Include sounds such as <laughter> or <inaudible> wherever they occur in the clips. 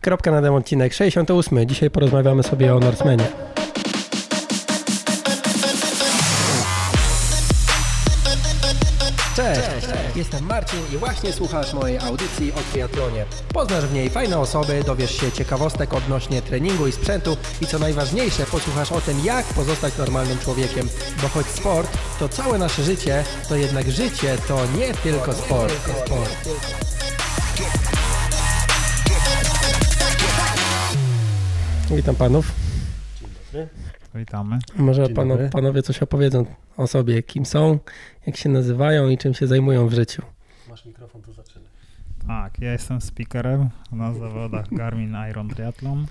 Kropka na ten odcinek 68. Dzisiaj porozmawiamy sobie o Norsemanie. Cześć, jestem Marcin i właśnie słuchasz mojej audycji o triatlonie. Poznasz w niej fajne osoby, dowiesz się ciekawostek odnośnie treningu i sprzętu i co najważniejsze, posłuchasz o tym, jak pozostać normalnym człowiekiem. Bo choć sport to całe nasze życie, to jednak życie to nie tylko sport. sport. Witam panów. Witamy. Może Dzień pano, dobry. panowie coś opowiedzą o sobie, kim są, jak się nazywają i czym się zajmują w życiu. Masz mikrofon, to zaczynaj. Tak, ja jestem speakerem na zawodach Garmin Iron Triathlon.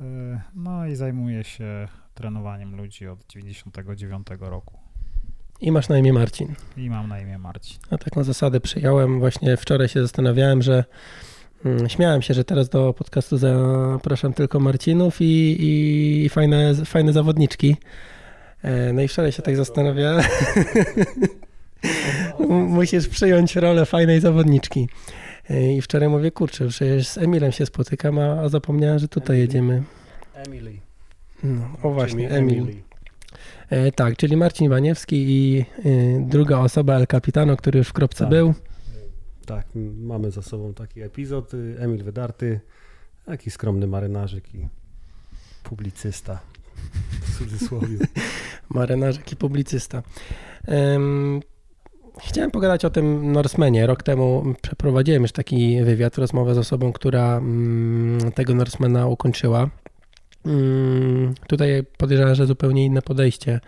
Y, No i zajmuję się trenowaniem ludzi od 99 roku. I masz na imię Marcin. I mam na imię Marcin. Ja taką zasadę przyjąłem. Właśnie wczoraj się zastanawiałem, że śmiałem się, że teraz do podcastu zapraszam tylko Marcinów i, i fajne, fajne zawodniczki. E, No i wczoraj się tak zastanawiałem. <laughs> Musisz przyjąć rolę fajnej zawodniczki. E, I wczoraj mówię, kurczę, przecież z Emilem się spotykam, a, a zapomniałem, że tutaj jedziemy. Emily. No, o właśnie, Emil. E, tak, czyli Marcin Waniewski i e, druga osoba, El Capitano, który już w kropce Tak. był. Tak, mamy za sobą taki epizod. y, Emil Wydarty, taki skromny marynarzyk i publicysta. W cudzysłowie. <laughs> marynarzyk i publicysta. Em, Chciałem pogadać o tym Norsemanie. Rok temu przeprowadziłem już taki wywiad, rozmowę z osobą, która mm, tego Norsemana ukończyła. Mm, Tutaj podejrzewam, że zupełnie inne podejście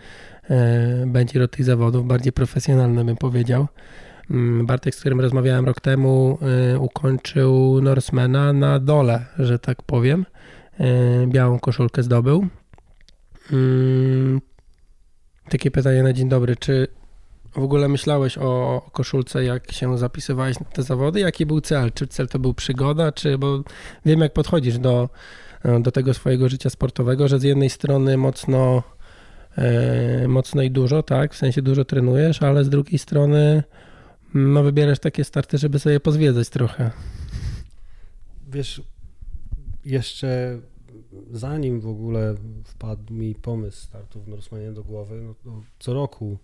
e, będzie do tych zawodów, bardziej profesjonalne bym powiedział. Mm, Bartek, z którym rozmawiałem rok temu, e, ukończył Norsemana na dole, że tak powiem. E, Białą koszulkę zdobył. Mm, Takie pytanie na dzień dobry. Czy w ogóle myślałeś o koszulce, jak się zapisywałeś na te zawody? Jaki był cel? Czy cel to był przygoda? Czy, bo wiem, jak podchodzisz do, do tego swojego życia sportowego, że z jednej strony mocno, e, mocno i dużo, tak? W sensie dużo trenujesz, ale z drugiej strony no, wybierasz takie starty, żeby sobie pozwiedzać trochę. Wiesz, jeszcze zanim w ogóle wpadł mi pomysł startu w Norsemanie do głowy, no to co roku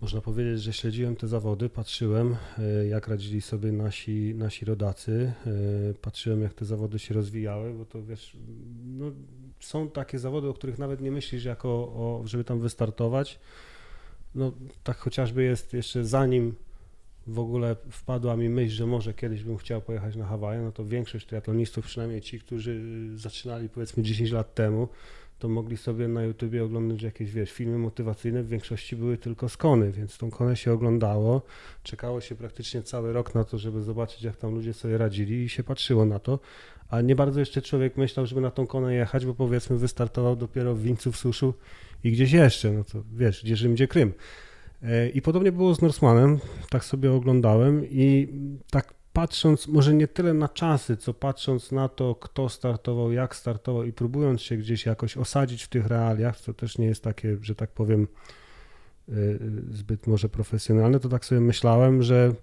można powiedzieć, że śledziłem te zawody, patrzyłem e, jak radzili sobie nasi, nasi rodacy, e, patrzyłem jak te zawody się rozwijały, bo to wiesz, no, są takie zawody, o których nawet nie myślisz jako, o, żeby tam wystartować. No tak chociażby jest jeszcze zanim w ogóle wpadła mi myśl, że może kiedyś bym chciał pojechać na Hawaje, no to większość triatlonistów, przynajmniej ci, którzy zaczynali powiedzmy 10 lat temu, to mogli sobie na YouTubie oglądać jakieś, wiesz, filmy motywacyjne, w większości były tylko skony, więc tą konę się oglądało, czekało się praktycznie cały rok na to, żeby zobaczyć, jak tam ludzie sobie radzili i się patrzyło na to, a nie bardzo jeszcze człowiek myślał, żeby na tą konę jechać, bo powiedzmy wystartował dopiero w Wińcu, w Suszu i gdzieś jeszcze, no to wiesz, gdzie Rzym, gdzie Krym. E, I podobnie było z Norsmanem, tak sobie oglądałem i tak patrząc, może nie tyle na czasy, co patrząc na to, kto startował, jak startował i próbując się gdzieś jakoś osadzić w tych realiach, co też nie jest takie, że tak powiem, e, zbyt może profesjonalne, to tak sobie myślałem, że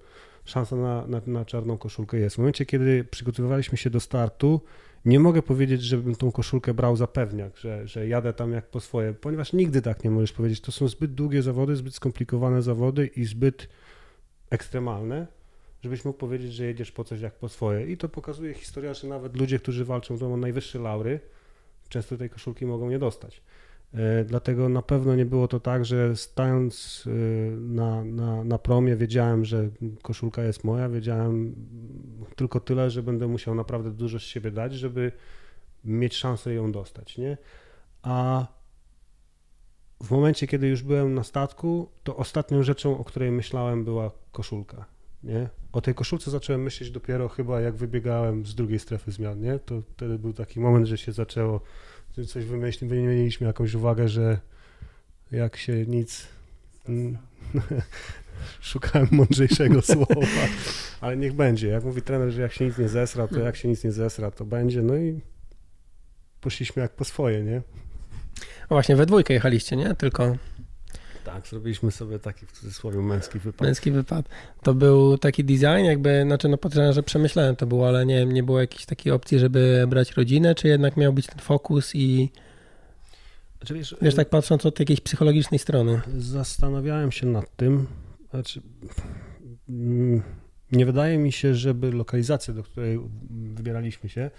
szansa na, na, na czarną koszulkę jest. W momencie, kiedy przygotowywaliśmy się do startu, nie mogę powiedzieć, żebym tą koszulkę brał za pewniak, że, że jadę tam jak po swoje, ponieważ nigdy tak nie możesz powiedzieć. To są zbyt długie zawody, zbyt skomplikowane zawody i zbyt ekstremalne, żebyś mógł powiedzieć, że jedziesz po coś jak po swoje. I to pokazuje historia, że nawet ludzie, którzy walczą to o najwyższe laury, często tej koszulki mogą nie dostać. E, Dlatego na pewno nie było to tak, że stając e, na, na, na promie wiedziałem, że koszulka jest moja, wiedziałem tylko tyle, że będę musiał naprawdę dużo z siebie dać, żeby mieć szansę ją dostać, nie? A w momencie, kiedy już byłem na statku, to ostatnią rzeczą, o której myślałem, była koszulka, nie? O tej koszulce zacząłem myśleć dopiero chyba jak wybiegałem z drugiej strefy zmian, nie? To wtedy był taki moment, że się zaczęło, coś wymyślić, wymieniliśmy jakąś uwagę, że jak się nic... <laughs> Szukałem mądrzejszego <laughs> słowa, ale niech będzie. Jak mówi trener, że jak się nic nie zesra, to jak się nic nie zesra, to będzie. No i poszliśmy jak po swoje, nie? O właśnie, we dwójkę jechaliście, nie? Tylko Tak, Tak, zrobiliśmy sobie taki w cudzysłowie męski wypad. Męski wypad. To był taki design, jakby, znaczy no podejrzewam, że przemyślałem to było, ale nie, nie było jakiejś takiej opcji, żeby brać rodzinę, czy jednak miał być ten fokus i Znaczy, wiesz, wiesz, tak patrząc od jakiejś psychologicznej strony. Zastanawiałem się nad tym. Znaczy, mm, nie wydaje mi się, żeby lokalizacja, do której wybieraliśmy się,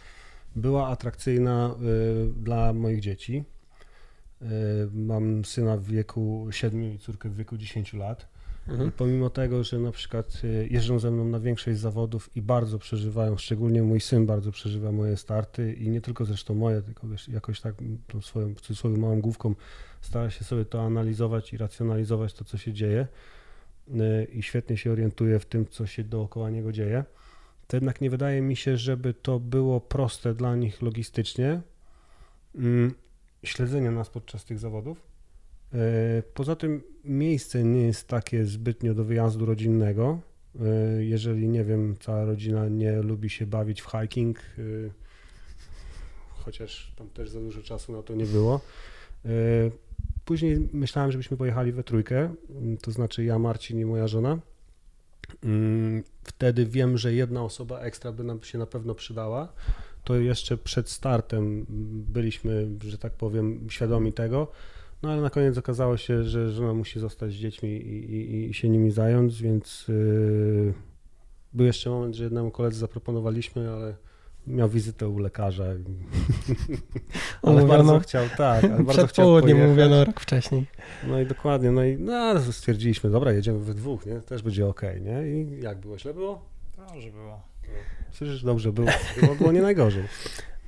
była atrakcyjna y, dla moich dzieci. Y, Mam syna w wieku 7 i córkę w wieku 10 lat. Mhm. I pomimo tego, że na przykład y, jeżdżą ze mną na większość zawodów i bardzo przeżywają, szczególnie mój syn bardzo przeżywa moje starty i nie tylko zresztą moje, tylko wiesz, jakoś tak tą swoją w cudzysłowie małą główką stara się sobie to analizować i racjonalizować to, co się dzieje i świetnie się orientuje w tym, co się dookoła niego dzieje, to jednak nie wydaje mi się, żeby to było proste dla nich logistycznie mm, śledzenie nas podczas tych zawodów. E, Poza tym miejsce nie jest takie zbytnio do wyjazdu rodzinnego. E, Jeżeli, nie wiem, cała rodzina nie lubi się bawić w hiking, e, chociaż tam też za dużo czasu na to nie było. Później myślałem, żebyśmy pojechali we trójkę, m, to znaczy ja, Marcin i moja żona. Mm, Wtedy wiem, że jedna osoba ekstra by nam się na pewno przydała. To jeszcze przed startem mm, byliśmy, że tak powiem, świadomi tego. No ale na koniec okazało się, że żona musi zostać z dziećmi i, i, i się nimi zająć, więc yy, był jeszcze moment, że jednemu koledze zaproponowaliśmy, ale miał wizytę u lekarza. <laughs> ale Umówiono bardzo chciał, tak, ale bardzo Przed chciał południem pojechać. mówiono rok wcześniej. No i dokładnie, no i no, stwierdziliśmy, dobra, jedziemy we dwóch, nie? Też będzie ok, nie? I jak było? Źle było? Dobrze było. Słyszysz, dobrze było. Było, było nie najgorzej. <laughs>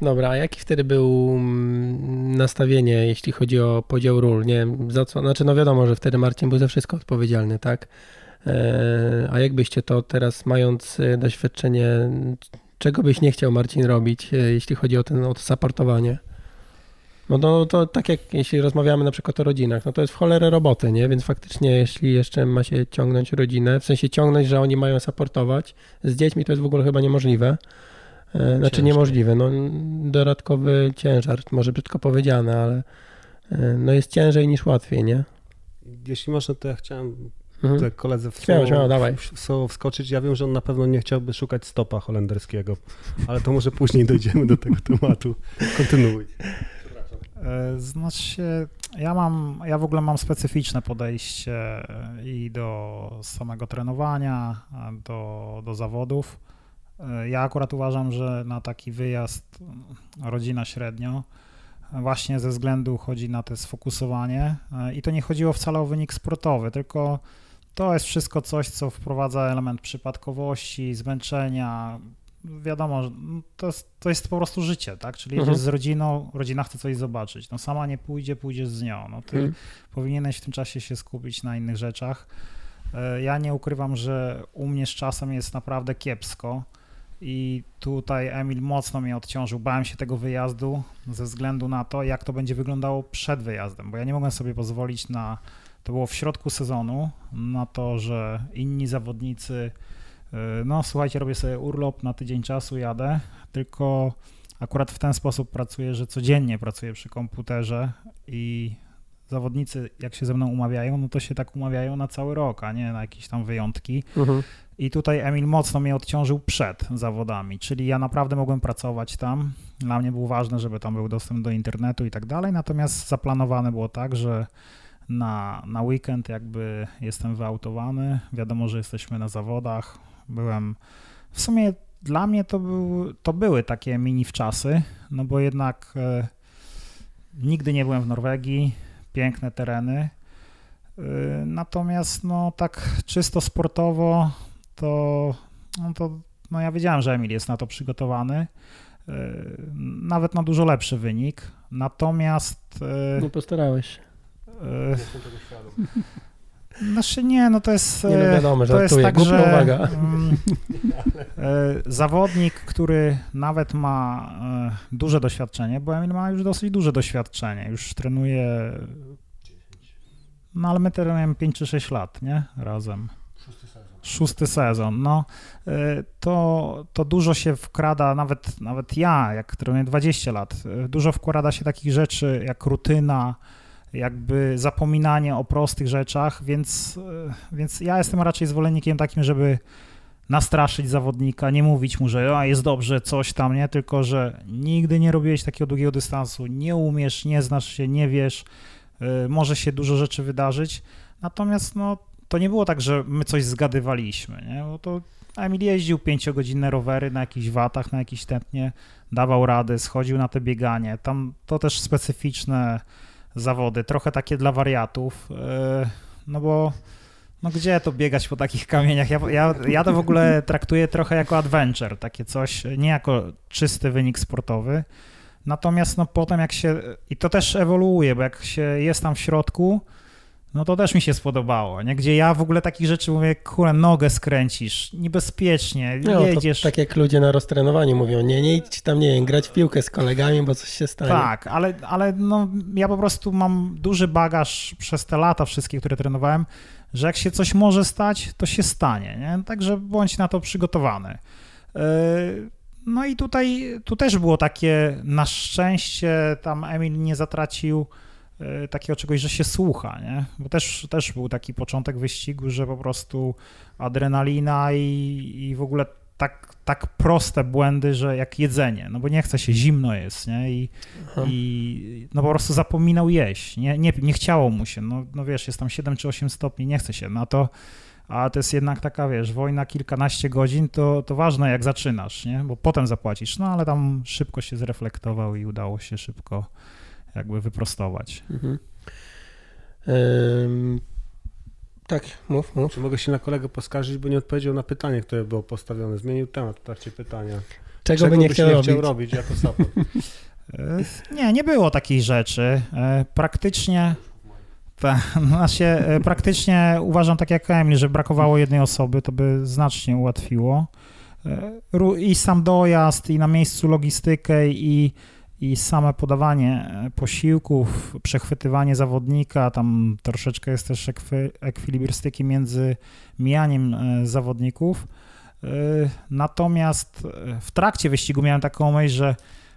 Dobra, a jaki wtedy był mm, nastawienie, jeśli chodzi o podział ról? Nie wiem, za co, znaczy no wiadomo, że wtedy Marcin był za wszystko odpowiedzialny, tak? E, A jakbyście to teraz, mając e, doświadczenie, czego byś nie chciał Marcin robić, e, jeśli chodzi o, ten, o to supportowanie? No to, to tak jak jeśli rozmawiamy na przykład o rodzinach, no to jest w cholerę roboty, nie? Więc faktycznie jeśli jeszcze ma się ciągnąć rodzinę, w sensie ciągnąć, że oni mają supportować, z dziećmi to jest w ogóle chyba niemożliwe. E, Znaczy Ciężko. niemożliwe, no dodatkowy ciężar, może brzydko powiedziane, ale e, no jest ciężej niż łatwiej, nie? Jeśli można, to ja chciałem Mhm. tutaj koledze w Śmiało, słowo, śmiało, dawaj. w słowo wskoczyć. Ja wiem, że on na pewno nie chciałby szukać stopa holenderskiego, ale to może później dojdziemy do tego tematu. Kontynuuj. E, Znaczy ja mam, ja w ogóle mam specyficzne podejście e, i do samego trenowania, do, do zawodów. E, Ja akurat uważam, że na taki wyjazd mm, rodzina średnio, właśnie ze względu chodzi na to sfokusowanie i to nie chodziło wcale o wynik sportowy, tylko to jest wszystko coś, co wprowadza element przypadkowości, zmęczenia. Wiadomo, to jest, to jest po prostu życie, tak? Czyli Mhm. jedziesz z rodziną, rodzina chce coś zobaczyć. No sama nie pójdzie, pójdziesz z nią. No ty Mhm. powinieneś w tym czasie się skupić na innych rzeczach. E, Ja nie ukrywam, że u mnie z czasem jest naprawdę kiepsko i tutaj Emil mocno mnie odciążył. Bałem się tego wyjazdu ze względu na to, jak to będzie wyglądało przed wyjazdem, bo ja nie mogłem sobie pozwolić na, to było w środku sezonu, na to, że inni zawodnicy, e, no słuchajcie, robię sobie urlop na tydzień czasu, jadę, tylko akurat w ten sposób pracuję, że codziennie pracuję przy komputerze i zawodnicy, jak się ze mną umawiają, no to się tak umawiają na cały rok, a nie na jakieś tam wyjątki. Mhm. I tutaj Emil mocno mnie odciążył przed zawodami, czyli ja naprawdę mogłem pracować tam. Dla mnie było ważne, żeby tam był dostęp do internetu i tak dalej, natomiast zaplanowane było tak, że na, na weekend jakby jestem wyautowany, wiadomo, że jesteśmy na zawodach, byłem, w sumie dla mnie to, był, to były takie mini wczasy, no bo jednak e, nigdy nie byłem w Norwegii, piękne tereny, e, natomiast no tak czysto sportowo to, no to no ja wiedziałem, że Emil jest na to przygotowany, e, nawet na dużo lepszy wynik, natomiast e, Nie postarałeś się. E, Znaczy nie, no to jest. Nie, no e, wiadomo, to jest tak, Głupia że uwaga. mm, e, zawodnik, który nawet ma e, duże doświadczenie, bo Emil ma już dosyć duże doświadczenie, już trenuje. No ale my trenujemy 5 czy 6 lat, nie? Razem. Szósty sezon, no e, to, to dużo się wkrada, nawet, nawet ja, jak trenuję 20 lat, dużo wkrada się takich rzeczy jak rutyna, jakby zapominanie o prostych rzeczach, więc, e, więc ja jestem raczej zwolennikiem takim, żeby nastraszyć zawodnika, nie mówić mu, że a, jest dobrze, coś tam, nie, tylko że nigdy nie robiłeś takiego długiego dystansu, nie umiesz, nie znasz się, nie wiesz, y, może się dużo rzeczy wydarzyć, natomiast no, to nie było tak, że my coś zgadywaliśmy, nie, bo to Emil jeździł pięciogodzinne rowery na jakichś watach, na jakiś tętnie, dawał rady, schodził na te bieganie, tam to też specyficzne zawody, trochę takie dla wariatów, y, no bo no gdzie to biegać po takich kamieniach? Ja, ja, ja to w ogóle traktuję trochę jako adventure, takie coś, nie jako czysty wynik sportowy. Natomiast no potem jak się, i to też ewoluuje, bo jak się jest tam w środku, no to też mi się spodobało, nie? Gdzie ja w ogóle takich rzeczy mówię, kurę, nogę skręcisz, niebezpiecznie, no, jedziesz. tak jak ludzie na roztrenowaniu mówią, nie, nie idź tam, nie wiem, grać w piłkę z kolegami, bo coś się stanie. Tak, ale, ale no, ja po prostu mam duży bagaż przez te lata wszystkie, które trenowałem, że jak się coś może stać, to się stanie, nie? Także bądź na to przygotowany. E, no i tutaj tu też było takie, na szczęście tam Emil nie zatracił takiego czegoś, że się słucha, nie? Bo też, też był taki początek wyścigu, że po prostu adrenalina i, i w ogóle tak, tak proste błędy, że jak jedzenie, no bo nie chce się, zimno jest, nie? I, i no po prostu zapominał jeść, nie, nie, nie chciało mu się, no, no wiesz, jest tam 7 czy 8 stopni, nie chce się, no to, a to jest jednak taka, wiesz, wojna kilkanaście godzin, to, to ważne jak zaczynasz, nie? Bo potem zapłacisz, no ale tam szybko się zreflektował i udało się szybko jakby wyprostować. Mhm. Tak, mów, mów. Czy mogę się na kolegę poskarżyć, bo nie odpowiedział na pytanie, które było postawione. Zmienił temat w trakcie pytania. Czego, Czego by nie, chciał, nie robić? chciał robić jako support? E, nie, nie było takiej rzeczy. E, praktycznie ta, znaczy, e, praktycznie uważam tak jak Emil, że brakowało jednej osoby, to by znacznie ułatwiło. I sam dojazd, i na miejscu logistykę, i i same podawanie e, posiłków, przechwytywanie zawodnika, tam troszeczkę jest też ekwi ekwilibrystyki między mijaniem e, zawodników. E, natomiast w trakcie wyścigu miałem taką myśl, że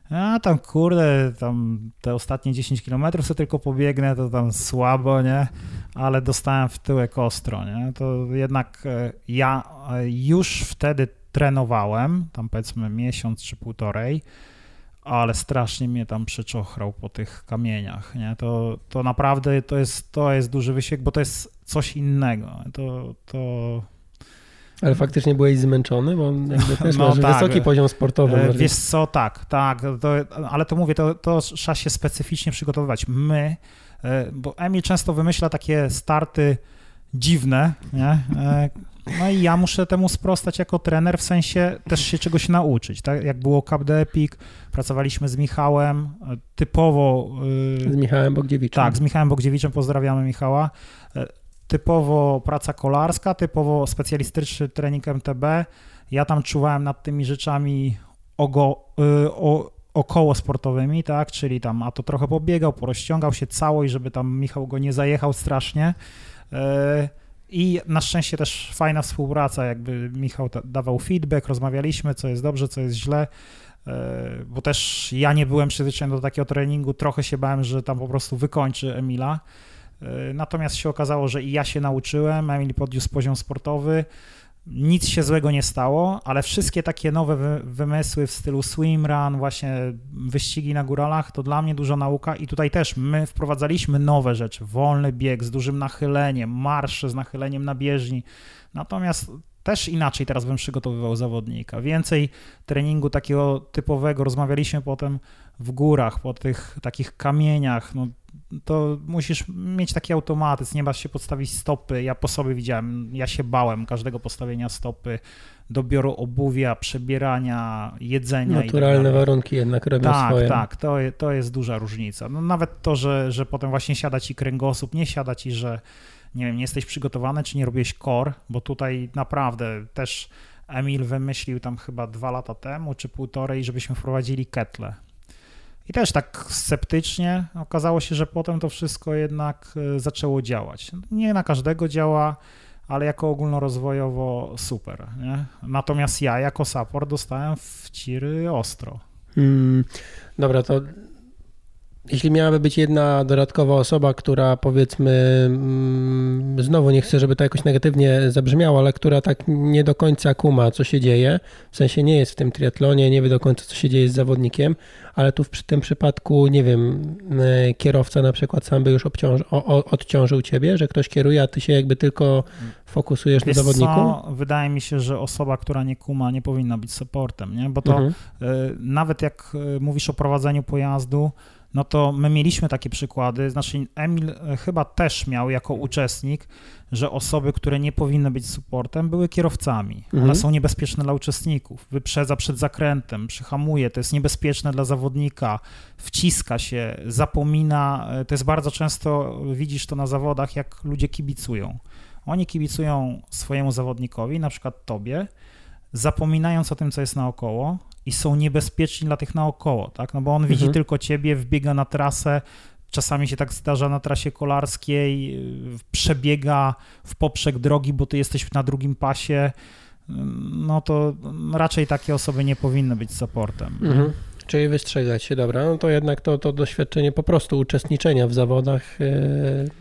a tam kurde, tam te ostatnie 10 km sobie tylko pobiegnę, to tam słabo, nie? Ale dostałem w tyłek ostro, nie? To jednak ja już wtedy trenowałem, tam powiedzmy miesiąc czy półtorej, ale strasznie mnie tam przeczochrał po tych kamieniach, nie? To, to naprawdę to jest, to jest duży wysiłek, bo to jest coś innego. To, to... Ale faktycznie byłeś zmęczony, bo jakby też <laughs> no, tak. wysoki poziom sportowy. E, wiesz co, tak, tak, to, ale to mówię, to, to trzeba się specyficznie przygotowywać. My, e, bo Emil często wymyśla takie starty dziwne, nie? E, no i ja muszę temu sprostać jako trener, w sensie też się czegoś nauczyć, tak? Jak było Cup de Epic, pracowaliśmy z Michałem, typowo... Y, z Michałem Bogdziewiczem. Tak, z Michałem Bogdziewiczem, pozdrawiamy Michała. E, typowo praca kolarska, typowo specjalistyczny trening MTB. Ja tam czuwałem nad tymi rzeczami ogo, o, około sportowymi, tak, czyli tam, a to trochę pobiegał, porozciągał się całość, żeby tam Michał go nie zajechał strasznie. I na szczęście też fajna współpraca, jakby Michał dawał feedback, rozmawialiśmy, co jest dobrze, co jest źle, e, bo też ja nie byłem przyzwyczajony do takiego treningu, trochę się bałem, że tam po prostu wykończy Emila. E, natomiast się okazało, że i ja się nauczyłem, Emil podniósł poziom sportowy, nic się złego nie stało, ale wszystkie takie nowe wymysły w stylu swimrun, właśnie wyścigi na góralach, to dla mnie duża nauka i tutaj też my wprowadzaliśmy nowe rzeczy, wolny bieg z dużym nachyleniem, marsze z nachyleniem na bieżni, natomiast też inaczej teraz bym przygotowywał zawodnika. Więcej treningu takiego typowego, rozmawialiśmy potem w górach, po tych takich kamieniach, no to musisz mieć taki automatyzm, nie masz się podstawić stopy. Ja po sobie widziałem, ja się bałem każdego postawienia stopy, dobioru obuwia, przebierania, jedzenia. Naturalne tak warunki jednak robią tak, swoje. Tak, tak, to, to jest duża różnica. No nawet to, że, że potem właśnie siada ci kręgosłup, nie siada ci, że nie wiem, nie jesteś przygotowany, czy nie robiłeś core, bo tutaj naprawdę też Emil wymyślił tam chyba dwa lata temu, czy półtorej, żebyśmy wprowadzili ketle. I też tak sceptycznie okazało się, że potem to wszystko jednak e, zaczęło działać. Nie na każdego działa, ale jako ogólnorozwojowo super. Nie? Natomiast ja jako support dostałem w ciry ostro. Hmm, dobra, to jeśli miałaby być jedna dodatkowa osoba, która powiedzmy, mm, znowu nie chcę, żeby to jakoś negatywnie zabrzmiało, ale która tak nie do końca kuma, co się dzieje, w sensie nie jest w tym triatlonie, nie wie do końca, co się dzieje z zawodnikiem, ale tu w tym przypadku, nie wiem, e, kierowca na przykład sam by już obciąż, o, odciążył ciebie, że ktoś kieruje, a ty się jakby tylko fokusujesz Wiesz na zawodniku? Co? Wydaje mi się, że osoba, która nie kuma, nie powinna być supportem, nie? bo to mhm. y, nawet jak e, mówisz o prowadzeniu pojazdu, no to my mieliśmy takie przykłady, znaczy Emil e, chyba też miał jako uczestnik, że osoby, które nie powinny być supportem, były kierowcami. Mhm. One są niebezpieczne dla uczestników. Wyprzedza przed zakrętem, przyhamuje, to jest niebezpieczne dla zawodnika, wciska się, zapomina. E, to jest bardzo często, widzisz to na zawodach, jak ludzie kibicują. Oni kibicują swojemu zawodnikowi, na przykład tobie, zapominając o tym, co jest naokoło, i są niebezpieczni dla tych naokoło, tak? No bo on widzi mhm. tylko ciebie, wbiega na trasę, czasami się tak zdarza na trasie kolarskiej, y, przebiega w poprzek drogi, bo ty jesteś na drugim pasie, no to raczej takie osoby nie powinny być supportem. Mhm. Czyli wystrzegać się, dobra, no to jednak to, to doświadczenie po prostu uczestniczenia w zawodach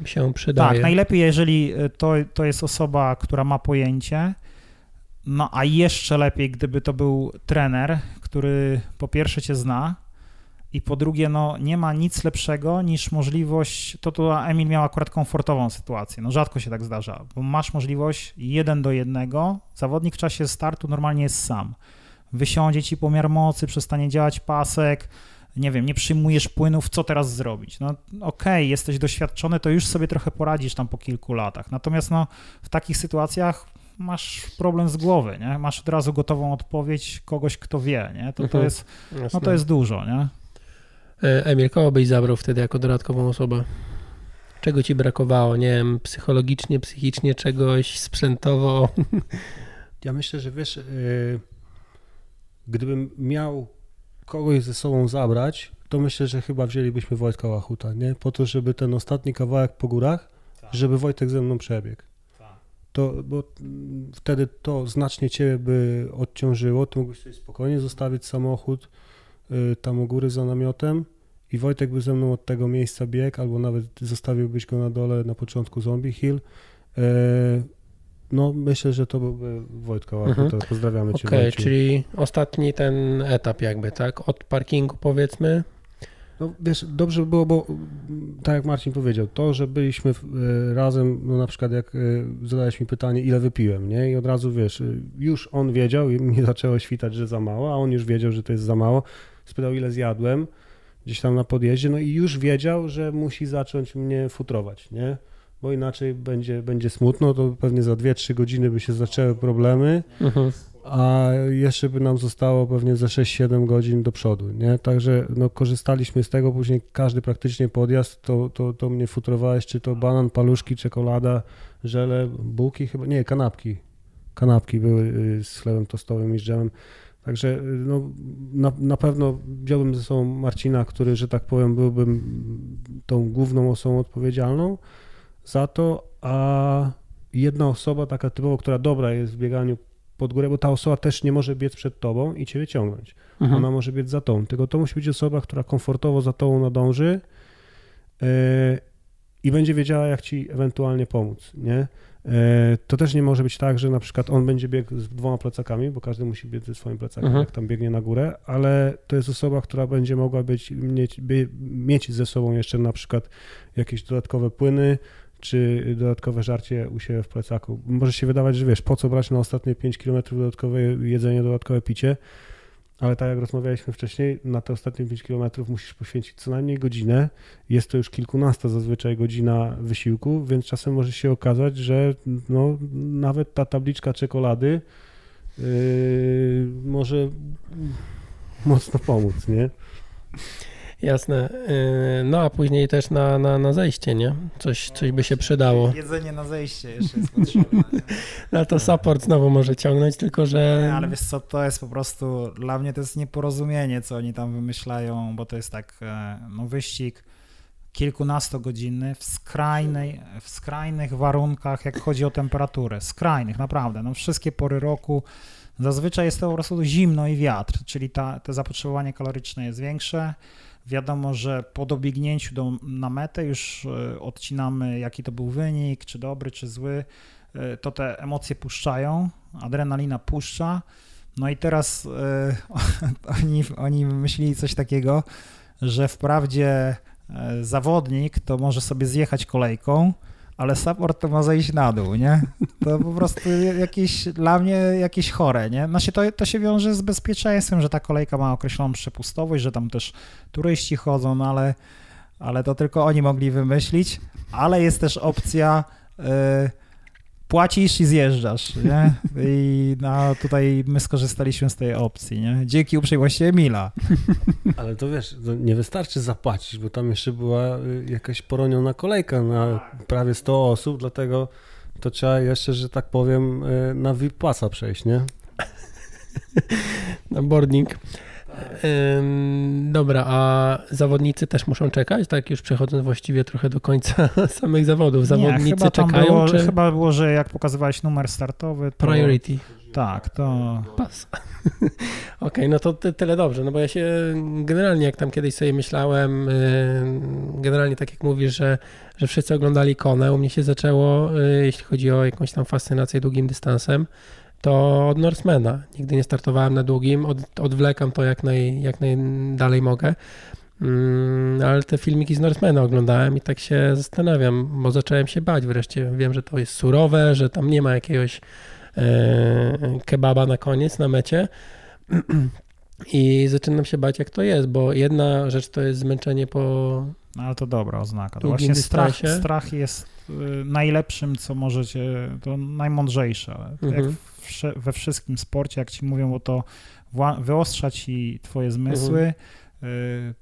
yy, się przydaje. Tak, najlepiej jeżeli to, to jest osoba, która ma pojęcie, no a jeszcze lepiej, gdyby to był trener, który po pierwsze cię zna i po drugie, no nie ma nic lepszego niż możliwość, to tu Emil miał akurat komfortową sytuację, no rzadko się tak zdarza, bo masz możliwość jeden do jednego, zawodnik w czasie startu normalnie jest sam. Wysiądzie ci pomiar mocy, przestanie działać pasek, nie wiem, nie przyjmujesz płynów, co teraz zrobić? No okej, okay, jesteś doświadczony, to już sobie trochę poradzisz tam po kilku latach. Natomiast no, w takich sytuacjach masz problem z głowy, nie? Masz od razu gotową odpowiedź kogoś, kto wie, nie? To, to, mhm. jest, no to jest dużo, nie? E, Emil, kogo byś zabrał wtedy jako dodatkową osobę? Czego ci brakowało? Nie wiem, psychologicznie, psychicznie, czegoś, sprzętowo? <laughs> Ja myślę, że wiesz, yy, gdybym miał kogoś ze sobą zabrać, to myślę, że chyba wzięlibyśmy Wojtka Łachuta, nie? Po to, żeby ten ostatni kawałek po górach, tak. żeby Wojtek ze mną przebiegł to, bo wtedy to znacznie ciebie by odciążyło, ty mógłbyś sobie spokojnie zostawić samochód y, tam u góry za namiotem i Wojtek by ze mną od tego miejsca biegł, albo nawet zostawiłbyś go na dole na początku Zombie Hill. E, no myślę, że to byłby Wojtka mhm. to pozdrawiamy Cię. Okej, okay, czyli ostatni ten etap jakby, tak? Od parkingu powiedzmy no wiesz, dobrze by było, bo tak jak Marcin powiedział, to, że byliśmy e, razem, no na przykład jak e, zadałeś mi pytanie, ile wypiłem, nie? I od razu wiesz, e, już on wiedział i mnie <laughs> zaczęło świtać, że za mało, a on już wiedział, że to jest za mało. Spytał, ile zjadłem gdzieś tam na podjeździe, no i już wiedział, że musi zacząć mnie futrować, nie? Bo inaczej będzie, będzie smutno, to pewnie za 2-3 godziny by się zaczęły problemy. Mhm a jeszcze by nam zostało pewnie za 6-7 godzin do przodu, nie? Także no, korzystaliśmy z tego, później każdy praktycznie podjazd, to, to, to mnie futrowałeś, czy to banan, paluszki, czekolada, żele, bułki chyba, nie, kanapki, kanapki były y, z chlebem tostowym i z dżemem, Także y, no, na, na pewno wziąłbym ze sobą Marcina, który, że tak powiem, byłbym tą główną osobą odpowiedzialną za to, a jedna osoba taka typowo, która dobra jest w bieganiu pod górę, bo ta osoba też nie może biec przed tobą i cię wyciągnąć. Mhm. Ona może biec za tą. Tylko to musi być osoba, która komfortowo za tobą nadąży yy, i będzie wiedziała, jak ci ewentualnie pomóc, nie? Yy, to też nie może być tak, że na przykład on będzie biegł z dwoma plecakami, bo każdy musi biec ze swoim plecakiem, mhm. jak tam biegnie na górę, ale to jest osoba, która będzie mogła być, mieć, mieć ze sobą jeszcze na przykład jakieś dodatkowe płyny, czy dodatkowe żarcie u siebie w plecaku. Może się wydawać, że wiesz, po co brać na ostatnie 5 km dodatkowe jedzenie, dodatkowe picie, ale tak jak rozmawialiśmy wcześniej, na te ostatnie 5 km musisz poświęcić co najmniej godzinę. Jest to już kilkunasta zazwyczaj godzina wysiłku, więc czasem może się okazać, że no, nawet ta tabliczka czekolady yy, może mocno pomóc, nie? Jasne. Y, no a później też na, na, na zejście, nie? Coś, coś by się przydało. Jedzenie na zejście jeszcze jest potrzebne. <laughs> No to support znowu może ciągnąć, tylko że... Nie, ale wiesz co, to jest po prostu, dla mnie to jest nieporozumienie, co oni tam wymyślają, bo to jest tak, e, no wyścig kilkunastogodzinny w skrajnej, w skrajnych warunkach, jak chodzi o temperaturę. Skrajnych, naprawdę. No wszystkie pory roku Zazwyczaj jest to po prostu zimno i wiatr, czyli ta, to zapotrzebowanie kaloryczne jest większe. Wiadomo, że po dobiegnięciu do, na metę już e, odcinamy, jaki to był wynik, czy dobry, czy zły. E, to te emocje puszczają, adrenalina puszcza. No i teraz e, <laughs> oni, oni myśleli coś takiego, że wprawdzie zawodnik to może sobie zjechać kolejką, ale support to ma zejść na dół, nie? To po prostu jakieś, dla mnie jakieś chore, nie? Znaczy to, to się wiąże z bezpieczeństwem, że ta kolejka ma określoną przepustowość, że tam też turyści chodzą, no ale, ale to tylko oni mogli wymyślić, ale jest też opcja... Yy, płacisz i zjeżdżasz, nie? I no, tutaj my skorzystaliśmy z tej opcji, nie? Dzięki uprzejmości Emila. Ale to wiesz, to nie wystarczy zapłacić, bo tam jeszcze była y, jakaś poroniona kolejka na prawie 100 osób, dlatego to trzeba jeszcze, że tak powiem, y, na VIP pasa przejść, nie? Na boarding. Dobra, a zawodnicy też muszą czekać, tak już przechodząc właściwie trochę do końca <laughs> samych zawodów. Zawodnicy Nie, chyba czekają, było, czy... Chyba było, że jak pokazywałeś numer startowy, to... Priority. Tak, to... Pas. <laughs> Okej, okay, no to ty, tyle dobrze, no bo ja się generalnie, jak tam kiedyś sobie myślałem, generalnie tak jak mówisz, że, że wszyscy oglądali Konę, u mnie się zaczęło, y, jeśli chodzi o jakąś tam fascynację długim dystansem, to od Norsemana. Nigdy nie startowałem na długim, od, odwlekam to jak, naj, jak najdalej mogę. Mm, ale te filmiki z Norsemana oglądałem i tak się zastanawiam, bo zacząłem się bać wreszcie. Wiem, że to jest surowe, że tam nie ma jakiegoś e, kebaba na koniec, na mecie. <clears throat> I zaczynam się bać, jak to jest, bo jedna rzecz to jest zmęczenie po. No ale to dobra oznaka. To właśnie strach, strach jest y, najlepszym, co możecie, to najmądrzejsze. Mhm. Jak we wszystkim sporcie, jak ci mówią, bo to wyostrza ci twoje zmysły, mhm.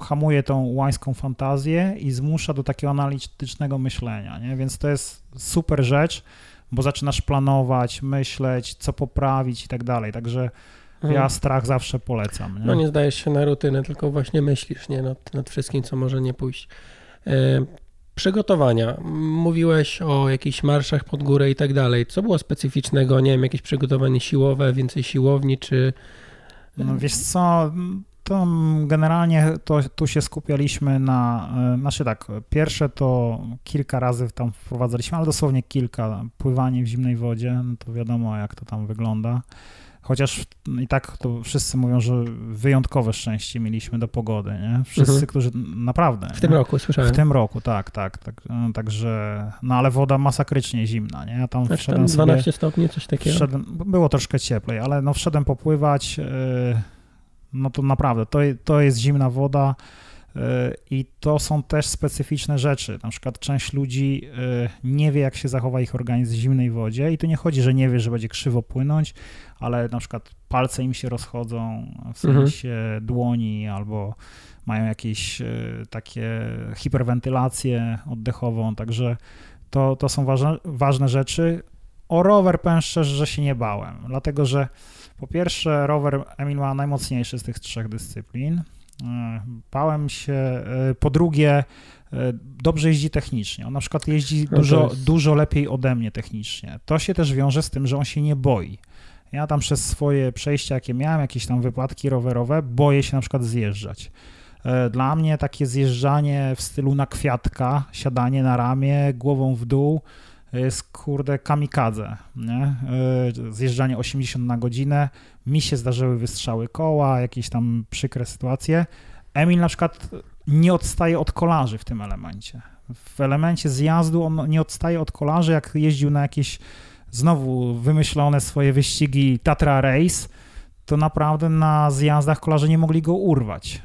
hamuje tą łańską fantazję i zmusza do takiego analitycznego myślenia, nie? Więc to jest super rzecz, bo zaczynasz planować, myśleć, co poprawić i tak dalej, także mhm. ja strach zawsze polecam. Nie? No nie zdajesz się na rutynę, tylko właśnie myślisz nie? Nad, nad wszystkim, co może nie pójść. Przygotowania. Mówiłeś o jakichś marszach pod górę i tak dalej. Co było specyficznego? Nie wiem, jakieś przygotowanie siłowe, więcej siłowni, czy... No wiesz co, to generalnie to, tu się skupialiśmy na, e, znaczy tak, pierwsze to kilka razy tam wprowadzaliśmy, ale dosłownie kilka, pływanie w zimnej wodzie, no to wiadomo jak to tam wygląda. Chociaż i tak to wszyscy mówią, że wyjątkowe szczęście mieliśmy do pogody, nie? Wszyscy, mhm. którzy naprawdę. W tym nie? roku słyszałem. W tym roku, tak, tak, tak. No, także, no ale woda masakrycznie zimna, nie? Ja tam znaczy, wszedłem 12 sobie, stopni, coś takiego. Wszedłem, było troszkę cieplej, ale no wszedłem popływać, yy, no to naprawdę, to, to jest zimna woda. I to są też specyficzne rzeczy. Na przykład część ludzi y, nie wie, jak się zachowa ich organizm w zimnej wodzie, i tu nie chodzi, że nie wie, że będzie krzywo płynąć, ale na przykład palce im się rozchodzą w mhm. sensie mhm. dłoni albo mają jakieś y, takie hiperwentylację oddechową, także to, to są ważne, ważne rzeczy. O rower powiem szczerze, że się nie bałem, dlatego że po pierwsze rower Emil ma najmocniejszy z tych trzech dyscyplin, E, bałem się. E, po drugie, e, dobrze jeździ technicznie. On na przykład jeździ no dużo, jest... dużo lepiej ode mnie technicznie. To się też wiąże z tym, że on się nie boi. Ja tam przez swoje przejścia, jakie miałem, jakieś tam wypadki rowerowe, boję się na przykład zjeżdżać. Dla mnie takie zjeżdżanie w stylu na kwiatka, siadanie na ramię, głową w dół, jest kurde kamikadze, nie? Zjeżdżanie 80 na godzinę, mi się zdarzyły wystrzały koła, jakieś tam przykre sytuacje. Emil na przykład nie odstaje od kolarzy w tym elemencie. W elemencie zjazdu on nie odstaje od kolarzy, jak jeździł na jakieś znowu wymyślone swoje wyścigi Tatra Race, to naprawdę na zjazdach kolarze nie mogli go urwać.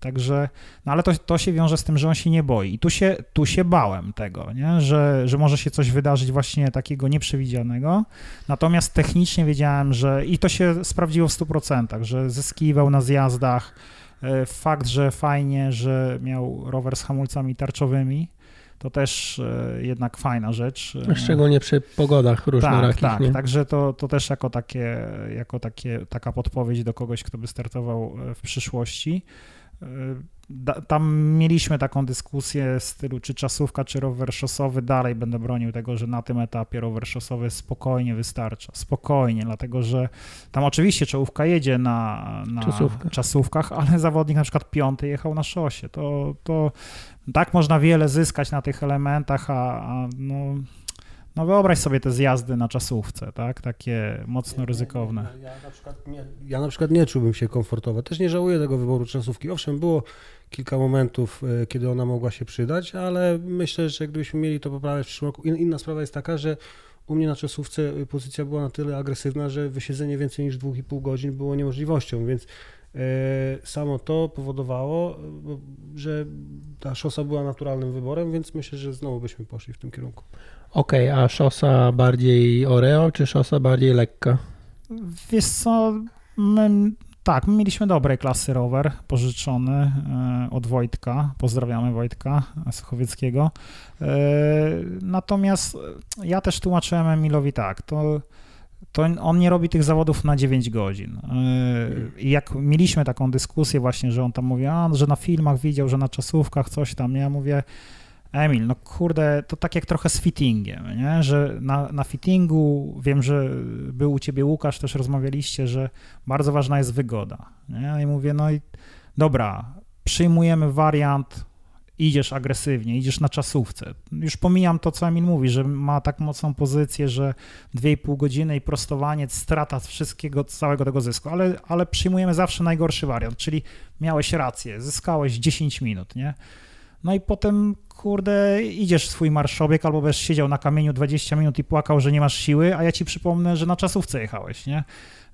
Także, no ale to, to się wiąże z tym, że on się nie boi. I tu się, tu się bałem tego, nie? Że, że może się coś wydarzyć właśnie takiego nieprzewidzianego. Natomiast technicznie wiedziałem, że i to się sprawdziło w 100%, że zyskiwał na zjazdach. E, fakt, że fajnie, że miał rower z hamulcami tarczowymi, to też e, jednak fajna rzecz. E, Szczególnie przy pogodach różnorakich. Tak, tak. Nie? Także to, to też jako, takie, jako takie, taka podpowiedź do kogoś, kto by startował w przyszłości. Tam mieliśmy taką dyskusję w stylu, czy czasówka, czy rower szosowy. Dalej będę bronił tego, że na tym etapie rower szosowy spokojnie wystarcza. Spokojnie, dlatego że tam oczywiście czołówka jedzie na, na czasówkach, ale zawodnik na przykład piąty jechał na szosie. To, to tak można wiele zyskać na tych elementach, a, a no, no wyobraź sobie te zjazdy na czasówce, tak? Takie mocno ryzykowne. Ja, ja, na przykład nie, ja na przykład nie czułbym się komfortowo. Też nie żałuję tego wyboru czasówki. Owszem, było kilka momentów, e, kiedy ona mogła się przydać, ale myślę, że gdybyśmy mieli to poprawiać w przyszłym roku. Inna sprawa jest taka, że u mnie na czasówce e, pozycja była na tyle agresywna, że wysiedzenie więcej niż 2,5 godzin było niemożliwością, więc e, samo to powodowało, że ta szosa była naturalnym wyborem, więc myślę, że znowu byśmy poszli w tym kierunku. Okej, okay, a szosa bardziej Oreo, czy szosa bardziej lekka? Wiesz co, my tak, my mieliśmy dobrej klasy rower pożyczony e, od Wojtka. Pozdrawiamy Wojtka Suchowieckiego. E, natomiast ja też tłumaczyłem Emilowi tak, to, to on nie robi tych zawodów na 9 godzin. E, I jak mieliśmy taką dyskusję właśnie, że on tam mówi, a, że na filmach widział, że na czasówkach coś tam, ja mówię, Emil, no kurde, to tak jak trochę z fittingiem, nie? że na, na fittingu wiem, że był u ciebie Łukasz, też rozmawialiście, że bardzo ważna jest wygoda. Nie? I mówię, no i dobra, przyjmujemy wariant, idziesz agresywnie, idziesz na czasówce. Już pomijam to, co Emil mówi, że ma tak mocną pozycję, że 2,5 godziny i prostowanie, strata wszystkiego, całego tego zysku, ale, ale przyjmujemy zawsze najgorszy wariant, czyli miałeś rację, zyskałeś 10 minut, nie? No i potem, kurde, idziesz w swój marszobieg albo będziesz siedział na kamieniu 20 minut i płakał, że nie masz siły, a ja ci przypomnę, że na czasówce jechałeś, nie?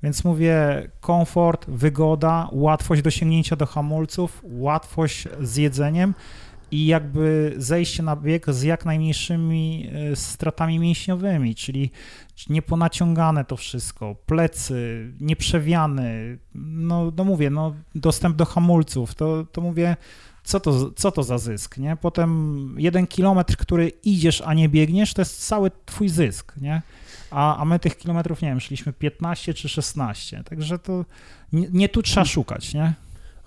Więc mówię, komfort, wygoda, łatwość dosięgnięcia do hamulców, łatwość z jedzeniem i jakby zejście na bieg z jak najmniejszymi e, stratami mięśniowymi, czyli nieponaciągane to wszystko, plecy, nieprzewiany, no, no mówię, no dostęp do hamulców, to, to mówię, co to, co to za zysk, nie? Potem jeden kilometr, który idziesz, a nie biegniesz, to jest cały twój zysk, nie? A, a my tych kilometrów, nie wiem, szliśmy 15 czy 16, także to nie, nie tu trzeba szukać, nie?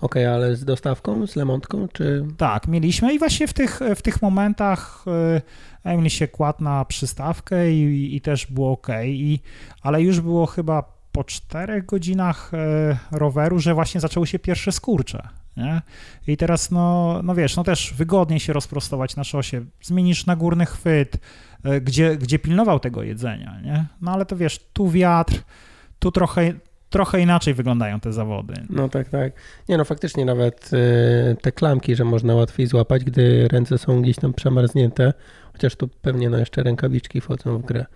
Okej, okay, ale z dostawką, z lemontką, czy... Tak, mieliśmy i właśnie w tych, w tych momentach e, Emil się kładł na przystawkę i, i też było ok, i, ale już było chyba po czterech godzinach e, roweru, że właśnie zaczęły się pierwsze skurcze, nie? I teraz, no, no wiesz, no też wygodniej się rozprostować na szosie, zmienisz na górny chwyt, e, gdzie, gdzie pilnował tego jedzenia, nie? No ale to wiesz, tu wiatr, tu trochę, trochę inaczej wyglądają te zawody. No tak, tak. Nie no, faktycznie nawet y, te klamki, że można łatwiej złapać, gdy ręce są gdzieś tam przemarznięte, chociaż tu pewnie no jeszcze rękawiczki wchodzą w grę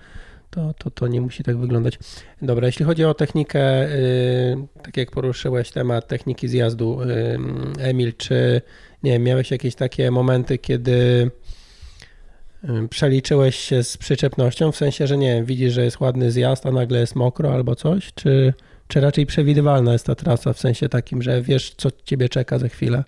to, to, to nie musi tak wyglądać. Dobra, jeśli chodzi o technikę, yy, tak jak poruszyłeś temat techniki zjazdu, yy, Emil, czy nie miałeś jakieś takie momenty, kiedy yy, przeliczyłeś się z przyczepnością, w sensie, że nie wiem, widzisz, że jest ładny zjazd, a nagle jest mokro albo coś, czy, czy raczej przewidywalna jest ta trasa w sensie takim, że wiesz, co ciebie czeka za chwilę?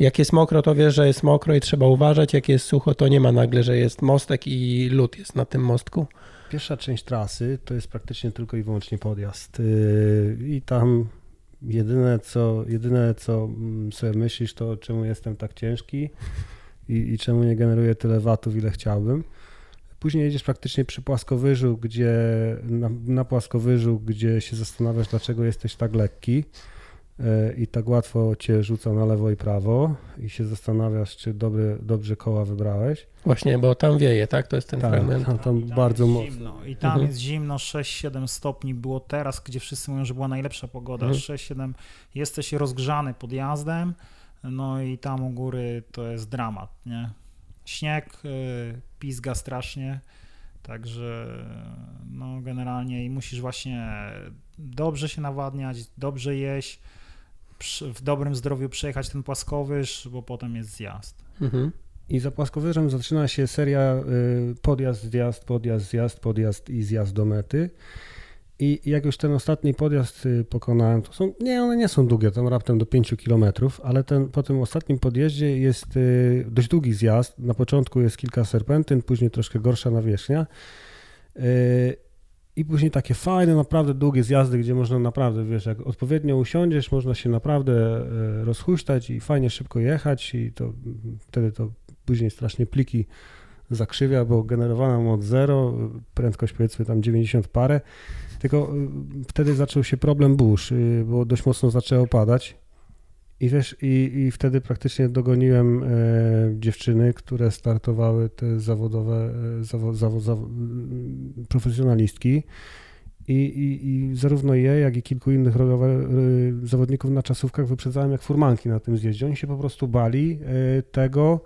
Y, jak jest mokro, to wiesz, że jest mokro i trzeba uważać. Jak jest sucho, to nie ma nagle, że jest mostek i lód jest na tym mostku. Pierwsza część trasy to jest praktycznie tylko i wyłącznie podjazd. Yy, I tam jedyne co, jedyne, co mm, sobie myślisz, to czemu jestem tak ciężki i, i czemu nie generuję tyle watów, ile chciałbym. Później jedziesz praktycznie przy płaskowyżu, gdzie na, na płaskowyżu, gdzie się zastanawiasz, dlaczego jesteś tak lekki i tak łatwo cię rzuca na lewo i prawo i się zastanawiasz, czy dobre, dobrze koła wybrałeś. Właśnie, bo tam wieje, tak? To jest ten tak, fragment. Tam, tam, tam bardzo mocno. I tam mhm. jest zimno, 6-7 stopni było teraz, gdzie wszyscy mówią, że była najlepsza pogoda. Mhm. 6-7, jesteś rozgrzany podjazdem, no i tam u góry to jest dramat, nie? Śnieg, y, pizga strasznie. Także no generalnie i musisz właśnie dobrze się nawadniać, dobrze jeść, w dobrym zdrowiu przejechać ten płaskowyż, bo potem jest zjazd. Mhm. I za płaskowyżem zaczyna się seria y, podjazd, zjazd, podjazd, zjazd, podjazd i zjazd do mety. I jak już ten ostatni podjazd y, pokonałem, to są, nie, one nie są długie, tam raptem do 5 km, ale ten, po tym ostatnim podjeździe jest y, dość długi zjazd. Na początku jest kilka serpentyn, później troszkę gorsza nawierzchnia. I później takie fajne, naprawdę długie zjazdy, gdzie można naprawdę, wiesz, jak odpowiednio usiądziesz, można się naprawdę e, rozhuśtać i fajnie szybko jechać i to wtedy to później strasznie pliki zakrzywia, bo generowana moc 0, prędkość powiedzmy tam 90 parę, tylko y, wtedy zaczął się problem burz, y, bo dość mocno zaczęło padać i wiesz, i, i wtedy praktycznie dogoniłem e, dziewczyny, które startowały te zawodowe, e, zawo, zawo, zawo, profesjonalistki. I, i, I zarówno je, jak i kilku innych rower, zawodników na czasówkach wyprzedzałem jak furmanki na tym zjeździe. Oni się po prostu bali e, tego,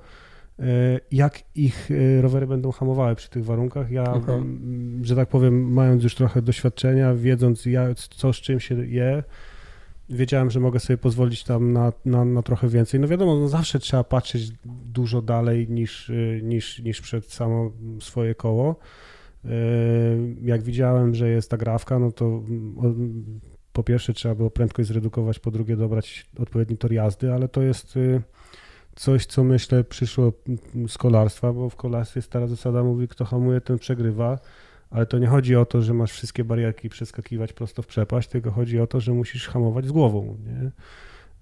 e, jak ich e, rowery będą hamowały przy tych warunkach. Ja, m, że tak powiem, mając już trochę doświadczenia, wiedząc ja, co z czym się je, wiedziałem, że mogę sobie pozwolić tam na, na, na trochę więcej. No wiadomo, no zawsze trzeba patrzeć dużo dalej niż, y, niż, niż przed samo swoje koło. Y, jak widziałem, że jest ta grawka, no to mm, po pierwsze trzeba było prędkość zredukować, po drugie dobrać odpowiedni tor jazdy, ale to jest y, coś, co myślę przyszło z kolarstwa, bo w kolarstwie stara zasada mówi, kto hamuje, ten przegrywa ale to nie chodzi o to, że masz wszystkie barierki przeskakiwać prosto w przepaść, tylko chodzi o to, że musisz hamować z głową, nie?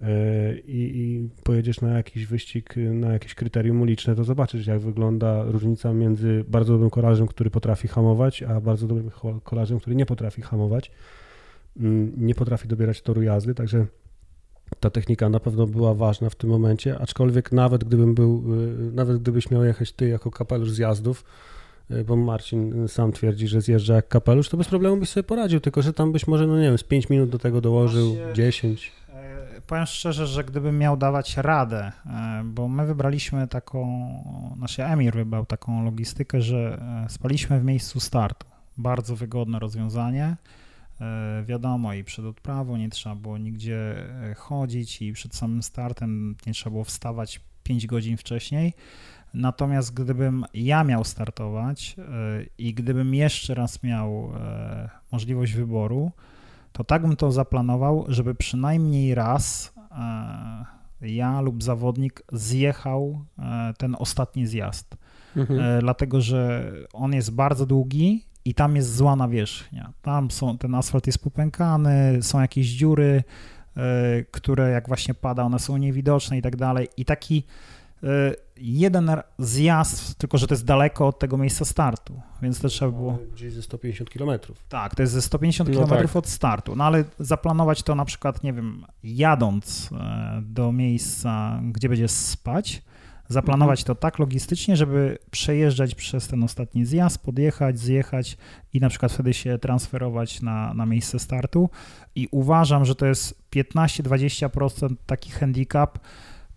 E, I, I, pojedziesz na jakiś wyścig, na jakieś kryterium uliczne, to zobaczysz, jak wygląda różnica między bardzo dobrym kolarzem, który potrafi hamować, a bardzo dobrym kolarzem, który nie potrafi hamować, mm, nie potrafi dobierać toru jazdy, także ta technika na pewno była ważna w tym momencie, aczkolwiek nawet gdybym był, y, nawet gdybyś miał jechać ty jako kapelusz zjazdów, bo Marcin sam twierdzi, że zjeżdża jak kapelusz, to bez problemu byś sobie poradził, tylko że tam byś może, no nie wiem, z 5 minut do tego dołożył, Właśnie, 10. E, powiem szczerze, że gdybym miał dawać radę, e, bo my wybraliśmy taką, znaczy Emir wybrał taką logistykę, że spaliśmy w miejscu startu. Bardzo wygodne rozwiązanie. Wiadomo, i przed odprawą nie trzeba było nigdzie chodzić, i przed samym startem nie trzeba było wstawać 5 godzin wcześniej. Natomiast gdybym ja miał startować e, i gdybym jeszcze raz miał e, możliwość wyboru, to tak bym to zaplanował, żeby przynajmniej raz e, ja lub zawodnik zjechał ten ostatni zjazd. Mhm. Dlatego, że on jest bardzo długi i tam jest zła nawierzchnia. Tam są, ten asfalt jest popękany, są jakieś dziury, które jak właśnie pada, one są niewidoczne i tak dalej. I taki jeden zjazd, tylko że to jest daleko od tego miejsca startu, więc to trzeba było... Gdzieś ze 150 km. Tak, to jest ze 150 no km tak. od startu, no ale zaplanować to na przykład, nie wiem, jadąc e, do miejsca, gdzie będzie spać, zaplanować mhm. to tak logistycznie, żeby przejeżdżać przez ten ostatni zjazd, podjechać, zjechać i na przykład wtedy się transferować na, na miejsce startu i uważam, że to jest 15-20% taki handicap,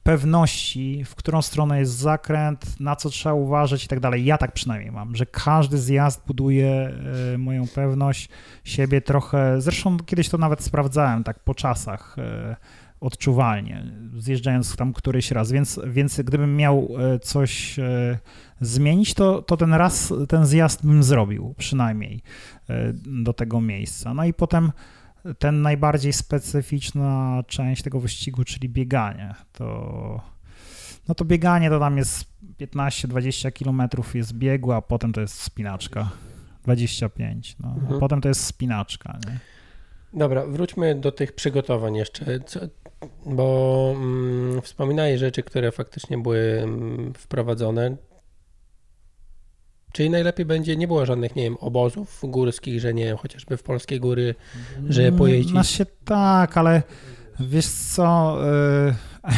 pewności, w którą stronę jest zakręt, na co trzeba uważać i tak dalej. Ja tak przynajmniej mam, że każdy zjazd buduje e, moją pewność siebie trochę. Zresztą kiedyś to nawet sprawdzałem tak po czasach e, odczuwalnie, zjeżdżając tam któryś raz, więc, więc gdybym miał e, coś zmienić, to, to ten raz, ten zjazd bym zrobił przynajmniej do tego miejsca. No i potem ten najbardziej specyficzna część tego wyścigu, czyli bieganie, to no to bieganie to tam jest 15-20 kilometrów jest biegu, a potem to jest spinaczka. 25, no. Mhm. potem to jest spinaczka, nie? Dobra, wróćmy do tych przygotowań jeszcze, Co, bo mm, wspominaj rzeczy, które faktycznie były mm, wprowadzone. Czyli najlepiej będzie, nie było żadnych, nie wiem, obozów górskich, że nie chociażby w polskie góry, że mm, pojeździć. No się tak, ale wiesz co, y,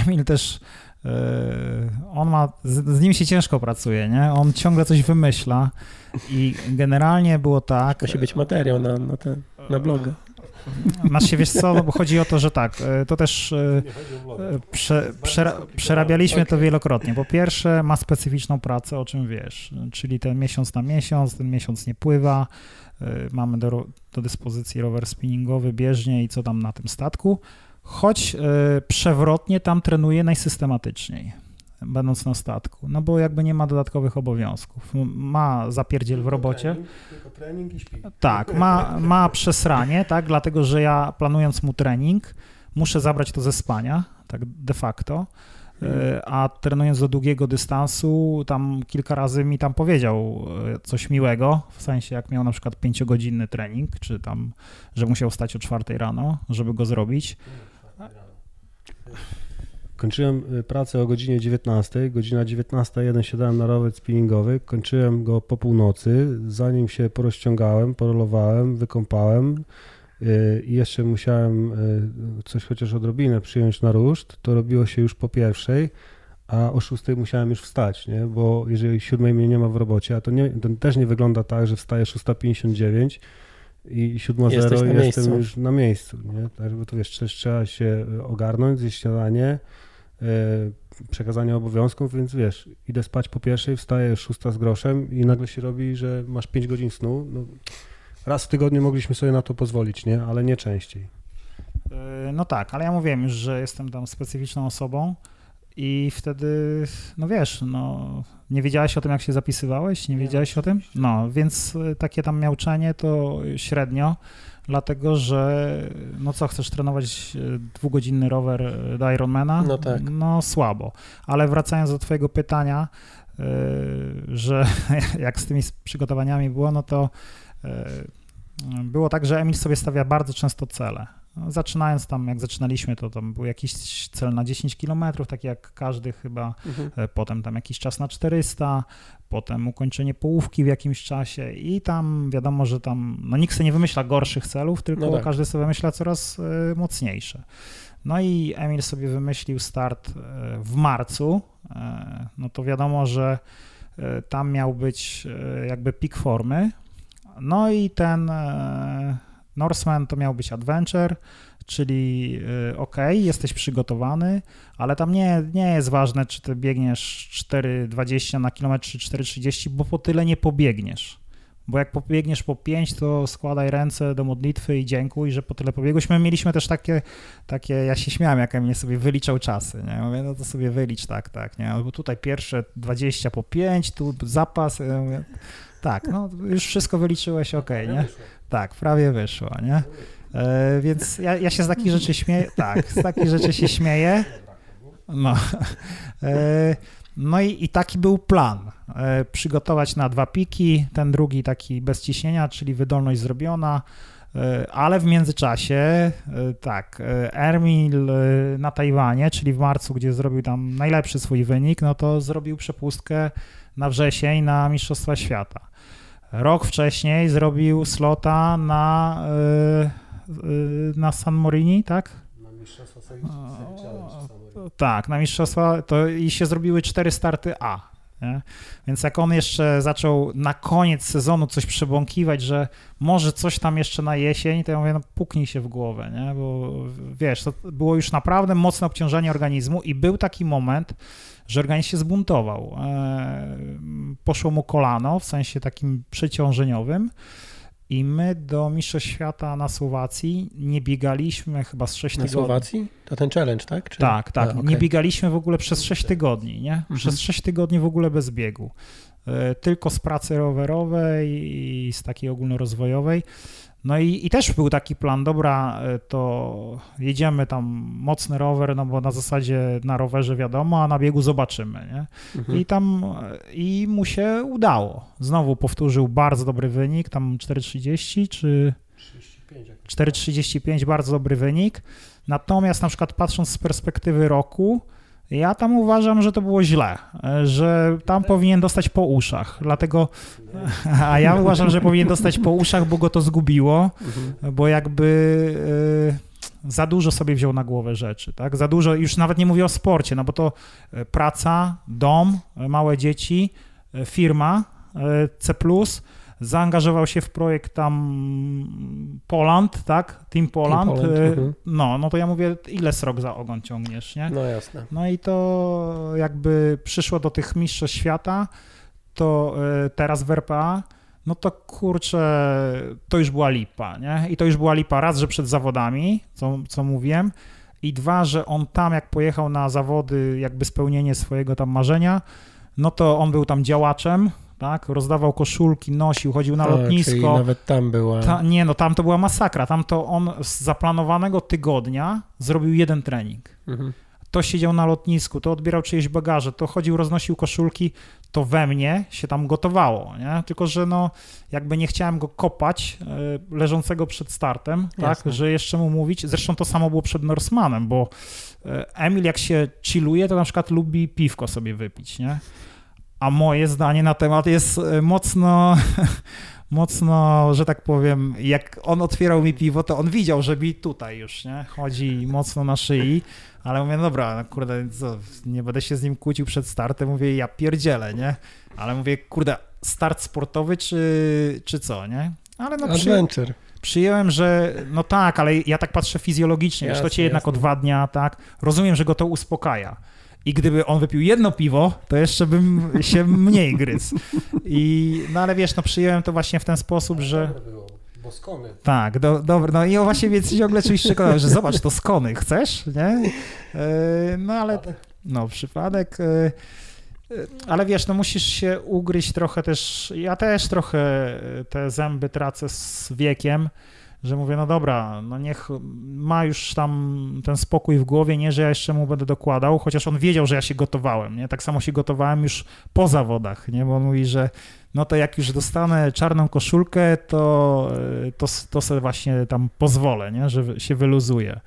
Emil też, y, on ma, z, z, nim się ciężko pracuje, nie? On ciągle coś wymyśla i generalnie było tak... Musi być materiał na, na, ten, na bloga. Znaczy, wiesz co, bo chodzi o to, że tak, e, to też e, prze, przera, przerabialiśmy to wielokrotnie. Po pierwsze, ma specyficzną pracę, o czym wiesz, czyli ten miesiąc na miesiąc, ten miesiąc nie pływa, e, mamy do, do dyspozycji rower spinningowy, bieżnie i co tam na tym statku, choć przewrotnie tam trenuje najsystematyczniej będąc na statku, no bo jakby nie ma dodatkowych obowiązków. Ma zapierdziel w robocie. Tylko trening i śpi. Tak, ma, ma przesranie, tak, dlatego, że ja planując mu trening, muszę zabrać to ze spania, tak de facto. E, a trenując do długiego dystansu, tam kilka razy mi tam powiedział e, coś miłego, w sensie jak miał na przykład pięciogodzinny trening, czy tam, że musiał stać o czwartej rano, żeby go zrobić. Kończyłem y, pracę o godzinie 19, godzina 19.01 siadałem na rower spinningowy, kończyłem go po północy, zanim się porozciągałem, porolowałem, wykąpałem, y, i jeszcze musiałem y, coś chociaż odrobinę przyjąć na ruszt, to robiło się już po pierwszej, a o szóstej musiałem już wstać, nie? bo jeżeli siódmej mnie nie ma w robocie, a to, nie, to też nie wygląda tak, że wstaję 6.59 i 7.0 jestem miejscu. już na miejscu, nie? Tak, bo to wiesz, trzeba się ogarnąć, zjeść śniadanie, przekazanie obowiązków, więc wiesz, idę spać po pierwszej, wstaję szósta z groszem i nagle się robi, że masz 5 godzin snu. No, raz w tygodniu mogliśmy sobie na to pozwolić, nie? Ale nie częściej. E, no tak, ale ja mówiłem już, że jestem tam specyficzną osobą i wtedy, no wiesz, no nie wiedziałeś o tym, jak się zapisywałeś? Nie wiedziałeś o tym? No, więc e, takie tam miałczenie to średnio dlatego że no co, chcesz trenować e, dwugodzinny rower e, do Ironmana? No tak. No słabo. Ale wracając do twojego pytania, e, że <laughs> jak z tymi przygotowaniami było, no to było tak, że Emil sobie stawia bardzo często cele. No, zaczynając tam, jak zaczynaliśmy, to tam był jakiś cel na 10 km, tak jak każdy chyba, mhm. Potem tam jakiś czas na 400, potem ukończenie połówki w jakimś czasie i tam wiadomo, że tam, no nikt sobie nie wymyśla gorszych celów, tylko no tak. każdy sobie wymyśla coraz e, mocniejsze. No i Emil sobie wymyślił start e, w marcu, no to wiadomo, że tam miał być jakby pik formy, no i ten Norseman to miał być adventure, czyli y, ok, jesteś przygotowany, ale tam nie, nie jest ważne, czy ty biegniesz 4,20 na kilometr, czy 4,30, bo po tyle nie pobiegniesz. Bo jak pobiegniesz po 5, to składaj ręce do modlitwy i dziękuj, że po tyle pobiegłeś. My mieliśmy też takie, takie ja się śmiałem, jak mnie sobie wyliczał czasy, nie? Mówię, no to sobie wylicz, tak, tak, nie? Bo tutaj pierwsze 20 po 5, tu zapas, ja mówię, tak, no już wszystko wyliczyłeś, ok, nie? Tak, prawie wyszło, nie? E, więc ja, ja, się z takich rzeczy śmieję, tak, z takich rzeczy się śmieję. No, e, no i, i, taki był plan. E, przygotować na dwa piki, ten drugi taki bez ciśnienia, czyli wydolność zrobiona, ale w międzyczasie, tak, Ermil na Tajwanie, czyli w marcu, gdzie zrobił tam najlepszy swój wynik, no to zrobił przepustkę na wrzesień na Mistrzostwa Świata. Rok wcześniej zrobił slota na, na San Morini, tak? Na Mistrzostwa Tak, na Mistrzostwa to i się zrobiły cztery starty A. Nie? Więc jak on jeszcze zaczął na koniec sezonu coś przebąkiwać, że może coś tam jeszcze na jesień, to ja mówię, no puknij się w głowę, nie? bo wiesz, to było już naprawdę mocne obciążenie organizmu i był taki moment, że organizm się zbuntował. E, poszło mu kolano w sensie takim przeciążeniowym. I my do Mistrzostw Świata na Słowacji nie biegaliśmy chyba z 6 na tygodni. Na Słowacji? To ten challenge, tak? Czy... Tak, tak. A, okay. Nie biegaliśmy w ogóle przez 6 tygodni, nie? Mhm. Przez 6 tygodni w ogóle bez biegu. E, tylko z pracy rowerowej i z takiej ogólnorozwojowej. No i, i też był taki plan, dobra, e, to jedziemy tam mocny rower, no bo na zasadzie na rowerze wiadomo, a na biegu zobaczymy, nie? Mhm. I tam, i mu się udało. Znowu powtórzył bardzo dobry wynik, tam 4,30 czy... 4,35, bardzo dobry wynik. Natomiast na przykład patrząc z perspektywy roku, ja tam uważam, że to było źle, że tam powinien dostać po uszach, dlatego, <laughs> a ja uważam, że powinien dostać po uszach, bo go to zgubiło, bo jakby e, za dużo sobie wziął na głowę rzeczy, tak? Za dużo, już nawet nie mówię o sporcie, no bo to e, praca, dom, małe dzieci, e, firma, C+, zaangażował się w projekt tam Poland, tak? Team Poland. Team Poland y, mhm. no, no to ja mówię, ile srok za ogon ciągniesz, nie? No jasne. No i to jakby przyszło do tych mistrzostw świata, to y, teraz w RPA, no to kurczę, to już była lipa, nie? I to już była lipa raz, że przed zawodami, co, co mówiłem, i dwa, że on tam jak pojechał na zawody, jakby spełnienie swojego tam marzenia, no to on był tam działaczem, tak? Rozdawał koszulki, nosił, chodził na lotnisko. Czyli nawet tam była. Ta, nie, no tam to była masakra. Tam to on z zaplanowanego tygodnia zrobił jeden trening. Mhm. To siedział na lotnisku, to odbierał czyjeś bagaże, to chodził, roznosił koszulki, to we mnie się tam gotowało, nie? Tylko, że no jakby nie chciałem go kopać e, leżącego przed startem, tak, że jeszcze mu mówić, zresztą to samo było przed Norsmanem, bo e, Emil jak się chilluje, to na przykład lubi piwko sobie wypić, nie? A moje zdanie na temat jest e, mocno <laughs> mocno, że tak powiem, jak on otwierał mi piwo, to on widział, że mi tutaj już, nie, chodzi mocno na szyi, ale mówię, dobra, no kurde, co, nie będę się z nim kłócił przed startem, mówię, ja pierdzielę, nie, ale mówię, kurde, start sportowy czy, czy co, nie, ale no Adventure. Przyjąłem, że no tak, ale ja tak patrzę fizjologicznie, jasne, wiesz, to cię jednak jasne. odwadnia, tak? Rozumiem, że go to uspokaja. I gdyby on wypił jedno piwo, to jeszcze bym się mniej gryzł. I, no ale wiesz, no przyjąłem to właśnie w ten sposób, że... Skony. Tak, do, dobry. No i właśnie więc ciągle czymś przekonałem, że zobacz, to skony, chcesz, nie? E, no ale, no przypadek... E, ale wiesz, no musisz się ugryźć trochę też, ja też trochę te zęby tracę z wiekiem, że mówię, no dobra, no niech ma już tam ten spokój w głowie, nie, że ja jeszcze mu będę dokładał, chociaż on wiedział, że ja się gotowałem, nie, tak samo się gotowałem już po zawodach, nie, bo on mówi, że no to jak już dostanę czarną koszulkę, to, to, to sobie właśnie tam pozwolę, nie, że się wyluzuje.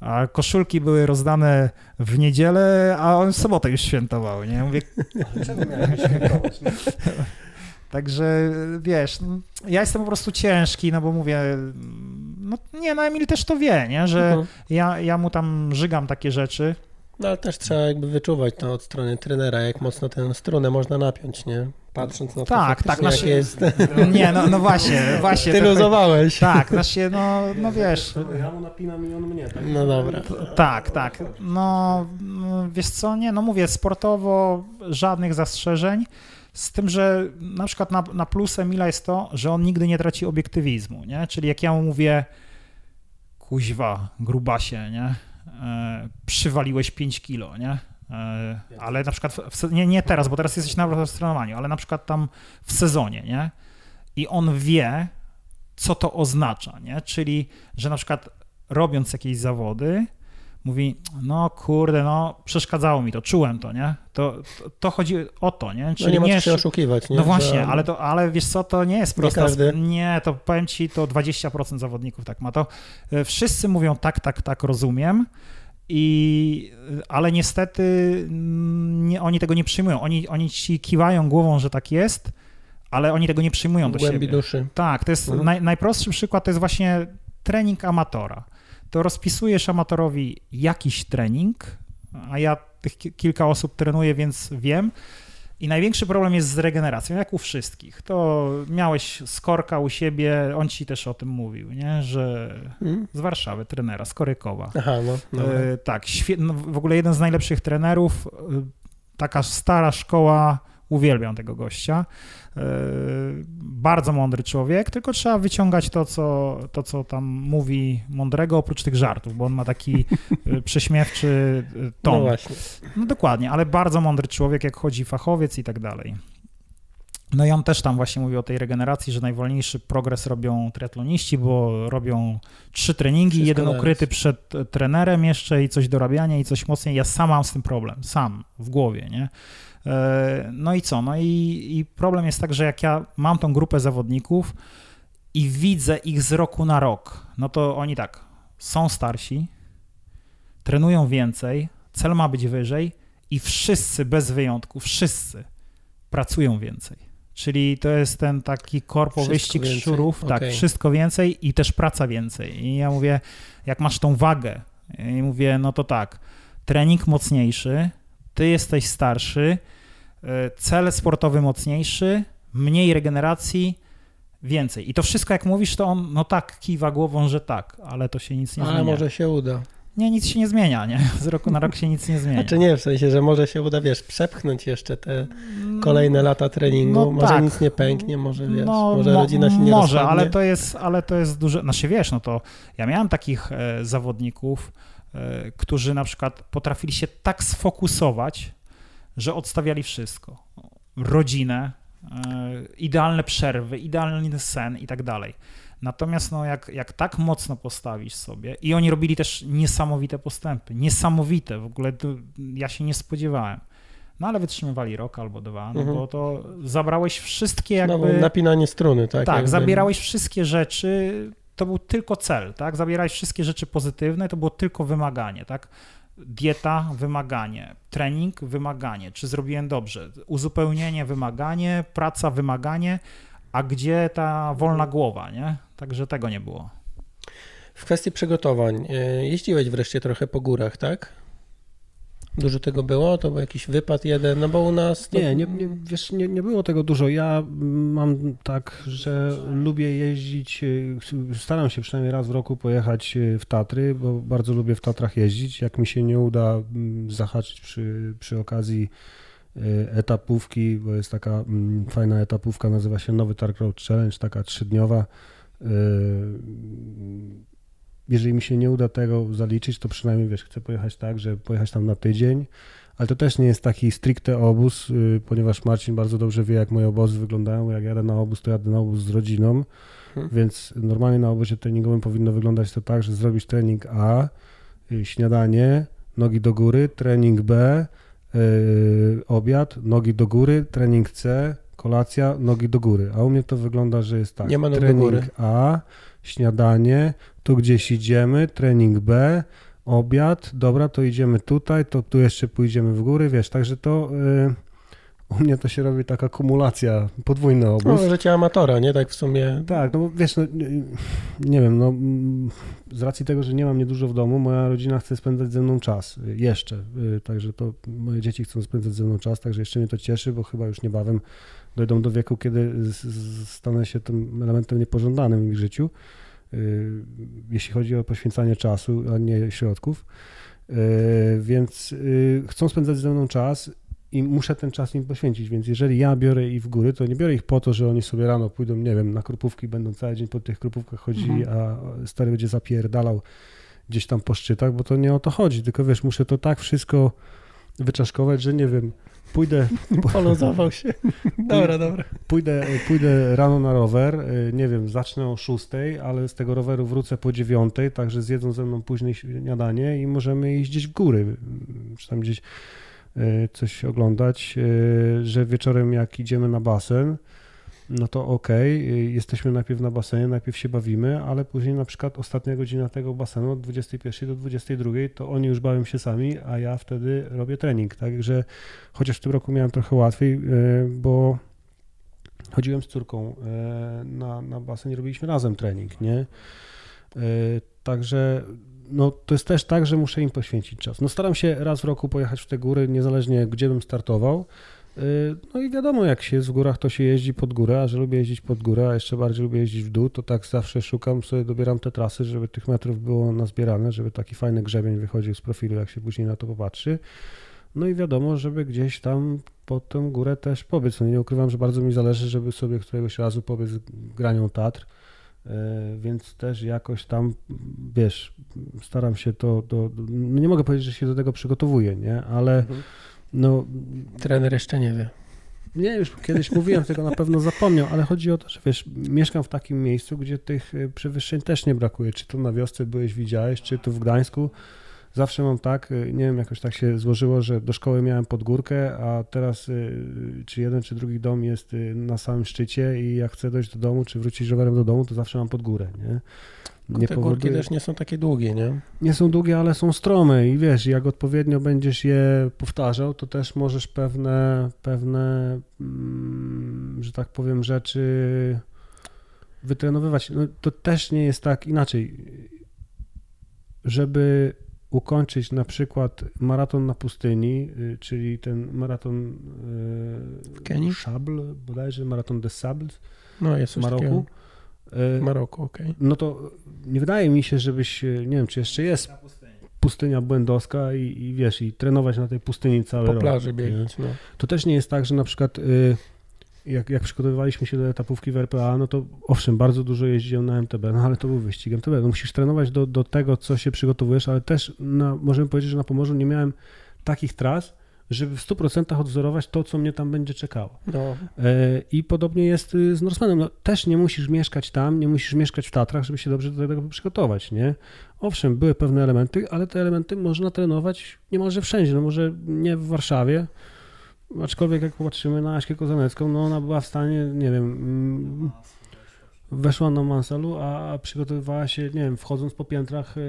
A koszulki były rozdane w niedzielę, a on w sobotę już świętował, nie? Mówię... <laughs> Czemu miałem świętować? <laughs> Także wiesz, no, ja jestem po prostu ciężki, no bo mówię, no nie, no Emil też to wie, nie, że mhm. ja, ja mu tam żygam takie rzeczy. No ale też trzeba jakby wyczuwać to od strony trenera, jak mocno tę strunę można napiąć, nie? Patrząc na to, tak, tak, nasz... jest. <laughs> Nie, no, no właśnie, właśnie. Ty luzowałeś. Tak, nasz się, no, no wiesz. Ja mu napinam i on mnie, tak? No dobra. Tak, tak. No, wiesz co, nie, no mówię, sportowo żadnych zastrzeżeń. Z tym, że na przykład na, na plus Emila jest to, że on nigdy nie traci obiektywizmu, nie? Czyli jak ja mu mówię, kuźwa, grubasie, nie? E, przywaliłeś 5 kilo, nie? E, ale na przykład, w, nie, nie teraz, bo teraz jesteś na trenowaniu, ale na przykład tam w sezonie, nie? I on wie, co to oznacza, nie? Czyli, że na przykład robiąc jakieś zawody, mówi, no kurde, no przeszkadzało mi to, czułem to, nie? To, to, to chodzi o to, nie? Czyli no nie ma się oszukiwać, nie? No właśnie, Że... ale, to, ale wiesz co, to nie jest proste. Nie, nie, to powiem ci, to 20% zawodników tak ma. To e, wszyscy mówią tak, tak, tak, rozumiem, i, ale niestety mm, nie, oni tego nie przyjmują. Oni, oni ci kiwają głową, że tak jest, ale oni tego nie przyjmują do głębi siebie. duszy. Tak, to jest mhm. naj, najprostszy przykład, to jest właśnie trening amatora to rozpisujesz amatorowi jakiś trening, a ja tych kilka osób trenuję, więc wiem. I największy problem jest z regeneracją, jak u wszystkich. To miałeś Skorka u siebie, on ci też o tym mówił, nie? że hmm? z Warszawy, trenera, z Korykowa. Aha, no, no. E, tak, no, w ogóle jeden z najlepszych trenerów, e, taka stara szkoła, uwielbiam tego gościa. E, bardzo mądry człowiek, tylko trzeba wyciągać to co, to, co tam mówi mądrego, oprócz tych żartów, bo on ma taki e, <laughs> prześmiewczy e, ton. No właśnie. No dokładnie, ale bardzo mądry człowiek, jak chodzi fachowiec i tak dalej. No i on też tam właśnie mówi o tej regeneracji, że najwolniejszy progres robią triatloniści, bo robią trzy treningi, Wszystko jeden ukryty przed trenerem jeszcze i coś dorabiania i coś mocniej. Ja sam mam z tym problem, sam w głowie, nie? E, no i co? No i, i problem jest tak, że jak ja mam tą grupę zawodników i widzę ich z roku na rok, no to oni tak, są starsi, trenują więcej, cel ma być wyżej i wszyscy bez wyjątku, wszyscy pracują więcej. Czyli to jest ten taki korpo wyścig więcej. szczurów, okay. tak, wszystko więcej i też praca więcej. I ja mówię, jak masz tą wagę, i mówię, no to tak, trening mocniejszy, ty jesteś starszy, cel sportowy mocniejszy, mniej regeneracji, więcej. I to wszystko, jak mówisz, to on, no tak, kiwa głową, że tak, ale to się nic nie ale zmienia. Ale może się uda. Nie, nic się nie zmienia, nie? <laughs> Z roku na rok się nic nie zmienia. Znaczy nie, w sensie, że może się uda, wiesz, przepchnąć jeszcze te kolejne lata treningu, no może tak. nic nie pęknie, może wiesz, no, może rodzina się nie Może, rozpadnie. ale to jest, ale to jest duże, znaczy wiesz, no to ja miałem takich e, zawodników, E, którzy na przykład potrafili się tak sfokusować, że odstawiali wszystko. Rodzinę, e, idealne przerwy, idealny sen i tak dalej. Natomiast no, jak, jak tak mocno postawisz sobie, i oni robili też niesamowite postępy, niesamowite, w ogóle to, ja się nie spodziewałem. No ale wytrzymywali rok albo dwa, no Mhm. bo to zabrałeś wszystkie jakby... No, napinanie struny, tak? Tak, jakby. zabierałeś wszystkie rzeczy, to był tylko cel, tak? Zabierałeś wszystkie rzeczy pozytywne, to było tylko wymaganie, tak? Dieta, wymaganie, trening, wymaganie, czy zrobiłem dobrze, uzupełnienie, wymaganie, praca, wymaganie, a gdzie ta wolna głowa, nie? Także tego nie było. W kwestii przygotowań, e, jeździłeś wreszcie trochę po górach, tak? Dużo tego było? To był jakiś wypad jeden, no bo u nas... To... Nie, nie, nie, wiesz, nie, nie było tego dużo. Ja mam tak, że lubię jeździć, y, staram się przynajmniej raz w roku pojechać y, w Tatry, bo bardzo lubię w Tatrach jeździć. Jak mi się nie uda mm, zahaczyć przy, przy okazji y, etapówki, bo jest taka mm, fajna etapówka, nazywa się Nowy Targ Road Challenge, taka trzydniowa. Jeżeli mi się nie uda tego zaliczyć, to przynajmniej wiesz, chcę pojechać tak, że pojechać tam na tydzień, ale to też nie jest taki stricte obóz, y, ponieważ Marcin bardzo dobrze wie, jak moje obozy wyglądają. Jak jadę na obóz, to jadę na obóz z rodziną, Mhm. więc normalnie na obozie treningowym powinno wyglądać to tak, że zrobisz trening A, y, śniadanie, nogi do góry, trening B, y, obiad, nogi do góry, trening C, kolacja, nogi do góry. A u mnie to wygląda, że jest tak. Nie ma do trening góry. A, śniadanie, tu gdzieś idziemy, trening B, obiad, dobra, to idziemy tutaj, to tu jeszcze pójdziemy w góry, wiesz, także to y, u mnie to się robi taka kumulacja, podwójny obóz. No, życie amatora, nie? Tak w sumie... Tak, no bo wiesz, no, nie- nie wiem, no z racji tego, że nie mam mnie dużo w domu, moja rodzina chce spędzać ze mną czas, y, jeszcze, y, także to moje dzieci chcą spędzać ze mną czas, także jeszcze mnie to cieszy, bo chyba już niebawem dojdą do wieku, kiedy stanę się tym elementem niepożądanym w ich życiu, y, jeśli chodzi o poświęcanie czasu, a nie środków, Y, więc y, chcą spędzać ze mną czas i muszę ten czas im poświęcić, więc jeżeli ja biorę ich w góry, to nie biorę ich po to, że oni sobie rano pójdą, nie wiem, na krupówki, będą cały dzień po tych krupówkach chodzili, a stary będzie zapierdalał gdzieś tam po szczytach, bo to nie o to chodzi, tylko wiesz, muszę to tak wszystko wyczaszkować, że nie wiem, pójdę, <laughs> Poluzował się. dobra, dobra. pójdę, pójdę rano na rower, y, nie wiem, zacznę o 6, ale z tego roweru wrócę po 9, także zjedzą ze mną później śniadanie i możemy iść gdzieś w góry, y, czy tam gdzieś y, coś oglądać, że wieczorem jak idziemy na basen, no to okej, y, jesteśmy najpierw na basenie, najpierw się bawimy, ale później na przykład ostatnia godzina tego basenu od 21 do 22 to oni już bawią się sami, a ja wtedy robię trening, także chociaż w tym roku miałem trochę łatwiej, y, bo chodziłem z córką e, na, na basen i robiliśmy razem trening, nie? E, Także no, to jest też tak, że muszę im poświęcić czas. No staram się raz w roku pojechać w te góry, niezależnie gdzie bym startował. E, No i wiadomo, jak się jest w górach, to się jeździ pod górę, a że lubię jeździć pod górę, a jeszcze bardziej lubię jeździć w dół, to tak zawsze szukam sobie, dobieram te trasy, żeby tych metrów było nazbierane, żeby taki fajny grzebień wychodził z profilu, jak się później na to popatrzy. No i wiadomo, żeby gdzieś tam pod tę górę też pobiec. No nie ukrywam, że bardzo mi zależy, żeby sobie któregoś razu pobiec granią Tatr, e, więc też jakoś tam, wiesz, staram się to, do, no nie mogę powiedzieć, że się do tego przygotowuję, nie, ale Mhm. No Trener jeszcze nie wie. nie, już kiedyś mówiłem, tego na pewno zapomniał, ale chodzi o to, że wiesz, mieszkam w takim miejscu, gdzie tych y, przewyższeń też nie brakuje. Czy tu na wiosce byłeś, widziałeś, czy tu w Gdańsku. Zawsze mam tak, y, nie wiem, jakoś tak się złożyło, że do szkoły miałem pod górkę, a teraz y, czy jeden, czy drugi dom jest na samym szczycie i jak chcę dojść do domu, czy wrócić rowerem do domu, to zawsze mam pod górę, nie? Nie, Te górki powoduje- też nie są takie długie, nie? nie są długie, ale są strome i wiesz, jak odpowiednio będziesz je powtarzał, to też możesz pewne, pewne, mm, że tak powiem, rzeczy wytrenowywać. No, to też nie jest tak inaczej. Żeby ukończyć na przykład maraton na pustyni, y, czyli ten maraton y, W Kenii? Szable, bodajże maraton des Sables No jest w Maroku. takiego. Y, Maroku, okej. no to nie wydaje mi się, żebyś, e, nie wiem, czy jeszcze jest pustynia błędowska i, i wiesz, i trenować na tej pustyni cały Po rok. plaży nie? biegać, no. To też nie jest tak, że na przykład y, jak, jak przygotowywaliśmy się do etapówki w RPA, no to owszem, bardzo dużo jeździłem na MTB, no ale to był wyścig MTB. No musisz trenować do, do tego, co się przygotowujesz, ale też na, możemy powiedzieć, że na Pomorzu nie miałem takich tras, żeby w 100% odwzorować to, co mnie tam będzie czekało. No, E, I podobnie jest y, z Norsemenem. No, też nie musisz mieszkać tam, nie musisz mieszkać w Tatrach, żeby się dobrze do tego przygotować, nie? Owszem, były pewne elementy, ale te elementy można trenować niemalże wszędzie. No może nie w Warszawie, aczkolwiek jak popatrzymy na Aśkę Kozanecką, no ona była w stanie, nie wiem, mm, weszła na Mansalu, a przygotowywała się, nie wiem, wchodząc po piętrach e,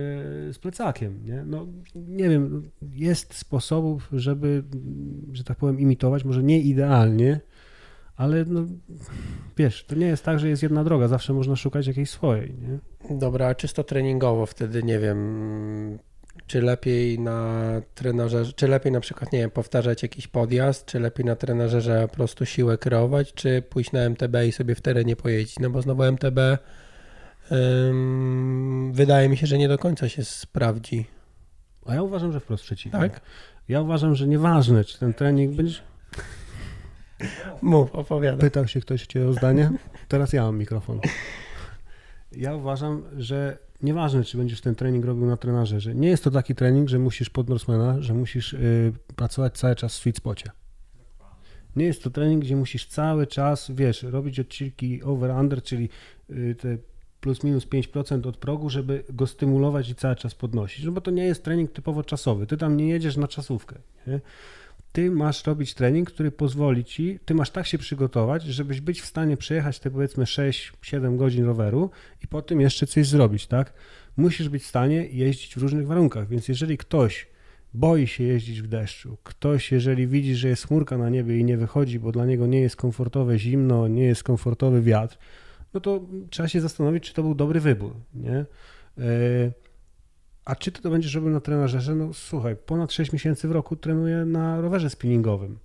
z plecakiem, nie? No, nie wiem, jest sposobów, żeby, że tak powiem, imitować, może nie idealnie, ale no, wiesz, to nie jest tak, że jest jedna droga, zawsze można szukać jakiejś swojej, nie? dobra, a czysto treningowo wtedy, nie wiem, czy lepiej na trenerze, czy lepiej na przykład, nie wiem, powtarzać jakiś podjazd, czy lepiej na trenerze po prostu siłę kreować, czy pójść na MTB i sobie w terenie pojeździć, no bo znowu MTB ym, wydaje mi się, że nie do końca się sprawdzi, A ja uważam, że wprost przeciwnie. tak? Ja uważam, że nieważne, czy ten trening będzie... Mów, opowiadaj. Pytał się ktoś cię o zdanie? Teraz ja mam mikrofon. Ja uważam, że nieważne, czy będziesz ten trening robił na trenażerze. Nie jest to taki trening, że musisz pod Norsemana, że musisz y, pracować cały czas w sweet spocie. Nie jest to trening, gdzie musisz cały czas, wiesz, robić odcinki over-under, czyli y, te plus minus 5% od progu, żeby go stymulować i cały czas podnosić. No bo to nie jest trening typowo czasowy. Ty tam nie jedziesz na czasówkę. Nie? Ty masz robić trening, który pozwoli ci, ty masz tak się przygotować, żebyś być w stanie przejechać te powiedzmy 6-7 godzin roweru i po tym jeszcze coś zrobić, tak? Musisz być w stanie jeździć w różnych warunkach, więc jeżeli ktoś boi się jeździć w deszczu, ktoś jeżeli widzi, że jest chmurka na niebie i nie wychodzi, bo dla niego nie jest komfortowe zimno, nie jest komfortowy wiatr, no to trzeba się zastanowić, czy to był dobry wybór, nie? Yy, a czy ty to będziesz robił na trenażerze? No słuchaj, ponad 6 miesięcy w roku trenuję na rowerze spinningowym,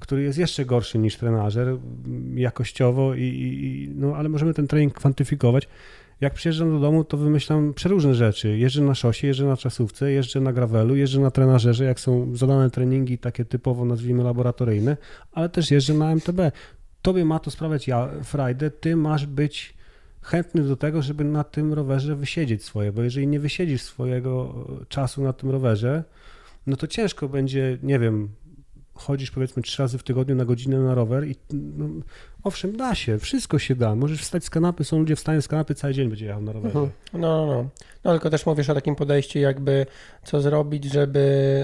który jest jeszcze gorszy niż trenażer jakościowo, i, i- no ale możemy ten trening kwantyfikować. Jak przyjeżdżam do domu, to wymyślam przeróżne rzeczy. Jeżdżę na szosie, jeżdżę na czasówce, jeżdżę na gravelu, jeżdżę na trenażerze, jak są zadane treningi takie typowo, nazwijmy, laboratoryjne, ale też jeżdżę na MTB. Tobie ma to sprawiać ja, frajdę, ty masz być chętny do tego, żeby na tym rowerze wysiedzieć swoje, bo jeżeli nie wysiedzisz swojego e, czasu na tym rowerze, no to ciężko będzie, nie wiem, chodzisz powiedzmy trzy razy w tygodniu na godzinę na rower i no, owszem, da się, wszystko się da. Możesz wstać z kanapy, są ludzie wstają z kanapy, cały dzień będzie jechał na rowerze. Mhm. No, no, no. No tylko też mówisz o takim podejściu, jakby co zrobić, żeby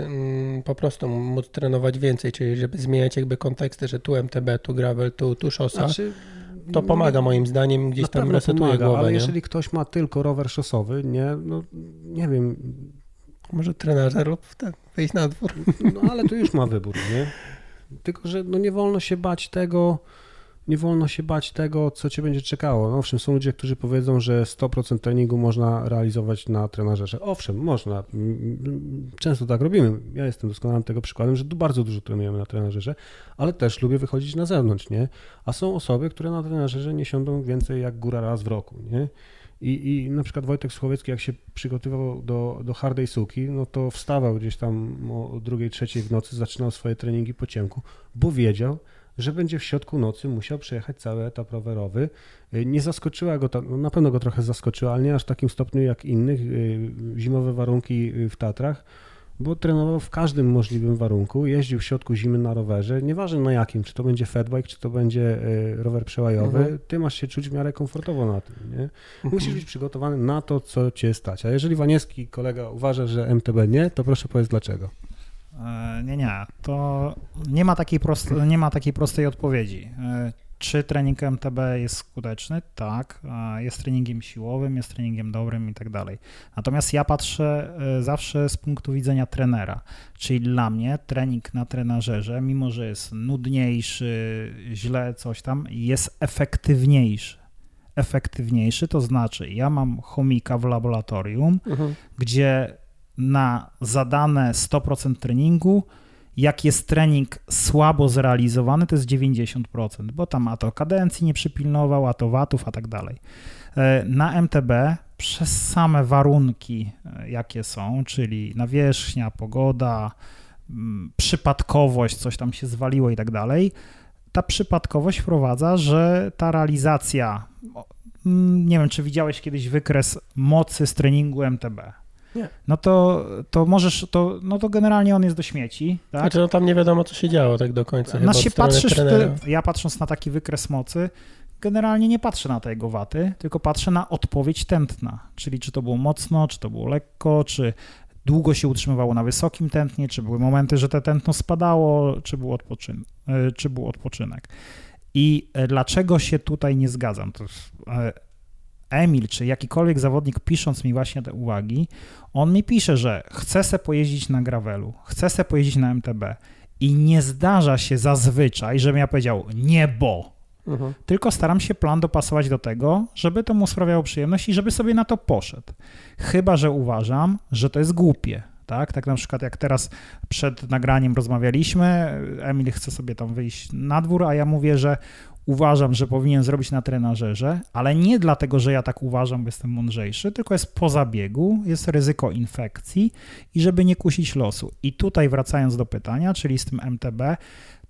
mm, po prostu móc trenować więcej, czyli żeby zmieniać jakby konteksty, że tu MTB, tu gravel, tu, tu szosa. Znaczy, to pomaga moim zdaniem, gdzieś tam resetuje pomaga, głowę, ale nie? jeżeli ktoś ma tylko rower szosowy, nie, no nie wiem, Może trenerze lub ten, wyjść na dwór. No ale to już ma wybór, nie? Tylko, że no nie wolno się bać tego, nie wolno się bać tego, co cię będzie czekało. No, owszem, są ludzie, którzy powiedzą, że 100% treningu można realizować na trenażerze. Owszem, można. Często tak robimy. Ja jestem doskonałym tego przykładem, że bardzo dużo trenujemy na trenażerze, ale też lubię wychodzić na zewnątrz, nie? A są osoby, które na trenażerze nie siądą więcej jak góra raz w roku, nie? I, I na przykład Wojtek Słowiecki, jak się przygotowywał do, do hardej suki, no to wstawał gdzieś tam o drugiej, trzeciej w nocy, zaczynał swoje treningi po ciemku, bo wiedział, że będzie w środku nocy musiał przejechać cały etap rowerowy. Y, Nie zaskoczyła go, ta, no na pewno go trochę zaskoczyła, ale nie aż w takim stopniu jak innych, y, zimowe warunki y, w Tatrach, bo trenował w każdym możliwym warunku, jeździł w środku zimy na rowerze, nieważne na jakim, czy to będzie fatbike, czy to będzie rower przełajowy, Mhm. ty masz się czuć w miarę komfortowo na tym, nie? Musisz być przygotowany na to, co cię stać. A jeżeli Wanieski kolega uważa, że MTB nie, to proszę powiedzieć dlaczego. E, Nie, nie. To nie ma takiej, nie ma takiej prostej odpowiedzi. E, Czy trening MTB jest skuteczny? Tak. E, Jest treningiem siłowym, jest treningiem dobrym i tak dalej. Natomiast ja patrzę zawsze z punktu widzenia trenera. Czyli dla mnie trening na trenażerze, mimo że jest nudniejszy, źle coś tam, jest efektywniejszy. Efektywniejszy to znaczy, ja mam chomika w laboratorium, Mhm. gdzie na zadane 100% treningu, jak jest trening słabo zrealizowany, to jest 90%, bo tam a to kadencji nie przypilnował, a to watów, a tak dalej. E, Na MTB przez same warunki, e, jakie są, czyli nawierzchnia, pogoda, mm, przypadkowość, coś tam się zwaliło i tak dalej, ta przypadkowość wprowadza, że ta realizacja, mm, nie wiem, czy widziałeś kiedyś wykres mocy z treningu MTB. Nie. no to, to możesz, to, no to generalnie on jest do śmieci, tak? Znaczy, no tam nie wiadomo, co się działo tak do końca. No się patrzysz, ja patrząc na taki wykres mocy, generalnie nie patrzę na te jego waty, tylko patrzę na odpowiedź tętna, czyli czy to było mocno, czy to było lekko, czy długo się utrzymywało na wysokim tętnie, czy były momenty, że te tętno spadało, czy był, odpoczyn- e, czy był odpoczynek. I e, dlaczego się tutaj nie zgadzam? To e, Emil, czy jakikolwiek zawodnik pisząc mi właśnie te uwagi, on mi pisze, że chce se pojeździć na gravelu, chce se pojeździć na MTB i nie zdarza się zazwyczaj, żebym ja powiedział nie bo, Mhm. tylko staram się plan dopasować do tego, żeby to mu sprawiało przyjemność i żeby sobie na to poszedł. Chyba, że uważam, że to jest głupie. Tak, tak na przykład jak teraz przed nagraniem rozmawialiśmy, Emil chce sobie tam wyjść na dwór, a ja mówię, że uważam, że powinien zrobić na trenażerze, ale nie dlatego, że ja tak uważam, bo jestem mądrzejszy, tylko jest po zabiegu, jest ryzyko infekcji i żeby nie kusić losu. I tutaj wracając do pytania, czyli z tym MTB,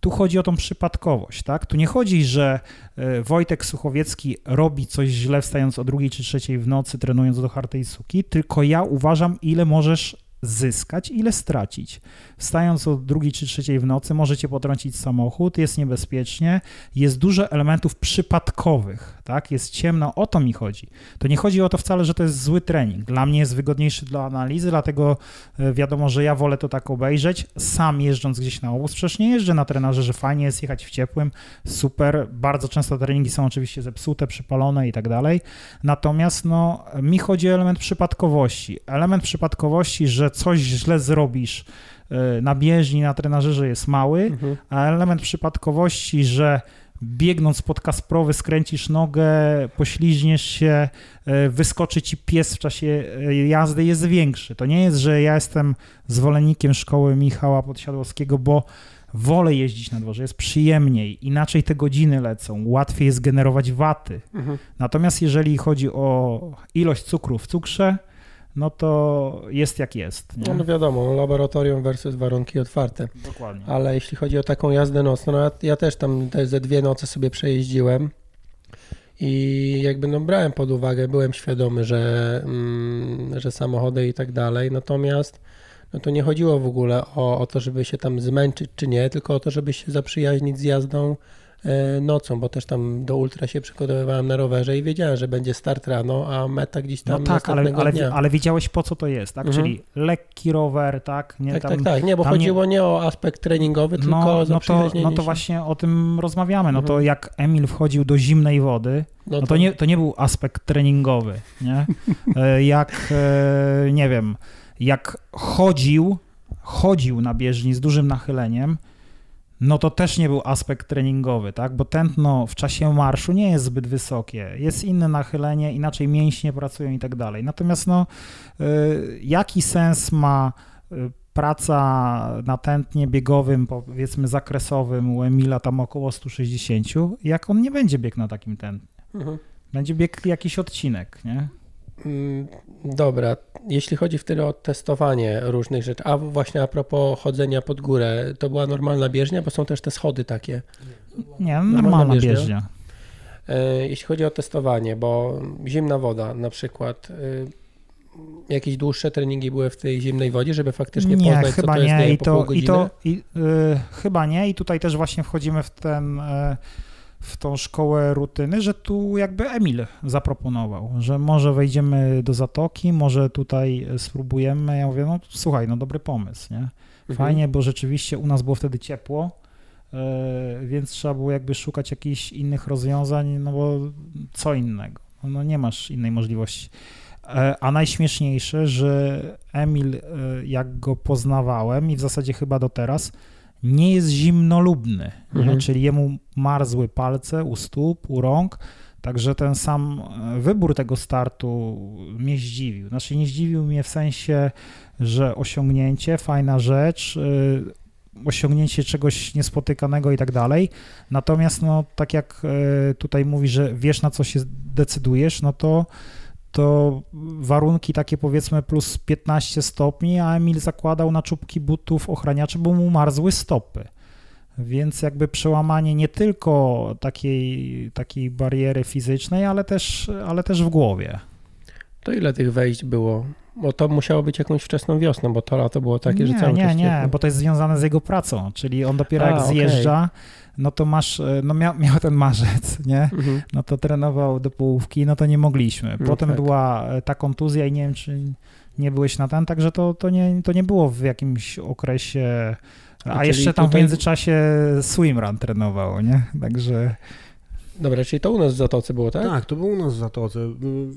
tu chodzi o tą przypadkowość, tak? Tu nie chodzi, że e, Wojtek Suchowiecki robi coś źle wstając o drugiej czy trzeciej w nocy, trenując do hartej suki, tylko ja uważam, ile możesz zyskać, ile stracić. Wstając o drugiej czy trzeciej w nocy możecie potrącić samochód, jest niebezpiecznie, jest dużo elementów przypadkowych, tak? Jest ciemno, o to mi chodzi. To nie chodzi o to wcale, że to jest zły trening. Dla mnie jest wygodniejszy do analizy, dlatego e, wiadomo, że ja wolę to tak obejrzeć, sam jeżdżąc gdzieś na obóz. Przecież nie jeżdżę na trenerze, że fajnie jest jechać w ciepłym, super. Bardzo często treningi są oczywiście zepsute, przypalone i tak dalej. Natomiast no, mi chodzi o element przypadkowości. Element przypadkowości, że coś źle zrobisz na bieżni, na trenażerze jest mały, Mhm. a element przypadkowości, że biegnąc pod kasprowy skręcisz nogę, pośliźniesz się, e, wyskoczy ci pies w czasie e, jazdy jest większy. To nie jest, że ja jestem zwolennikiem szkoły Michała Podsiadłowskiego, bo wolę jeździć na dworze, jest przyjemniej, inaczej te godziny lecą, łatwiej jest generować waty. Mhm. Natomiast jeżeli chodzi o ilość cukru w cukrze, no to jest jak jest. Nie? No, no wiadomo, laboratorium versus warunki otwarte. Dokładnie. Ale jeśli chodzi o taką jazdę nocną, no ja, ja też tam te ze dwie noce sobie przejeździłem i jakby no brałem pod uwagę, byłem świadomy, że, mm, że samochody i tak dalej, natomiast no to nie chodziło w ogóle o, o to, żeby się tam zmęczyć czy nie, tylko o to, żeby się zaprzyjaźnić z jazdą nocą, bo też tam do ultra się przygotowywałem na rowerze i wiedziałem, że będzie start rano, a meta gdzieś No tam tak, ale, ale, dnia. ale wiedziałeś po co to jest, tak? Mhm. Czyli lekki rower, tak? Nie tak, tam, tak, tak. Nie, bo chodziło nie... o aspekt treningowy, tylko No, o no, to, no to właśnie o tym rozmawiamy. No to Mhm. jak Emil wchodził do zimnej wody, no to nie, to nie był aspekt treningowy, nie? <laughs> E, Jak, e, nie wiem, jak chodził, chodził na bieżni z dużym nachyleniem, no to też nie był aspekt treningowy, tak? Bo tętno w czasie marszu nie jest zbyt wysokie. Jest inne nachylenie, inaczej mięśnie pracują i tak dalej. Natomiast no, y, jaki sens ma y, praca na tętnie biegowym, powiedzmy zakresowym u Emila tam około 160, jak on nie będzie biegł na takim tętnie? Mhm. Będzie biegł jakiś odcinek, nie? Mm, Dobra, jeśli chodzi wtedy o testowanie różnych rzeczy, a właśnie a propos chodzenia pod górę, to była normalna bieżnia, bo są też te schody takie. Nie, Normalna normalna bieżnia? bieżnia. E, Jeśli chodzi o testowanie, bo zimna woda na przykład, e, jakieś dłuższe treningi były w tej zimnej wodzie, żeby faktycznie nie, poznać, chyba co to jest, nie. wiem, I to, i to i, y, chyba nie. I tutaj też właśnie wchodzimy w ten. W tą szkołę rutyny, że tu jakby Emil zaproponował, że może wejdziemy do zatoki, może tutaj spróbujemy. Ja mówię, no słuchaj, no dobry pomysł, nie? Mhm. Fajnie, bo rzeczywiście u nas było wtedy ciepło, e, więc trzeba było jakby szukać jakichś innych rozwiązań, no bo co innego? No nie masz innej możliwości. E, A najśmieszniejsze, że Emil, e, jak go poznawałem i w zasadzie chyba do teraz, nie jest zimnolubny? Mhm. czyli jemu marzły palce u stóp, u rąk, także ten sam e, wybór tego startu mnie zdziwił. Znaczy nie zdziwił mnie w sensie, że osiągnięcie, fajna rzecz, y, osiągnięcie czegoś niespotykanego i tak dalej. Natomiast, no, tak jak y, tutaj mówi, że wiesz na co się decydujesz, no to, to warunki takie powiedzmy plus 15 stopni, a Emil zakładał na czubki butów ochraniaczy, bo mu marzły stopy. Więc jakby przełamanie nie tylko takiej, takiej bariery fizycznej, ale też, ale też w głowie. To ile tych wejść było Bo to musiało być jakąś wczesną wiosną, bo to lato było takie, nie, że cały nie, czas Nie, ciepło. bo to jest związane z jego pracą, czyli on dopiero A, jak zjeżdża, no to masz, e, no miał, <laughs> miał ten marzec, nie? Mhm. No to trenował do połówki, no to nie mogliśmy. No Potem tak. była e, ta kontuzja i nie wiem, czy nie byłeś na ten, także to, to, nie, to nie było w jakimś okresie, a Czyli jeszcze tam tutaj- w międzyczasie swimrun trenował, nie? Także Dobra, czyli to u nas w Zatoce było, tak? Tak, to było u nas w Zatoce.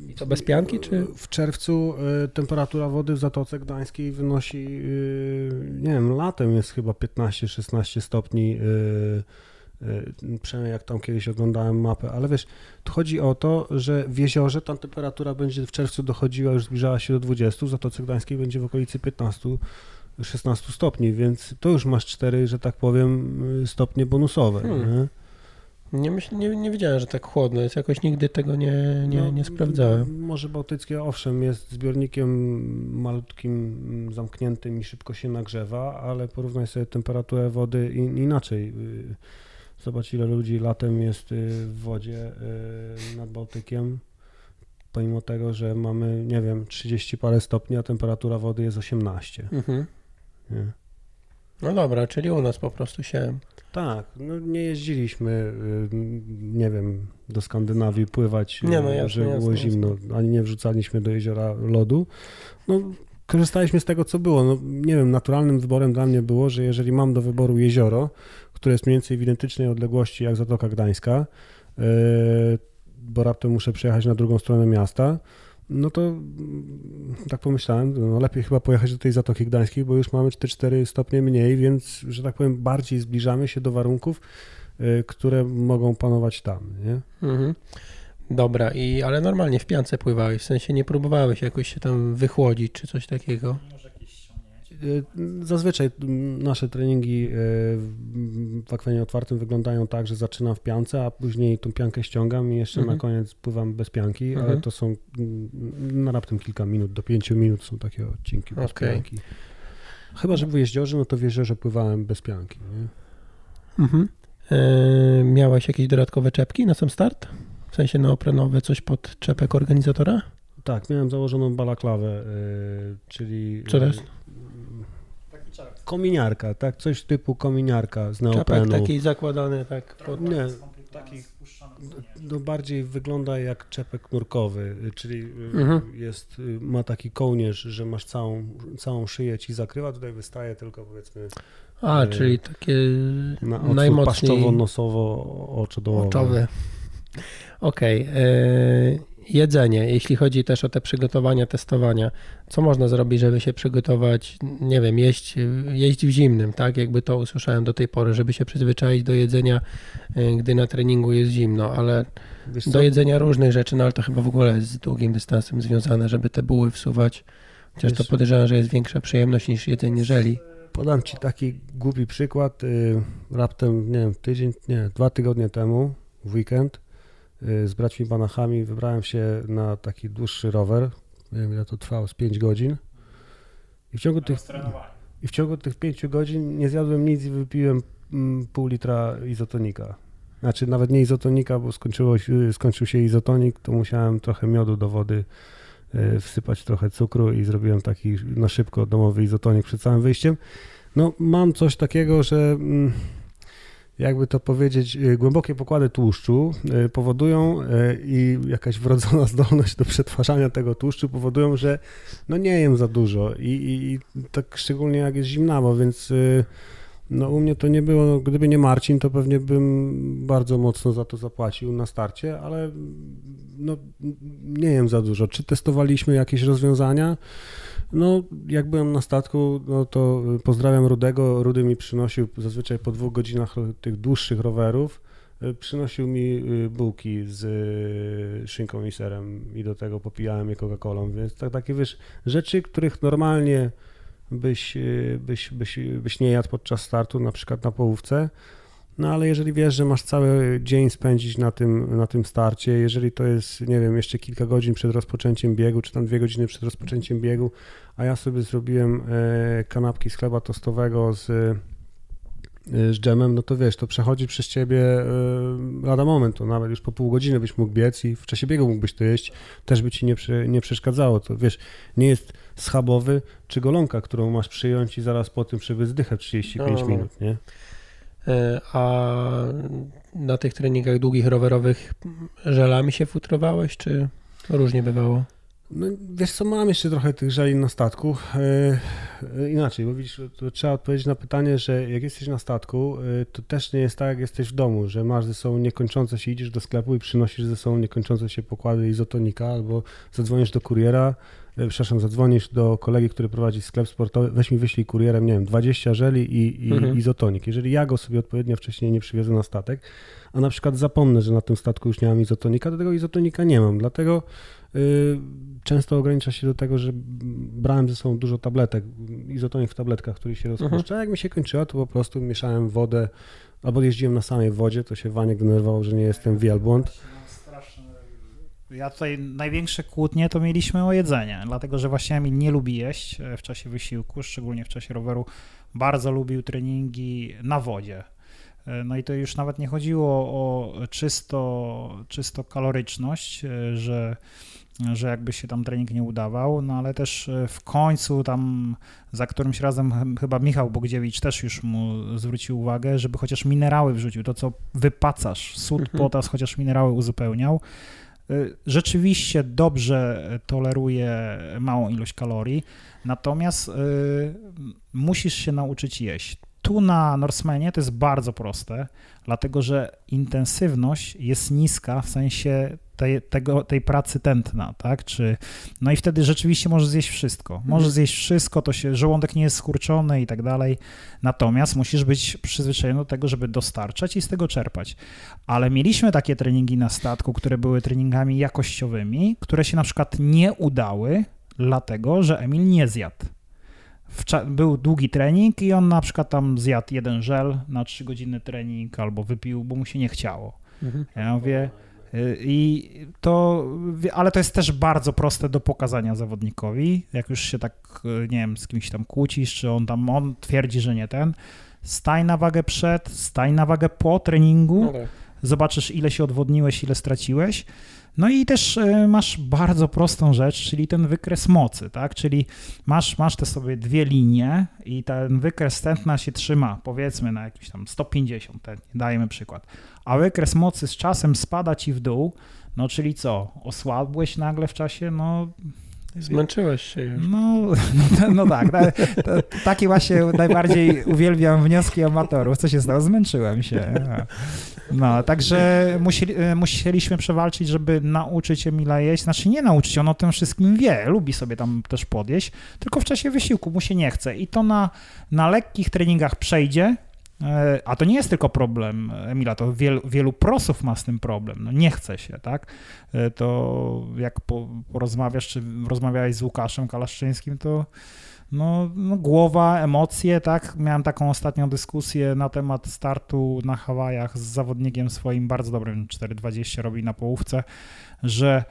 I to bez pianki, czy? W czerwcu y, temperatura wody w Zatoce Gdańskiej wynosi, y, nie wiem, latem jest chyba 15-16 stopni, y, przynajmniej jak tam kiedyś oglądałem mapę, ale wiesz, tu chodzi o to, że w jeziorze tam temperatura będzie w czerwcu dochodziła, już zbliżała się do 20, w Zatoce Gdańskiej będzie w okolicy 15 16 stopni, więc to już masz 4, że tak powiem, stopnie bonusowe. Hmm. Nie? Myśl, nie, nie wiedziałem, że tak chłodno jest. Jakoś nigdy tego nie, nie, No, nie sprawdzałem. Morze Bałtyckie, owszem, jest zbiornikiem malutkim, zamkniętym i szybko się nagrzewa, ale porównaj sobie temperaturę wody in, inaczej. Y, Zobacz, ile ludzi latem jest y, w wodzie y, nad Bałtykiem, pomimo tego, że mamy, nie wiem, 30 parę stopni, a temperatura wody jest 18. Mhm. Nie? No dobra, czyli u nas po prostu się... Tak, no nie jeździliśmy, y, nie wiem, do Skandynawii pływać, Nie, no y, jasne, że było jasne, zimno, ani nie wrzucaliśmy do jeziora lodu. No, korzystaliśmy z tego, co było. No, nie wiem, naturalnym wyborem dla mnie było, że jeżeli mam do wyboru jezioro, które jest mniej więcej w identycznej odległości jak Zatoka Gdańska, y, bo raptem muszę przejechać na drugą stronę miasta, no to mm, tak pomyślałem, no lepiej chyba pojechać do tej Zatoki Gdańskiej, bo już mamy 4 stopnie mniej, więc, że tak powiem, bardziej zbliżamy się do warunków, y, które mogą panować tam, nie? Mhm. Dobra, i, ale normalnie w piance pływałeś, w sensie nie próbowałeś jakoś się tam wychłodzić czy coś takiego. Y, Zazwyczaj nasze treningi y, w akwenie otwartym wyglądają tak, że zaczynam w piance, a później tą piankę ściągam i jeszcze Mhm. na koniec pływam bez pianki, ale Mhm. to są na raptem kilka minut, do pięciu minut są takie odcinki bez Okej. pianki. Chyba, że w jeździorze, no to w jeziorze pływałem bez pianki, nie? Mhm. E, miałeś jakieś dodatkowe czepki na sam start? W sensie neoprenowe, coś pod czepek organizatora? Tak, miałem założoną balaklawę, czyli... Co to jest? Y, Kominiarka, tak, coś typu kominiarka z Czepek neoprenu. taki zakładany tak pod... Nie, taki no bardziej wygląda jak czepek nurkowy, y, czyli y, Mhm. jest, y, ma taki kołnierz, że masz całą, całą szyję ci zakrywa, tutaj wystaje tylko powiedzmy A, y, czyli takie na najmocniej paszczowo-nosowo-oczodołowe. oczowe. Okej. e, Jedzenie, jeśli chodzi też o te przygotowania, testowania, co można zrobić, żeby się przygotować, nie wiem, jeść, jeść w zimnym, tak? Jakby to usłyszałem do tej pory, żeby się przyzwyczaić do jedzenia, e, gdy na treningu jest zimno, ale do jedzenia różnych rzeczy, no ale to chyba w ogóle jest z długim dystansem związane, żeby te buły wsuwać. Chociaż to Wiesz- podejrzewam, że jest większa przyjemność niż jedzenie żeli. Podam ci taki głupi przykład. y, Raptem, nie wiem, tydzień, nie, dwa tygodnie temu, w weekend, y, z braćmi Banachami wybrałem się na taki dłuższy rower. Nie wiem, ile to trwało, z 5 godzin. I w ciągu tych, i w ciągu tych 5 godzin nie zjadłem nic i wypiłem mm, pół litra izotonika. Znaczy nawet nie izotonika, bo skończyło skończył się izotonik, to musiałem trochę miodu do wody y, wsypać trochę cukru i zrobiłem taki na szybko domowy izotonik przed całym wyjściem. No mam coś takiego, że mm, jakby to powiedzieć, y, głębokie pokłady tłuszczu y, powodują y, i jakaś wrodzona <laughs> zdolność do przetwarzania tego tłuszczu powodują, że no nie jem za dużo i, i, i tak szczególnie jak jest zimnawo, więc no u mnie to nie było, no, gdyby nie Marcin, to pewnie bym bardzo mocno za to zapłacił na starcie, ale no nie jem za dużo. Czy testowaliśmy jakieś rozwiązania? No, jak byłem na statku, no to y, pozdrawiam Rudego. Rudy mi przynosił zazwyczaj po dwóch godzinach tych dłuższych rowerów, y, przynosił mi y, bułki z szynką i serem i do tego popijałem je Coca-Colą, więc tak, takie wiesz, rzeczy, których normalnie byś, byś, byś, byś nie jadł podczas startu, na przykład na połówce, no ale jeżeli wiesz, że masz cały dzień spędzić na tym, na tym starcie, jeżeli to jest, nie wiem, jeszcze kilka godzin przed rozpoczęciem biegu, czy tam dwie godziny przed rozpoczęciem biegu, a ja sobie zrobiłem e, kanapki z chleba tostowego z, y, z dżemem, no to wiesz, to przechodzi przez ciebie y, lada moment, to nawet już po pół godziny byś mógł biec i w czasie biegu mógłbyś to jeść, też by ci nie, nie przeszkadzało. To wiesz, nie jest schabowy czy golonka, którą masz przyjąć i zaraz po tym żeby zdychać 35 No, no. minut, nie? E, A na tych treningach długich rowerowych żelami się futrowałeś, czy różnie bywało? No wiesz co, mam jeszcze trochę tych żeli na statku. Yy, yy, inaczej, bo widzisz, to trzeba odpowiedzieć na pytanie, że jak jesteś na statku, to też nie jest tak, jak jesteś w domu, że masz ze sobą niekończące się, idziesz do sklepu i przynosisz ze sobą niekończące się pokłady izotonika, albo zadzwonisz do kuriera, przepraszam, zadzwonisz do kolegi, który prowadzi sklep sportowy, weź mi wyślij kurierem, nie wiem, 20 żeli i, i Mhm. izotonik. Jeżeli ja go sobie odpowiednio wcześniej nie przywiozę na statek, a na przykład zapomnę, że na tym statku już nie mam izotonika, to tego izotonika nie mam, dlatego y, często ogranicza się do tego, że brałem ze sobą dużo tabletek, izotonik w tabletkach, który się rozpuszcza. Jak mi się kończyła, to po prostu mieszałem wodę, albo jeździłem na samej wodzie, to się Wanie denerwował, że nie jestem wielbłąd. Ja tutaj największe kłótnie to mieliśmy o jedzenie, dlatego że właśnie Emil nie lubi jeść e, w czasie wysiłku, szczególnie w czasie roweru. Bardzo lubił treningi na wodzie. E, No i to już nawet nie chodziło o czysto, czysto kaloryczność, e, że, że jakby się tam trening nie udawał, no ale też w końcu tam za którymś razem ch- chyba Michał Bogdziewicz też już mu zwrócił uwagę, żeby chociaż minerały wrzucił, to co wypacasz, sód, Mhm. potas, chociaż minerały uzupełniał. Y, Rzeczywiście dobrze toleruje małą ilość kalorii, natomiast y, musisz się nauczyć jeść. Tu na Norsemanie to jest bardzo proste, dlatego że intensywność jest niska w sensie tej, tego, tej pracy tętna, tak? Czy, no i wtedy rzeczywiście możesz zjeść wszystko. Możesz zjeść wszystko, to się żołądek nie jest skurczony i tak dalej. Natomiast musisz być przyzwyczajony do tego, żeby dostarczać i z tego czerpać. Ale mieliśmy takie treningi na statku, które były treningami jakościowymi, które się na przykład nie udały, dlatego że Emil nie zjadł. Był długi trening i on na przykład tam zjadł jeden żel na 3 godziny trening albo wypił, bo mu się nie chciało. Ja mówię, y, i to, ale to jest też bardzo proste do pokazania zawodnikowi. Jak już się tak, y, nie wiem, z kimś tam kłócisz, czy on tam, on twierdzi, że nie ten, staj na wagę przed, staj na wagę po treningu, No tak. Zobaczysz ile się odwodniłeś, ile straciłeś. No i też y, masz bardzo prostą rzecz, czyli ten wykres mocy, tak? Czyli masz, masz te sobie dwie linie i ten wykres tętna się trzyma, powiedzmy na jakimś tam 150 tętnie, dajemy przykład. A wykres mocy z czasem spada ci w dół, no czyli co? Osłabłeś nagle w czasie? No Zmęczyłeś się już. no, no, <laughs> no tak, ta, ta, takie właśnie najbardziej uwielbiam wnioski amatorów. Co się stało? Zmęczyłem się. No, także musieli, e, musieliśmy przewalczyć, żeby nauczyć Emila jeść. Znaczy nie nauczyć, on o tym wszystkim wie, lubi sobie tam też podjeść, tylko w czasie wysiłku mu się nie chce. I to na, na lekkich treningach przejdzie, a to nie jest tylko problem Emila, to wielu, wielu prosów ma z tym problem. No nie chce się, tak? E, to jak po, porozmawiasz, czy rozmawiałeś z Łukaszem Kalaszczyńskim, to no, no głowa, emocje, tak? Miałem taką ostatnią dyskusję na temat startu na Hawajach z zawodnikiem swoim, bardzo dobrym 4.20 robi na połówce, że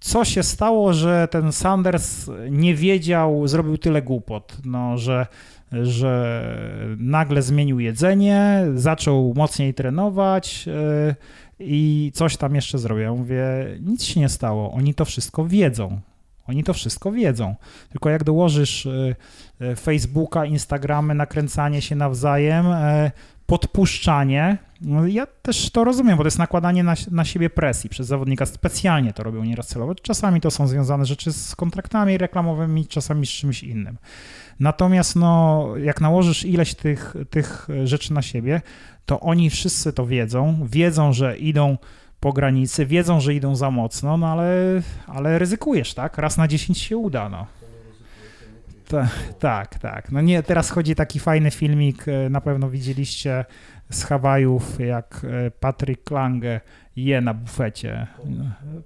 co się stało, że ten Sanders nie wiedział, zrobił tyle głupot, no, że, że nagle zmienił jedzenie, zaczął mocniej trenować yy, i coś tam jeszcze zrobił. Ja mówię, nic się nie stało, oni to wszystko wiedzą. Oni to wszystko wiedzą. Tylko jak dołożysz y, y, Facebooka, Instagramy, nakręcanie się nawzajem, y, podpuszczanie, no ja też to rozumiem, bo to jest nakładanie na, na siebie presji przez zawodnika. Specjalnie to robią nieraz celowo. Czasami to są związane rzeczy z kontraktami reklamowymi, czasami z czymś innym. Natomiast no, jak nałożysz ileś tych, tych rzeczy na siebie, to oni wszyscy to wiedzą, wiedzą, że idą po granicy, wiedzą, że idą za mocno, no ale, ale ryzykujesz, tak? Raz na 10 się uda, no. Ta, tak, tak. No nie, teraz chodzi taki fajny filmik, e, na pewno widzieliście z Hawajów, jak e, Patrick Lange je na bufecie.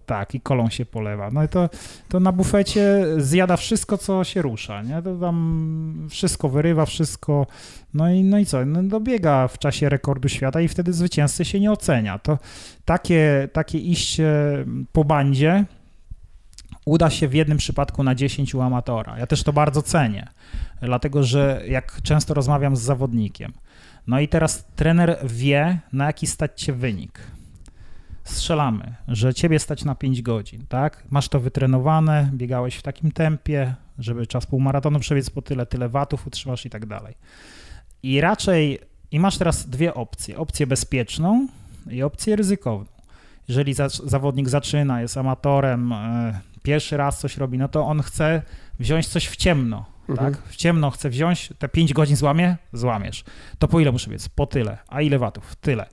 Tak, i kolą się polewa. No i to, to na bufecie zjada wszystko, co się rusza, nie? To tam wszystko wyrywa, wszystko. No i, no i co? No dobiega w czasie rekordu świata i wtedy zwycięzcy się nie ocenia. To takie, takie iście po bandzie uda się w jednym przypadku na 10 u amatora. Ja też to bardzo cenię, dlatego że jak często rozmawiam z zawodnikiem, no i teraz trener wie, na jaki stać cię wynik. Strzelamy, że ciebie stać na 5 godzin, tak? Masz to wytrenowane, biegałeś w takim tempie, żeby czas półmaratonu przebiec po tyle, tyle watów utrzymasz i tak dalej. I raczej, i masz teraz dwie opcje. Opcję bezpieczną i opcję ryzykowną. Jeżeli za, zawodnik zaczyna, jest amatorem, e, pierwszy raz coś robi, no to on chce wziąć coś w ciemno, Mhm. tak? W ciemno chce wziąć, te 5 godzin złamie? Złamiesz. To po ile muszę biec? Po tyle. A ile watów? Tyle.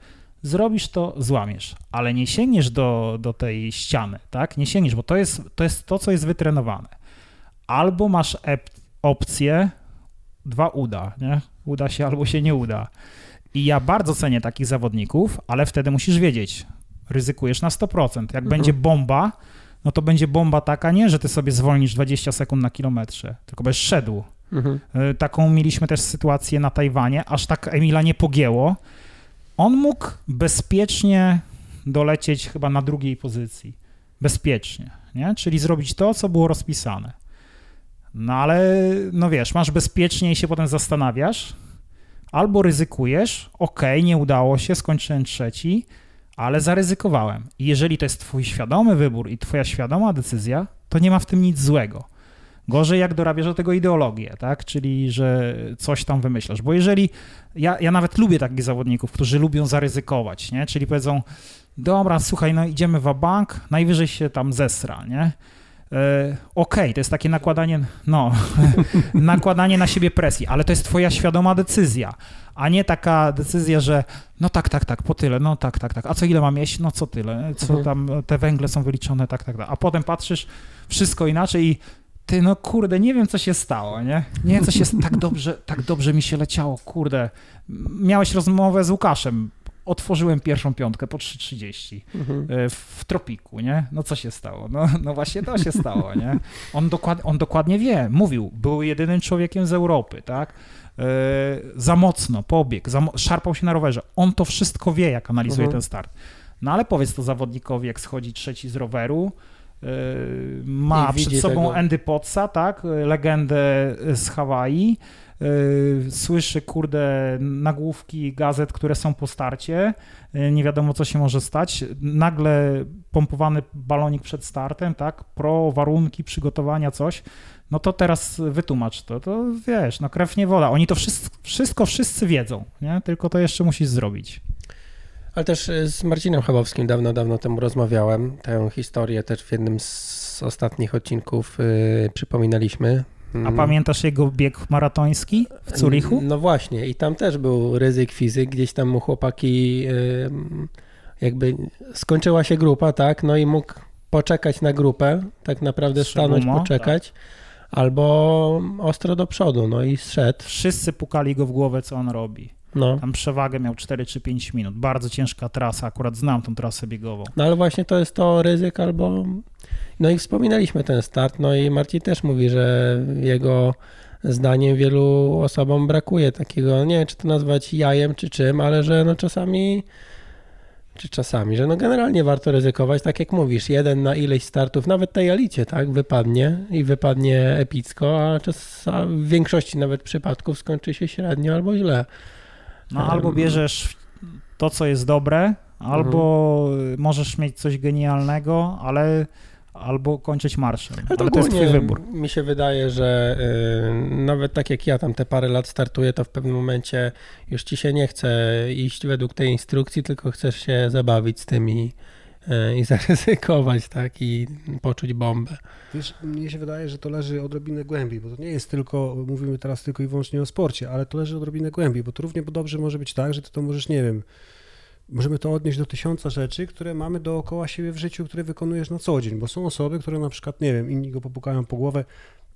Zrobisz to, złamiesz, ale nie sięgniesz do, do tej ściany, tak? Nie sięgniesz, bo to jest, to jest to, co jest wytrenowane. Albo masz opcję, dwa uda, nie? Uda się albo się nie uda. I ja bardzo cenię takich zawodników, ale wtedy musisz wiedzieć, ryzykujesz na 100%. Jak Mhm. będzie bomba, no to będzie bomba taka, nie, że ty sobie zwolnisz 20 sekund na kilometrze, tylko będziesz szedł. Mhm. Y, Taką mieliśmy też sytuację na Tajwanie, aż tak Emila nie pogięło. On mógł bezpiecznie dolecieć chyba na drugiej pozycji. Bezpiecznie, nie? Czyli zrobić to, co było rozpisane. No ale, no wiesz, masz bezpiecznie i się potem zastanawiasz, albo ryzykujesz, okej, nie udało się, skończyłem trzeci, ale zaryzykowałem. I jeżeli to jest twój świadomy wybór i twoja świadoma decyzja, to nie ma w tym nic złego. Gorzej jak dorabiasz do tego ideologię, tak? Czyli, że coś tam wymyślasz. Bo jeżeli, ja, ja nawet lubię takich zawodników, którzy lubią zaryzykować, nie? Czyli powiedzą, dobra, słuchaj, no idziemy w bank, najwyżej się tam zesra, nie? E, Okej, to jest takie nakładanie, no, <laughs> nakładanie na siebie presji, ale to jest twoja świadoma decyzja, a nie taka decyzja, że no tak, tak, tak, po tyle, no tak, tak, tak, a co ile mam jeść? No co tyle, co Mhm. tam, te węgle są wyliczone, tak, tak, tak, a potem patrzysz, wszystko inaczej i ty, no kurde, nie wiem, co się stało, nie? Nie wiem, co się, <laughs> tak dobrze, tak dobrze mi się leciało, kurde. Miałeś rozmowę z Łukaszem, otworzyłem pierwszą piątkę po 3.30 Mhm. e, w tropiku, nie? No co się stało? No, no właśnie to się stało, nie? On, dokład, on dokładnie wie, mówił, był jedynym człowiekiem z Europy, tak? E, za mocno pobiegł, za, szarpał się na rowerze. On to wszystko wie, jak analizuje Mhm. ten start. No ale powiedz to zawodnikowi, jak schodzi trzeci z roweru, ma przed sobą tego. Andy Potsa, tak? Legendę z Hawaii. e, Słyszy, kurde, nagłówki gazet, które są po starcie. e, Nie wiadomo, co się może stać. Nagle pompowany balonik przed startem, tak? Pro, warunki, przygotowania, coś. No to teraz wytłumacz to. To wiesz, no krew nie woda. Oni to wszystko, wszystko wszyscy wiedzą, nie? Tylko to jeszcze musisz zrobić. Ale też y, z Marcinem Chabowskim dawno, dawno temu rozmawiałem. Tę historię też w jednym z ostatnich odcinków y, przypominaliśmy. A Mm. pamiętasz jego bieg maratoński w Zurichu? No właśnie, i tam też był ryzyk fizyk, gdzieś tam mu chłopaki y, jakby skończyła się grupa, tak, no i mógł poczekać na grupę, tak naprawdę stanąć, poczekać, albo ostro do przodu, no i zszedł, Wszyscy pukali go w głowę, co on robi. No. Tam przewagę miał 4 czy 5 minut. Bardzo ciężka trasa, akurat znam tą trasę biegową. No ale właśnie to jest to ryzyk albo... No i wspominaliśmy ten start, no i Marcin też mówi, że jego zdaniem wielu osobom brakuje takiego, nie wiem czy to nazwać jajem czy czym, ale że no czasami, czy czasami, że no generalnie warto ryzykować, tak jak mówisz, jeden na ileś startów, nawet tej alicie, tak, wypadnie i wypadnie epicko, a, czas, a w większości nawet przypadków skończy się średnio albo źle. No Em. albo bierzesz to, co jest dobre, albo Mhm. możesz mieć coś genialnego, ale albo kończyć marszem. Ale Ale to jest twój wybór. Mi się wydaje, że y, nawet tak jak ja tam te parę lat startuję, to w pewnym momencie już ci się nie chce iść według tej instrukcji, tylko chcesz się zabawić z tymi i <laughs> zaryzykować, tak, i poczuć bombę. Wiesz, mnie się wydaje, że to leży odrobinę głębiej, bo to nie jest tylko, mówimy teraz tylko i wyłącznie o sporcie, ale to leży odrobinę głębiej, bo to równie dobrze może być tak, że ty to możesz, nie wiem, możemy to odnieść do tysiąca rzeczy, które mamy dookoła siebie w życiu, które wykonujesz na co dzień, bo są osoby, które na przykład, nie wiem, inni go popukają po głowę,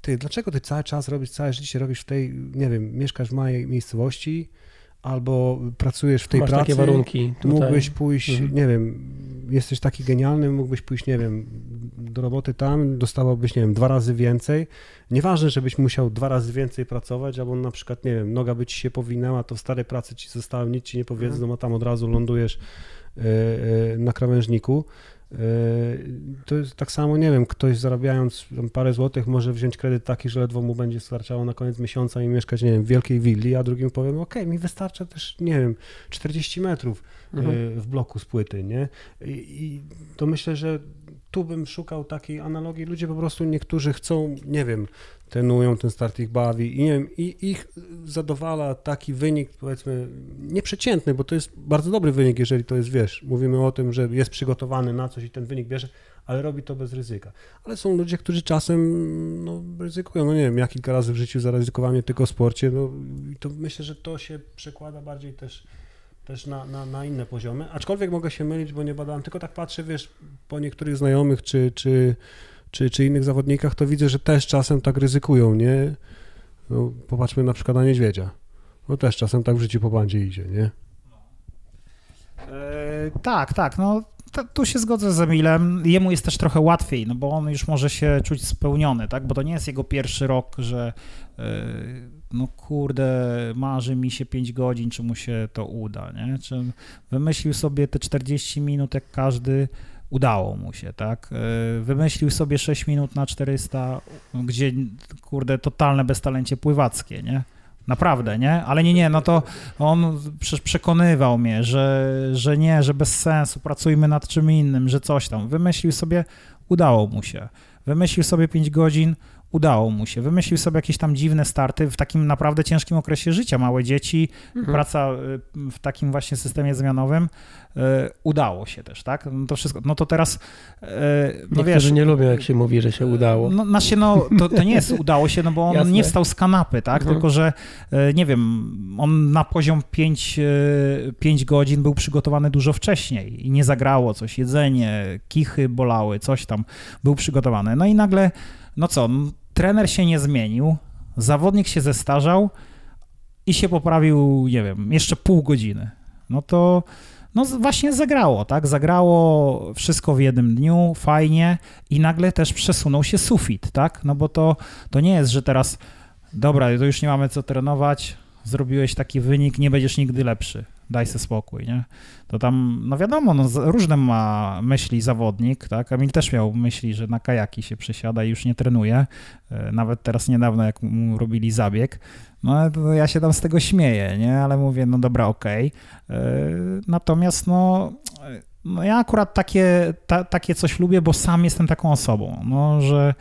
ty, dlaczego ty cały czas robisz, całe życie robisz w tej, nie wiem, mieszkasz w małej miejscowości, albo pracujesz w tej Masz pracy, takie warunki tutaj. Mógłbyś pójść, Mhm. nie wiem, jesteś taki genialny, mógłbyś pójść, nie wiem, do roboty tam, dostawałbyś, nie wiem, dwa razy więcej. Nieważne, żebyś musiał dwa razy więcej pracować, albo na przykład, nie wiem, noga by ci się powinęła, to w starej pracy ci zostało, nic ci nie powiedzą, Mhm. a tam od razu lądujesz e, e, na krawężniku. To jest tak samo, nie wiem, ktoś zarabiając parę złotych może wziąć kredyt taki, że ledwo mu będzie starczało na koniec miesiąca i mieszkać, nie wiem, w wielkiej willi, a drugim powiem, ok, mi wystarcza też, nie wiem, 40 metrów mhm. w bloku z płyty, nie? I, I to myślę, że tu bym szukał takiej analogii. Ludzie po prostu niektórzy chcą, nie wiem, trenują, ten start ich bawi i nie wiem, i ich zadowala taki wynik, powiedzmy, nieprzeciętny, bo to jest bardzo dobry wynik, jeżeli to jest, wiesz, mówimy o tym, że jest przygotowany na coś i ten wynik bierze, ale robi to bez ryzyka. Ale są ludzie, którzy czasem no, ryzykują, no nie wiem, ja kilka razy w życiu zaryzykowałem nie tylko w sporcie, no i to myślę, że to się przekłada bardziej też też na, na, na, inne poziomy, aczkolwiek mogę się mylić, bo nie badałem, tylko tak patrzę, wiesz, po niektórych znajomych czy, czy, czy, czy innych zawodnikach, to widzę, że też czasem tak ryzykują, nie? No, popatrzmy na przykład na niedźwiedzia. No też czasem tak w życiu po bandzie idzie, nie? E, tak, tak, no tu się zgodzę z Emilem. Jemu jest też trochę łatwiej, no bo on już może się czuć spełniony, tak? Bo to nie jest jego pierwszy rok, że e, no kurde, marzy mi się 5 godzin, czy mu się to uda, nie? Czy wymyślił sobie te 40 minut jak każdy, udało mu się, tak? E, wymyślił sobie 6 minut na 400, gdzie, kurde, totalne beztalencie pływackie, nie? Naprawdę, nie? Ale nie, nie, no to on przecież przekonywał mnie, że, że nie, że bez sensu, pracujmy nad czym innym, że coś tam. Wymyślił sobie, udało mu się. Wymyślił sobie 5 godzin, udało mu się. Wymyślił sobie jakieś tam dziwne starty w takim naprawdę ciężkim okresie życia. Małe dzieci, mhm. praca y, w takim właśnie systemie zmianowym. Y, udało się też, tak? No to wszystko. No to teraz. Y, no Niektórzy wiesz, nie lubią, jak się mówi, że się udało. No, znaczy, no to, to nie jest udało się, no bo on Jasne. nie wstał z kanapy, tak? Mhm. Tylko, że nie wiem, on na poziom 5, 5 godzin był przygotowany dużo wcześniej i nie zagrało coś, jedzenie, kichy bolały, coś tam był przygotowany. No i nagle no co, trener się nie zmienił, zawodnik się zestarzał i się poprawił, nie wiem, jeszcze pół godziny. No to no właśnie zagrało, tak? Zagrało wszystko w jednym dniu, fajnie i nagle też przesunął się sufit, tak? No bo to, to nie jest, że teraz dobra, to już nie mamy co trenować, zrobiłeś taki wynik, nie będziesz nigdy lepszy daj sobie spokój, nie? To tam, no wiadomo, no, różne ma myśli zawodnik, tak? Emil też miał myśli, że na kajaki się przesiada i już nie trenuje. E, nawet teraz niedawno, jak mu robili zabieg, no to ja się tam z tego śmieję, nie? Ale mówię, no dobra, okej. Okay. E, natomiast, no, no ja akurat takie, ta, takie coś lubię, bo sam jestem taką osobą, no, że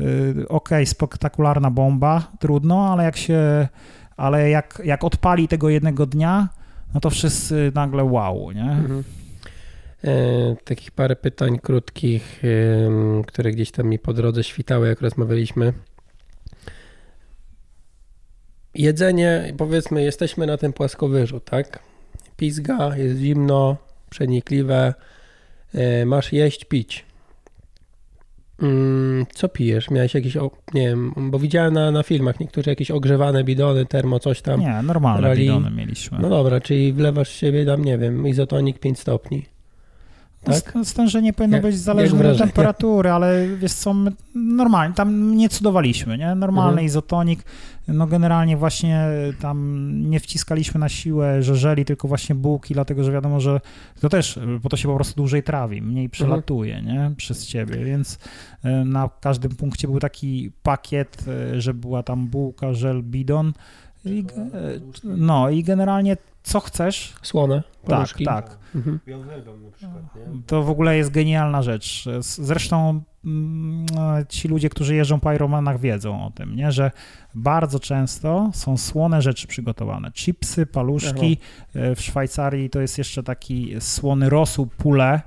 e, okej, okay, spektakularna bomba, trudno, ale jak się, ale jak, jak odpali tego jednego dnia, no to wszyscy nagle wow, nie? Mhm. E, takich parę pytań krótkich, e, które gdzieś tam mi po drodze świtały, jak rozmawialiśmy. Jedzenie, powiedzmy, jesteśmy na tym płaskowyżu, tak? Pizga, jest zimno, przenikliwe, e, masz jeść, pić. Mm, co pijesz? Miałeś jakieś, nie wiem, bo widziałem na, na filmach niektórzy jakieś ogrzewane bidony, termo, coś tam. Nie, normalne rali. bidony mieliśmy. No dobra, czyli wlewasz siebie tam, nie wiem, izotonik 5 stopni. Tak? Stężenie powinno jak, być zależne od temperatury, ale wiesz co, my normalnie, tam nie cudowaliśmy, nie? Normalny mhm. izotonik, no generalnie właśnie tam nie wciskaliśmy na siłę żeżeli, tylko właśnie bułki, dlatego że wiadomo, że to też, bo to się po prostu dłużej trawi, mniej mhm. przelatuje, mhm. nie? Przez ciebie, więc e, na każdym punkcie był taki pakiet, że była tam bułka, żel, bidon, i, no i generalnie co chcesz. Słone. Paluszki. Tak, tak. Mhm. To w ogóle jest genialna rzecz. Zresztą mm, ci ludzie, którzy jeżdżą po Ironmanach wiedzą o tym, nie? że bardzo często są słone rzeczy przygotowane. Chipsy, paluszki. E, w Szwajcarii to jest jeszcze taki słony rosół, pule,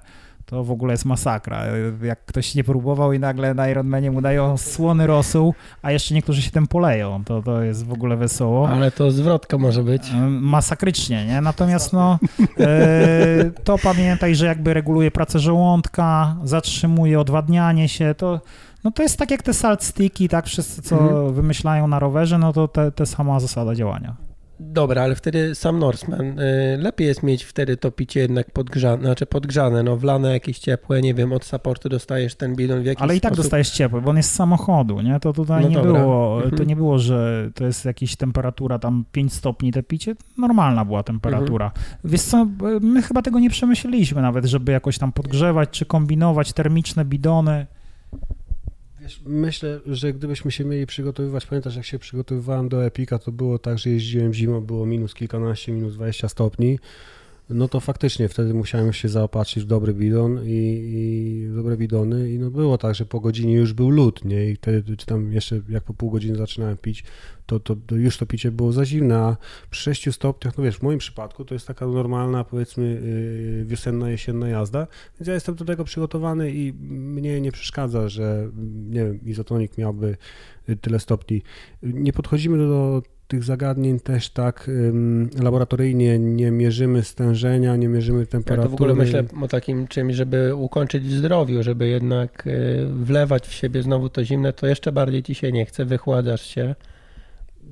to w ogóle jest masakra. Jak ktoś nie próbował i nagle na Ironmanie mu dają słony rosół, a jeszcze niektórzy się tym poleją, to, to jest w ogóle wesoło. Ale to zwrotka może być. Masakrycznie, nie? Natomiast no, e, to pamiętaj, że jakby reguluje pracę żołądka, zatrzymuje odwadnianie się, to no to jest tak jak te salt sticky, tak, wszyscy co mhm. wymyślają na rowerze, no to te, te sama zasada działania. Dobra, ale wtedy sam Norseman, y, lepiej jest mieć wtedy to picie jednak podgrzane, znaczy podgrzane, no wlane jakieś ciepłe, nie wiem, od supportu dostajesz ten bidon w jakiś Ale i tak sposób. dostajesz ciepły, bo on jest z samochodu, nie? To tutaj No nie dobra. było, to Mhm. nie było, że to jest jakaś temperatura tam 5 stopni te picie, normalna była temperatura. Mhm. Wiesz co, my chyba tego nie przemyśleliśmy nawet, żeby jakoś tam podgrzewać czy kombinować termiczne bidony. Wiesz, myślę, że gdybyśmy się mieli przygotowywać, pamiętasz jak się przygotowywałem do Epika, to było tak, że jeździłem zimą, było minus kilkanaście, minus 20 stopni, no to faktycznie wtedy musiałem się zaopatrzyć w dobry bidon i, i dobre bidony i no było tak, że po godzinie już był lód, nie, i wtedy czy tam jeszcze jak po pół godziny zaczynałem pić, to, to, to już to picie było za zimne, a przy 6 stopniach, no wiesz, w moim przypadku to jest taka normalna, powiedzmy, yy, wiosenna, jesienna jazda, więc ja jestem do tego przygotowany i mnie nie przeszkadza, że nie wiem, izotonik miałby tyle stopni. Nie podchodzimy do tych zagadnień też tak ym, laboratoryjnie, nie mierzymy stężenia, nie mierzymy Ja temperatury. to w ogóle myślę o takim czymś, żeby ukończyć w zdrowiu, żeby jednak y, wlewać w siebie znowu to zimne, to jeszcze bardziej ci się nie chce, wychładzasz się.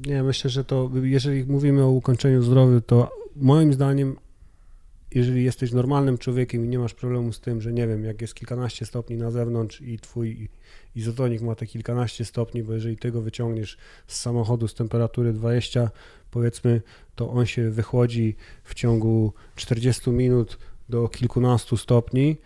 Nie, myślę, że to, jeżeli mówimy o ukończeniu zdrowia, to moim zdaniem, jeżeli jesteś normalnym człowiekiem i nie masz problemu z tym, że nie wiem, jak jest kilkanaście stopni na zewnątrz i twój izotonik ma te kilkanaście stopni, bo jeżeli ty go wyciągniesz z samochodu z temperatury 20, powiedzmy, to on się wychłodzi w ciągu 40 minut do kilkunastu stopni,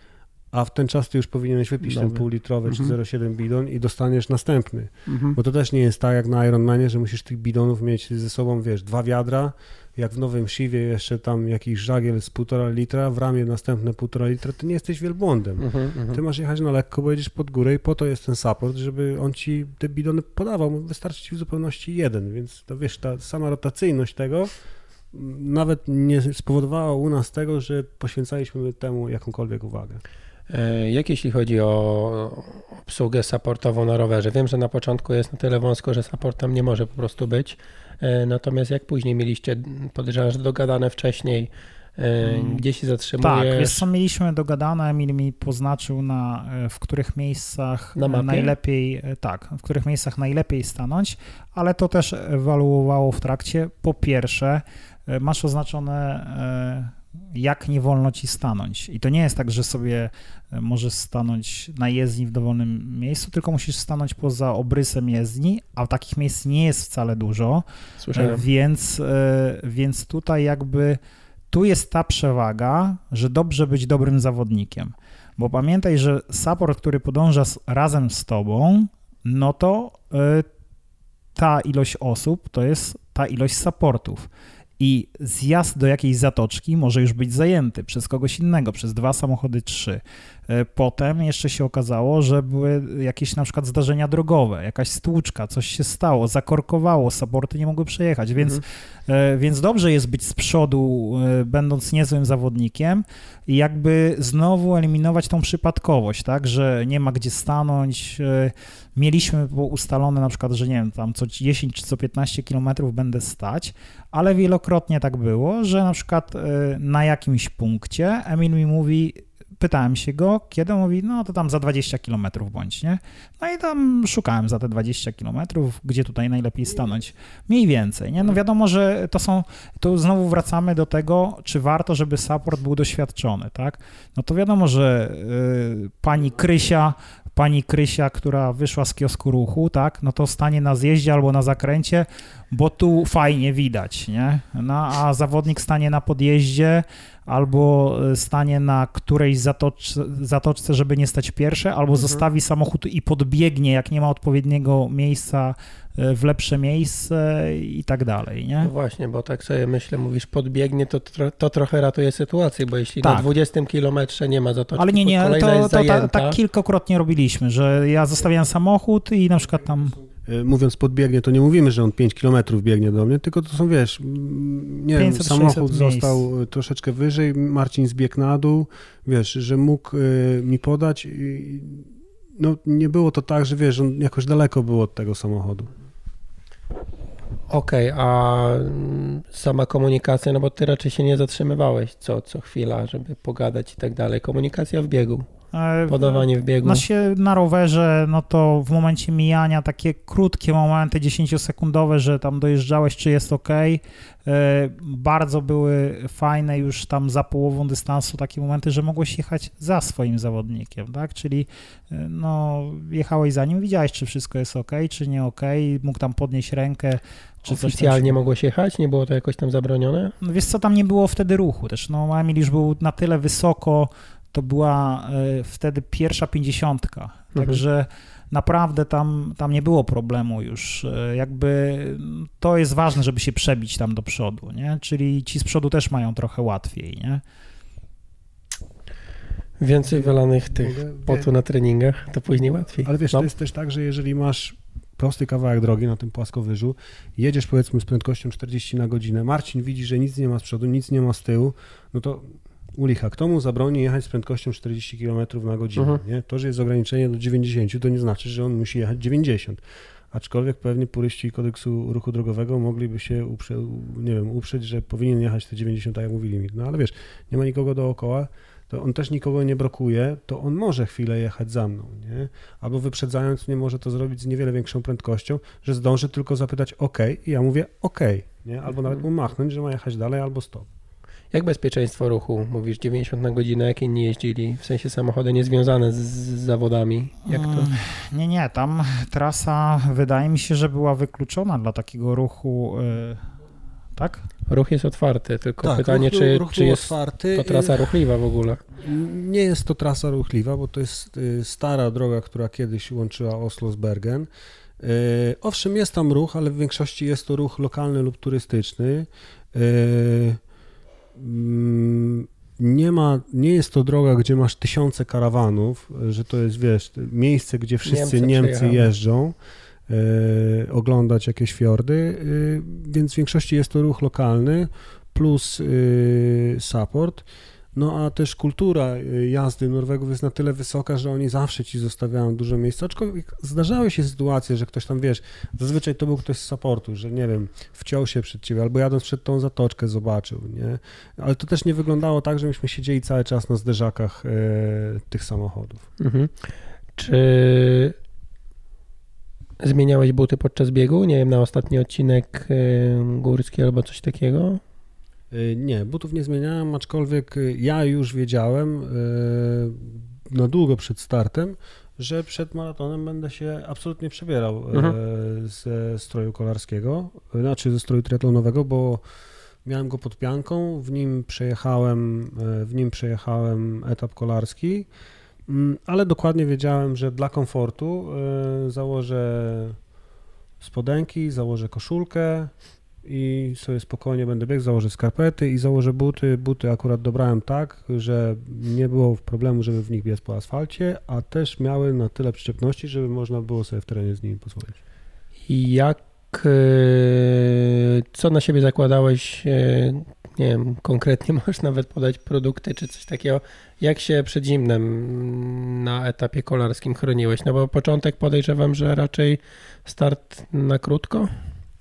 a w ten czas ty już powinieneś wypić ten Dobra. półlitrowy czy Mhm. 0,7 bidon i dostaniesz następny. Mhm. Bo to też nie jest tak jak na Ironmanie, że musisz tych bidonów mieć ze sobą, wiesz, dwa wiadra, jak w nowym Siwie jeszcze tam jakiś żagiel z półtora litra, w ramię następne półtora litra, ty nie jesteś wielbłądem. Mhm, mhm. Ty masz jechać na lekko, bo jedziesz pod górę i po to jest ten support, żeby on ci te bidony podawał. Wystarczy ci w zupełności jeden, więc to wiesz, ta sama rotacyjność tego nawet nie spowodowała u nas tego, że poświęcaliśmy temu jakąkolwiek uwagę. E, Jak jeśli chodzi o obsługę supportową na rowerze? Wiem, że na początku jest na tyle wąsko, że support tam nie może po prostu być. E, Natomiast jak później mieliście, podejrzewam, że dogadane wcześniej, e, Mm, gdzie się Tak, zatrzymujesz? wiesz co, mieliśmy dogadane, Emil mi poznaczył na, e, w których miejscach Na najlepiej, tak, w których miejscach najlepiej stanąć, ale to też ewaluowało w trakcie. Po pierwsze, masz oznaczone jak nie wolno ci stanąć. I to nie jest tak, że sobie e, możesz stanąć na jezdni w dowolnym miejscu, tylko musisz stanąć poza obrysem jezdni, a takich miejsc nie jest wcale dużo. Słyszałem. E, Więc, e, więc tutaj jakby tu jest ta przewaga, że dobrze być dobrym zawodnikiem. Bo pamiętaj, że support, który podąża z, razem z tobą, no to ta ilość osób to jest ta ilość supportów. I zjazd do jakiejś zatoczki może już być zajęty przez kogoś innego, przez dwa samochody, trzy. E, Potem jeszcze się okazało, że były jakieś na przykład zdarzenia drogowe, jakaś stłuczka, coś się stało, zakorkowało, supporty nie mogły przejechać, więc, Mhm. e, więc dobrze jest być z przodu, e, będąc niezłym zawodnikiem i jakby znowu eliminować tą przypadkowość, tak, że nie ma gdzie stanąć. Mieliśmy ustalone na przykład, że nie wiem, tam co 10 czy co 15 kilometrów będę stać, ale wielokrotnie tak było, że na przykład e, na jakimś punkcie Emil mi mówi, pytałem się go, kiedy on mówi, no to tam za 20 kilometrów bądź, nie? No i tam szukałem za te 20 kilometrów, gdzie tutaj najlepiej stanąć. Mniej więcej, nie? No wiadomo, że to są, tu znowu wracamy do tego, czy warto, żeby support był doświadczony, tak? No to wiadomo, że y, pani Krysia, pani Krysia, która wyszła z kiosku ruchu, tak? No to stanie na zjeździe albo na zakręcie, bo tu fajnie widać, nie? No, a zawodnik stanie na podjeździe albo y, stanie na którejś zatoczce, zatoczce, żeby nie stać pierwsze, albo Mhm. zostawi samochód i podbiegnie, jak nie ma odpowiedniego miejsca y, w lepsze miejsce i tak dalej, nie? No właśnie, bo tak sobie myślę, mówisz podbiegnie, to, tro, to trochę ratuje sytuację, bo jeśli na Tak. 20 kilometrze nie ma zatoczki, Ale nie, nie, to, to tak, tak kilkakrotnie robiliśmy, że ja zostawiałem samochód i na przykład tam Mówiąc podbiegnie, to nie mówimy, że on 5 km biegnie do mnie, tylko to są, wiesz, nie wiem, 500, 600 samochód miejsc. został y, troszeczkę wyżej, Marcin zbiegł na dół, wiesz, że mógł y, mi podać i no nie było to tak, że wiesz, on jakoś daleko był od tego samochodu. Okej, a mm, sama komunikacja, no bo ty raczej się nie zatrzymywałeś co, co chwila, żeby pogadać i tak dalej. Komunikacja w biegu. E, Podawanie w biegu. Na, się, na rowerze, no to w momencie mijania takie krótkie momenty, 10-sekundowe, że tam dojeżdżałeś, czy jest ok. Bardzo były fajne już tam za połową dystansu takie momenty, że mogłeś jechać za swoim zawodnikiem, tak? Czyli e, no, jechałeś za nim, widziałeś, czy wszystko jest ok, czy nie ok, mógł tam podnieść rękę. Czy Oficjalnie mogłeś jechać? Nie było to jakoś tam zabronione? no wiesz co, tam nie było wtedy ruchu też. No Emil już był na tyle wysoko, to była e, wtedy pierwsza pięćdziesiątka. Także naprawdę tam, tam nie było problemu już. E, Jakby to jest ważne, żeby się przebić tam do przodu, nie? Czyli ci z przodu też mają trochę łatwiej, nie? Więcej wylanych tych potu na treningach, to później łatwiej. Ale wiesz, No. to jest też tak, że jeżeli masz prosty kawałek drogi na tym płaskowyżu, jedziesz powiedzmy z prędkością 40 na godzinę, Marcin widzi, że nic nie ma z przodu, nic nie ma z tyłu, no to u licha, kto mu zabroni jechać z prędkością 40 km na godzinę, Mhm. nie? To, że jest ograniczenie do 90, to nie znaczy, że on musi jechać 90. Aczkolwiek pewnie puryści kodeksu ruchu drogowego mogliby się uprze, nie wiem, uprzeć, że powinien jechać te 90, tak jak mówi limit. No ale wiesz, nie ma nikogo dookoła, to on też nikogo nie blokuje, to on może chwilę jechać za mną, nie? Albo wyprzedzając mnie może to zrobić z niewiele większą prędkością, że zdąży tylko zapytać OK i ja mówię OK, nie? Albo nawet mu machnąć, że ma jechać dalej albo stop. Jak bezpieczeństwo ruchu? Mówisz 90 na godzinę, jak inni jeździli? W sensie samochody niezwiązane z, z zawodami. Jak to? Mm, Nie, nie, tam trasa wydaje mi się, że była wykluczona dla takiego ruchu, y, tak? Ruch jest otwarty, tylko Tak, pytanie, ruch, czy, ruch czy jest otwarty. to trasa ruchliwa w ogóle? Nie jest to trasa ruchliwa, bo to jest y, stara droga, która kiedyś łączyła Oslo z Bergen. Y, Owszem, jest tam ruch, ale w większości jest to ruch lokalny lub turystyczny. Mm, Nie ma, nie jest to droga, gdzie masz tysiące karawanów, że to jest, wiesz, miejsce, gdzie wszyscy Niemcy Niemcy, jeżdżą y, oglądać jakieś fiordy, y, więc w większości jest to ruch lokalny plus y, support. No a też kultura y, jazdy Norwegów jest na tyle wysoka, że oni zawsze ci zostawiają dużo miejsca. Aczkolwiek zdarzały się sytuacje, że ktoś tam, wiesz, zazwyczaj to był ktoś z supportu, że nie wiem, wciął się przed ciebie albo jadąc przed tą zatoczkę zobaczył, nie? Ale to też nie wyglądało tak, że myśmy siedzieli cały czas na zderzakach e, tych samochodów. Mhm. Czy zmieniałeś buty podczas biegu? Nie wiem, na ostatni odcinek y, górski albo coś takiego? Y, Nie, butów nie zmieniałem, aczkolwiek y, ja już wiedziałem y, na długo przed startem, że przed maratonem będę się absolutnie przebierał Mhm. ze stroju kolarskiego, znaczy ze stroju triatlonowego, bo miałem go pod pianką, w nim przejechałem, w nim przejechałem etap kolarski, mm, ale dokładnie wiedziałem, że dla komfortu założę spodenki, założę koszulkę, i sobie spokojnie będę biegł, założę skarpety i założę buty. Buty akurat dobrałem tak, że nie było problemu, żeby w nich biec po asfalcie, a też miały na tyle przyczepności, żeby można było sobie w terenie z nimi pozwolić. Jak, y, co na siebie zakładałeś, y, nie wiem, konkretnie <laughs> możesz nawet podać produkty czy coś takiego, jak się przed zimnem na etapie kolarskim chroniłeś? No bo początek podejrzewam, że raczej start na krótko?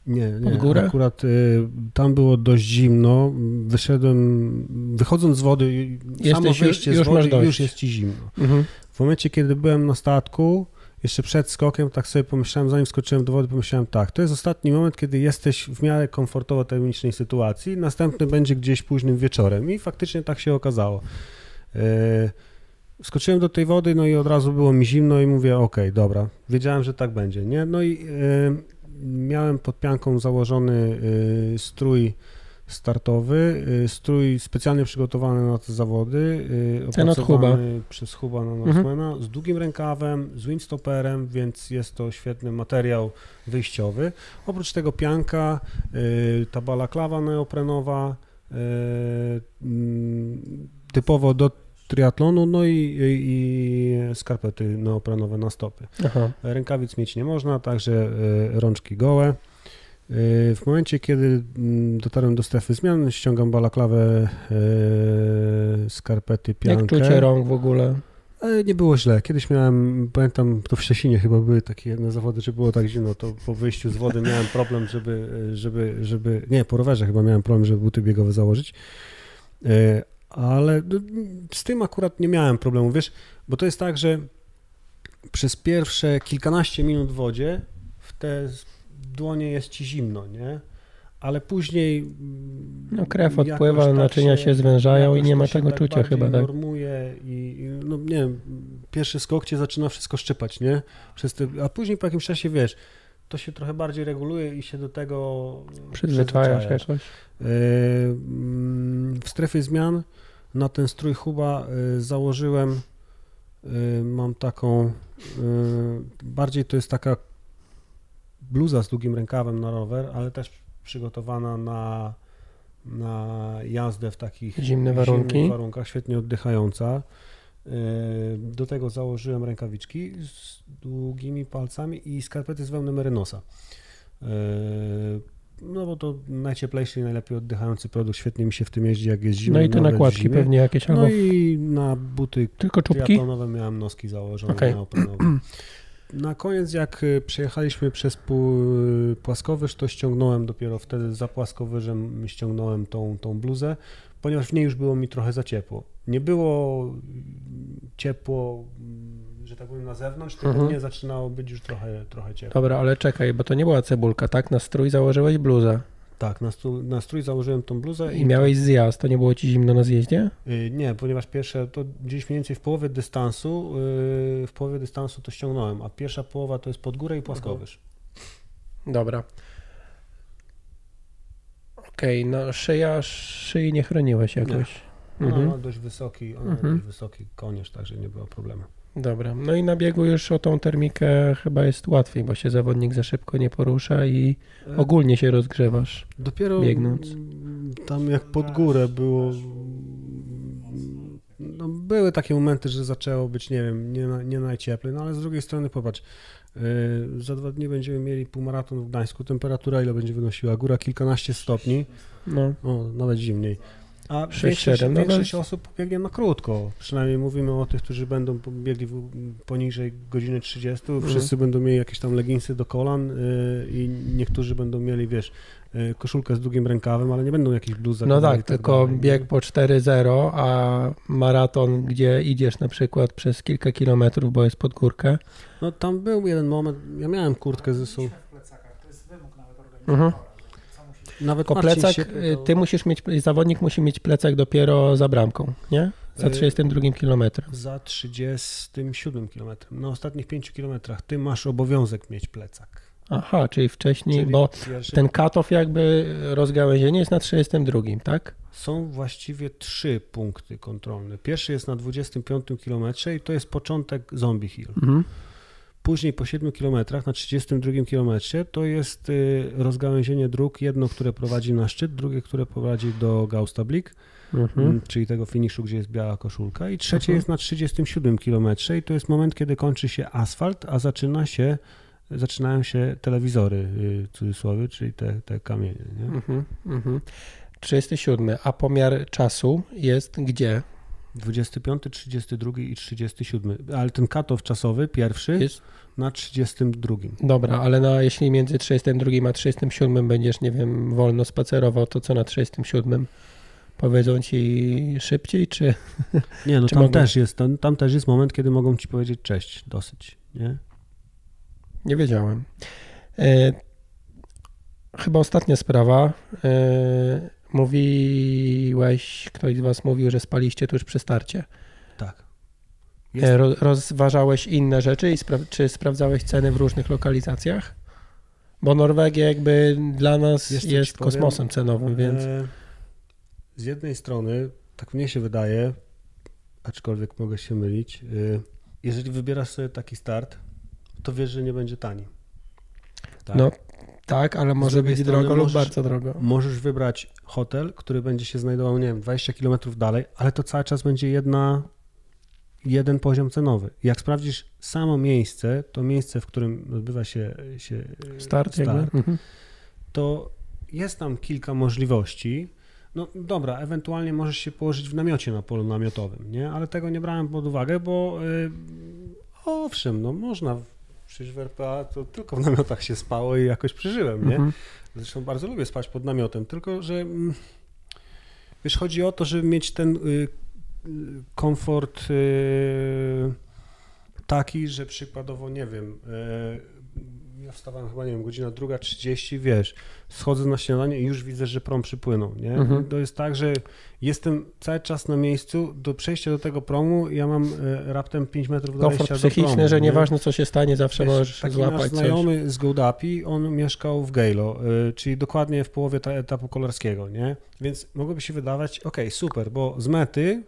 Nie, nie. Pod górę? Akurat y, tam było dość zimno. Wyszedłem, wychodząc z wody, samo Jesteś już- wyjście już z wody dość. już jest ci zimno. Mhm. W momencie, kiedy byłem na statku, jeszcze przed skokiem, tak sobie pomyślałem, zanim skoczyłem do wody, pomyślałem tak, to jest ostatni moment, kiedy jesteś w miarę komfortowo termicznej sytuacji, następny będzie gdzieś późnym wieczorem i faktycznie tak się okazało. E, Skoczyłem do tej wody, no i od razu było mi zimno i mówię, okej, dobra, wiedziałem, że tak będzie, nie? No i e, miałem pod pianką założony e, strój startowy, y, strój specjalnie przygotowany na te zawody, y, Ten od opracowany przez Huba na Northmana, z długim rękawem, z windstopperem, więc jest to świetny materiał wyjściowy. Oprócz tego pianka, y, ta balaklawa neoprenowa, y, mm, typowo do triatlonu, no i, i, skarpety neoprenowe na stopy. Aha. Rękawic mieć nie można, także e, rączki gołe. E, W momencie, kiedy mm, dotarłem do strefy zmian, ściągam balaklawę, e, skarpety, Jak piankę. czucie rąk w ogóle? Nie było źle. Kiedyś miałem, pamiętam, to w Szczecinie chyba były takie jedne zawody, że było tak zimno, to po wyjściu z wody miałem problem, żeby, żeby, żeby, nie, po rowerze chyba miałem problem, żeby buty biegowe założyć. E, ale no, z tym akurat nie miałem problemu, wiesz, bo to jest tak, że przez pierwsze kilkanaście minut w wodzie w te dłonie jest ci zimno, nie? Ale później. mm, No krew odpływa, tak naczynia się zwężają i nie ma się tego tak czucia bardziej chyba, tak? normuje i, i no nie wiem, pierwszy skok cię zaczyna wszystko szczypać, nie? Przez te, a później po jakimś czasie wiesz, to się trochę bardziej reguluje i się do tego Przyzwyczajasz przyzwyczajasz. jakoś. Yy, mm, W strefie zmian na ten strój Huba yy, założyłem, yy, mam taką, yy, bardziej to jest taka bluza z długim rękawem na rower, ale też przygotowana na, na jazdę w takich Zimne warunki. zimnych warunkach, świetnie oddychająca. Do tego założyłem rękawiczki z długimi palcami i skarpety z wełny Merinosa. No bo to najcieplejszy i najlepiej oddychający produkt, świetnie mi się w tym jeździ, jak jest zimno. No i te nakładki pewnie jakieś albo No i na buty tylko czubki? miałem noski założone Okej. neoprenowe. <clears throat> Na koniec, jak y, przejechaliśmy przez pu- płaskowyż, to ściągnąłem dopiero wtedy za płaskowyżem ściągnąłem tą, tą bluzę, ponieważ w niej już było mi trochę za ciepło. Nie było ciepło, że tak powiem, na zewnątrz, tylko Mhm. mnie zaczynało być już trochę, trochę ciepło. Dobra, ale czekaj, bo to nie była cebulka, tak? Na strój założyłeś bluzę Tak, na strój, na strój założyłem tą bluzę i miałeś zjazd, to nie było ci zimno na zjeździe? Y, Nie, ponieważ pierwsze to gdzieś mniej więcej w połowie dystansu, y, w połowie dystansu to ściągnąłem, a pierwsza połowa to jest pod górę i płaskowyż. Dobra. Okej, no szyja, szyi nie chroniłeś jakoś. Ona Mhm. ma dość wysoki, ona ma Mhm. dość wysoki konież, także nie było problemu. Dobra, no i na biegu już o tą termikę chyba jest łatwiej, bo się zawodnik za szybko nie porusza i E, ogólnie się rozgrzewasz. Dopiero biegnąc. tam jak pod górę było, no były takie momenty, że zaczęło być, nie wiem, nie, nie najcieplej, no ale z drugiej strony popatrz, y, za dwa dni będziemy mieli półmaraton w Gdańsku, temperatura ile będzie wynosiła? Góra kilkanaście stopni, No, O, nawet zimniej. A Sześć, większość, siedem, no większość osób pobiegnie na krótko. Przynajmniej mówimy o tych, którzy będą biegli poniżej godziny 30. Mhm. Wszyscy będą mieli jakieś tam leginsy do kolan y, i niektórzy będą mieli, wiesz, y, koszulkę z długim rękawem, ale nie będą jakichś bluz no tak, tak tylko dalej, bieg po 4.0, a maraton, gdzie idziesz na przykład przez kilka kilometrów, bo jest pod górkę. No tam był jeden moment, ja miałem kurtkę ze sobą. w plecakach, to jest wymóg nawet Mhm. Nawet Marcin plecak, y, ty musisz mieć, zawodnik musi mieć plecak dopiero za bramką, nie? Za Y, 32 kilometrem. Za 37 kilometrem. Na ostatnich 5 kilometrach ty masz obowiązek mieć plecak. Aha, czyli wcześniej, Czyli bo pierwszy ten cut-off jakby rozgałęzienie jest na 32, tak? Są właściwie trzy punkty kontrolne. Pierwszy jest na 25 km i to jest początek Zombie Hill. Mhm. Później po 7 km, na 32 km to jest y, rozgałęzienie dróg. Jedno, które prowadzi na szczyt, drugie, które prowadzi do Gaustablik, Mhm. mm, czyli tego finiszu, gdzie jest biała koszulka. I trzecie Mhm. jest na 37 km i to jest moment, kiedy kończy się asfalt, a zaczyna się, zaczynają się telewizory, y, w cudzysłowie, czyli te, te kamienie. Nie? Mhm. Mhm. 37, a pomiar czasu jest gdzie? 25, 32 i 37. Ale ten cut-off czasowy, pierwszy, Jest na 32. Dobra, ale na, jeśli między 32 a 37 będziesz, nie wiem, wolno spacerował, to co na 37? Powiedzą ci szybciej, czy Nie, no Czy tam mogą- też, jest, tam, tam też jest moment, kiedy mogą ci powiedzieć cześć, dosyć, nie? nie wiedziałem. E, chyba ostatnia sprawa. E, mówiłeś, ktoś z was mówił, że spaliście tuż przy starcie. Tak. Jest, E, ro, rozważałeś inne rzeczy i spra- czy sprawdzałeś ceny w różnych lokalizacjach? Bo Norwegia jakby dla nas Wiesz, jest ci powiem? kosmosem cenowym, więc E, z jednej strony, tak mnie się wydaje, aczkolwiek mogę się mylić, e, jeżeli wybierasz sobie taki start, to wiesz, że nie będzie tani. Tak? no tak, ale może być drogo lub możesz- bardzo drogo. Możesz wybrać hotel, który będzie się znajdował, nie wiem, 20 km dalej, ale to cały czas będzie jedna, jeden poziom cenowy. Jak sprawdzisz samo miejsce, to miejsce, w którym odbywa się, się Start, jakby. Mhm. to jest tam kilka możliwości. No dobra, ewentualnie możesz się położyć w namiocie na polu namiotowym, nie? Ale tego nie brałem pod uwagę, bo y, owszem, no można, przecież w RPA to tylko w namiotach się spało i jakoś przeżyłem, nie? Mhm. Zresztą bardzo lubię spać pod namiotem, tylko że mm, Wiesz, chodzi o to, żeby mieć ten y, y, komfort y, taki, że przykładowo, nie wiem, ja wstawałem chyba, nie wiem, godzina druga 30, wiesz, schodzę na śniadanie i już widzę, że prom przypłynął, nie? Mhm. To jest tak, że jestem cały czas na miejscu, do przejścia do tego promu ja mam e, raptem 5 metrów do Komfort wejścia do psychiczny, promu, że nie? nieważne co się stanie, zawsze Wiesz, możesz taki złapać nasz coś. znajomy z Gołdapi, on mieszkał w Gejlo, y, czyli dokładnie w połowie ta etapu kolarskiego, nie? Więc mogłoby się wydawać, okej, super, bo z mety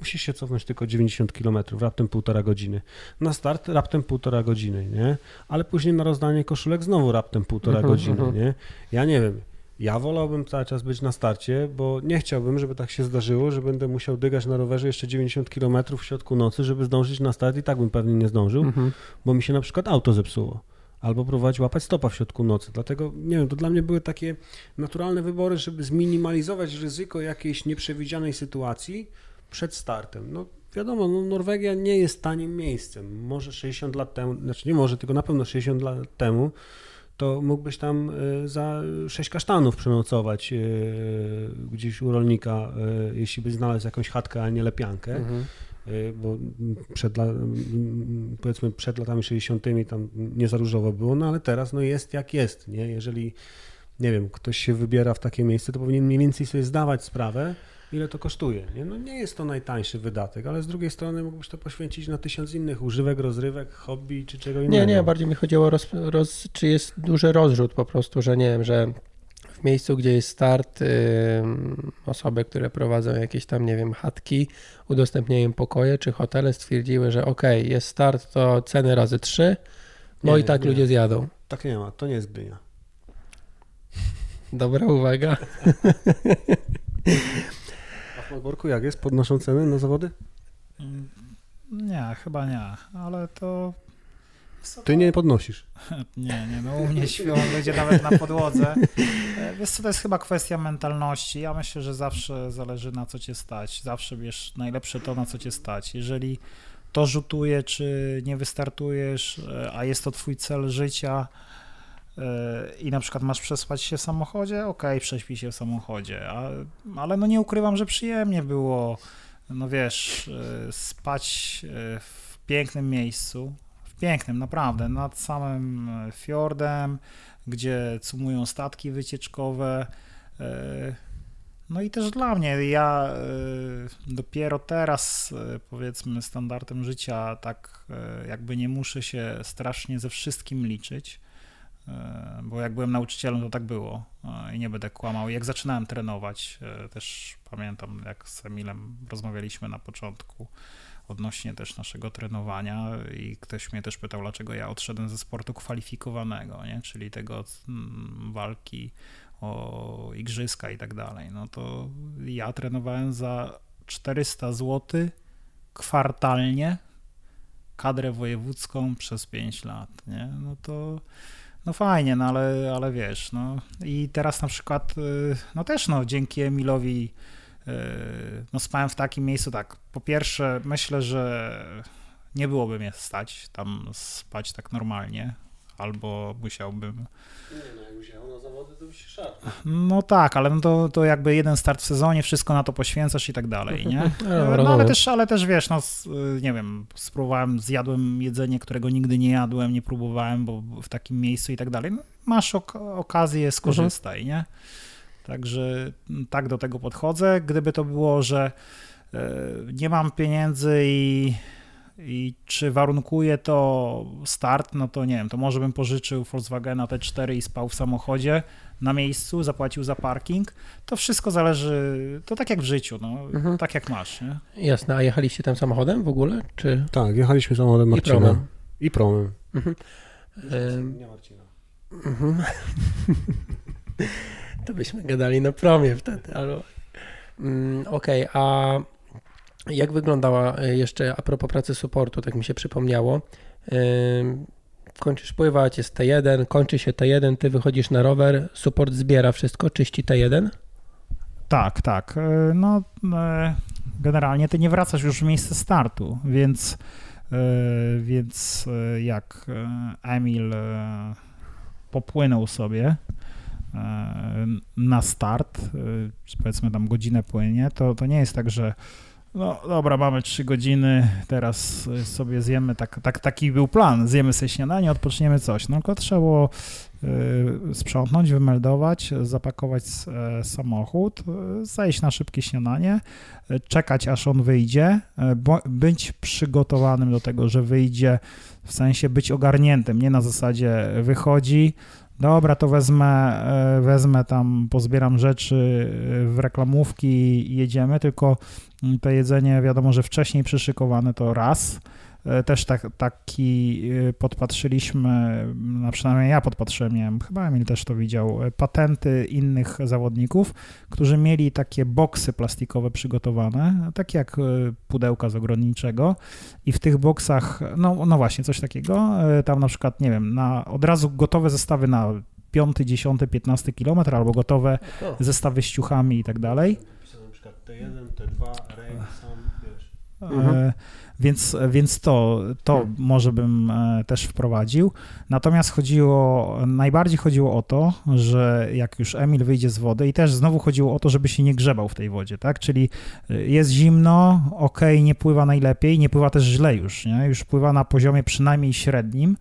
musisz się cofnąć tylko 90 km, raptem półtora godziny. Na start raptem półtora godziny, nie? Ale później na rozdanie koszulek znowu raptem półtora Mhm, godziny, mhm. nie? Ja nie wiem. Ja wolałbym cały czas być na starcie, bo nie chciałbym, żeby tak się zdarzyło, że będę musiał dygać na rowerze jeszcze 90 km w środku nocy, żeby zdążyć na start i tak bym pewnie nie zdążył Mhm. bo mi się na przykład auto zepsuło. Albo próbować łapać stopa w środku nocy. Dlatego, nie wiem, to dla mnie były takie naturalne wybory, żeby zminimalizować ryzyko jakiejś nieprzewidzianej sytuacji przed startem. No wiadomo, no, Norwegia nie jest tanim miejscem. Może 60 lat temu, znaczy nie może, tylko na pewno 60 lat temu, to mógłbyś tam y, za 6 kasztanów przenocować y, gdzieś u rolnika, y, jeśli byś znalazł jakąś chatkę, a nie lepiankę Mhm. bo przed, powiedzmy przed latami 60. tam nie za różowo było, no ale teraz no jest jak jest, nie? Jeżeli, nie wiem, ktoś się wybiera w takie miejsce, to powinien mniej więcej sobie zdawać sprawę, ile to kosztuje, nie? No nie jest to najtańszy wydatek, ale z drugiej strony mógłbyś to poświęcić na tysiąc innych używek, rozrywek, hobby czy czego innego. Nie, nie, bardziej mi chodziło o roz, roz, czy jest duży rozrzut po prostu, że nie wiem, że w miejscu, gdzie jest start, ym, osoby, które prowadzą jakieś tam, nie wiem, chatki, udostępniają pokoje czy hotele, stwierdziły, że okej, jest start, to ceny razy trzy, no Nie, i tak nie. ludzie zjadą. Tak nie ma, to nie jest Gdynia. Dobra uwaga. <laughs> Malborku jak jest? Podnoszą ceny na zawody? Mm, Nie, chyba nie, ale to... Ty nie podnosisz. <laughs> Nie, nie, no u mnie śpią ludzie nawet na podłodze. E, Wiesz co, to jest chyba kwestia mentalności. Ja myślę, że zawsze zależy na co cię stać. Zawsze wiesz najlepsze to, na co cię stać. Jeżeli to rzutuje, czy nie wystartujesz, e, a jest to twój cel życia i na przykład masz przespać się w samochodzie, okej, prześpij się w samochodzie, a, ale no nie ukrywam, że przyjemnie było, no wiesz, e, spać e, w pięknym miejscu, w pięknym, naprawdę, nad samym e, fiordem, gdzie cumują statki wycieczkowe. e, No i też dla mnie, ja e, dopiero teraz, e, powiedzmy, standardem życia, tak e, jakby nie muszę się strasznie ze wszystkim liczyć, e, bo jak byłem nauczycielem, to tak było e, i nie będę kłamał. Jak zaczynałem trenować, e, też pamiętam, jak z Emilem rozmawialiśmy na początku odnośnie też naszego trenowania i ktoś mnie też pytał, dlaczego ja odszedłem ze sportu kwalifikowanego, nie? czyli tego walki o igrzyska i tak dalej. No to ja trenowałem za 400 zł kwartalnie kadrę wojewódzką przez 5 lat, nie? No to no fajnie, no ale, ale wiesz, no. I teraz na przykład, y, no też no dzięki Emilowi y, no spałem w takim miejscu, tak, po pierwsze myślę, że nie byłoby mnie stać tam spać tak normalnie, albo musiałbym. Nie no, jak wzięło na zawody, się no tak, ale no to, to jakby jeden start w sezonie, wszystko na to poświęcasz i tak dalej, nie? <laughs> No, No, ale też, ale też wiesz, no s- nie wiem, spróbowałem, zjadłem jedzenie, którego nigdy nie jadłem, nie próbowałem, bo w takim miejscu i tak dalej. No, masz ok- okazję, skorzystaj, nie? Także mm, tak do tego podchodzę. Gdyby to było, że e, nie mam pieniędzy i, i czy warunkuje to start, no to nie wiem, to może bym pożyczył Volkswagena T4 i spał w samochodzie na miejscu, zapłacił za parking. To wszystko zależy, to tak jak w życiu, no, Mhm. tak jak masz, nie? Jasne, a jechaliście tam samochodem w ogóle, czy Tak, jechaliśmy samochodem i Marcina. promem? I promem. Mhm. Nie Marcina. Mhm. <laughs> To byśmy gadali na promie wtedy, ale... Mm, Okej, a jak wyglądała y, jeszcze, a propos pracy supportu, tak mi się przypomniało, kończysz pływać, jest T1, kończy się T1, ty wychodzisz na rower, support zbiera wszystko, czyści T1? Tak, tak. E, No, e, generalnie ty nie wracasz już w miejsce startu, więc, e, więc jak Emil popłynął sobie, na start, powiedzmy tam godzinę płynie, to, to nie jest tak, że no dobra, mamy trzy godziny, teraz sobie zjemy, tak, tak, taki był plan, zjemy sobie śniadanie, odpoczniemy coś. No tylko trzeba było y, sprzątnąć, wymeldować, zapakować y, samochód, y, zejść na szybkie śniadanie, czekać aż on wyjdzie, być przygotowanym do tego, że wyjdzie, w sensie być ogarniętym, nie na zasadzie wychodzi, dobra, to wezmę, e, wezmę tam, pozbieram rzeczy e, w reklamówki i jedziemy, tylko mm, to jedzenie wiadomo, że wcześniej przyszykowane to raz, też tak, taki e, podpatrzyliśmy, no przynajmniej ja podpatrzyłem, nie wiem, chyba Emil też to widział, e, patenty innych zawodników, którzy mieli takie boksy plastikowe przygotowane, takie jak pudełka z ogrodniczego i w tych boksach, no, no właśnie, coś takiego, tam na przykład, nie wiem, na od razu gotowe zestawy na 5, 10, 15 kilometr albo gotowe zestawy z ciuchami i tak dalej. Na przykład T1, T2, Ray, sam, wiesz. Mhm. Więc, więc to, to hmm. może bym e, też wprowadził. Natomiast chodziło, najbardziej chodziło o to, że jak już Emil wyjdzie z wody i też znowu chodziło o to, żeby się nie grzebał w tej wodzie, tak? Czyli e, jest zimno, ok, nie pływa najlepiej, nie pływa też źle już, nie? Już pływa na poziomie przynajmniej średnim,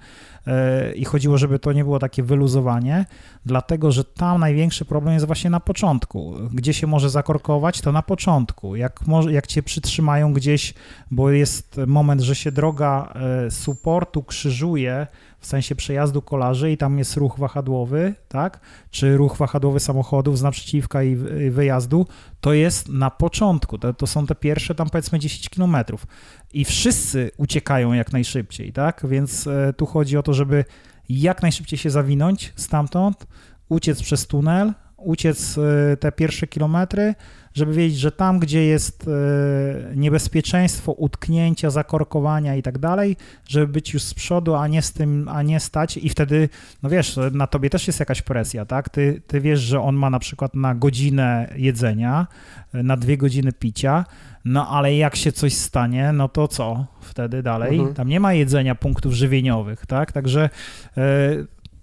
i chodziło, żeby to nie było takie wyluzowanie, dlatego że tam największy problem jest właśnie na początku. Gdzie się może zakorkować, to na początku. Jak, może, jak cię przytrzymają gdzieś, bo jest moment, że się droga e, supportu krzyżuje w sensie przejazdu kolarzy i tam jest ruch wahadłowy, tak? Czy ruch wahadłowy samochodów z naprzeciwka i wyjazdu, to jest na początku. To, to są te pierwsze tam powiedzmy 10 kilometrów. I wszyscy uciekają jak najszybciej, tak? Więc e, tu chodzi o to, żeby jak najszybciej się zawinąć stamtąd, uciec przez tunel, uciec e, te pierwsze kilometry, żeby wiedzieć, że tam, gdzie jest e, niebezpieczeństwo utknięcia, zakorkowania i tak dalej, żeby być już z przodu, a nie z tym, a nie stać i wtedy, no wiesz, na tobie też jest jakaś presja, tak? Ty, ty wiesz, że on ma na przykład na godzinę jedzenia, e, na dwie godziny picia, no ale jak się coś stanie, no to co wtedy dalej? Mhm. Tam nie ma jedzenia punktów żywieniowych, tak? Także e,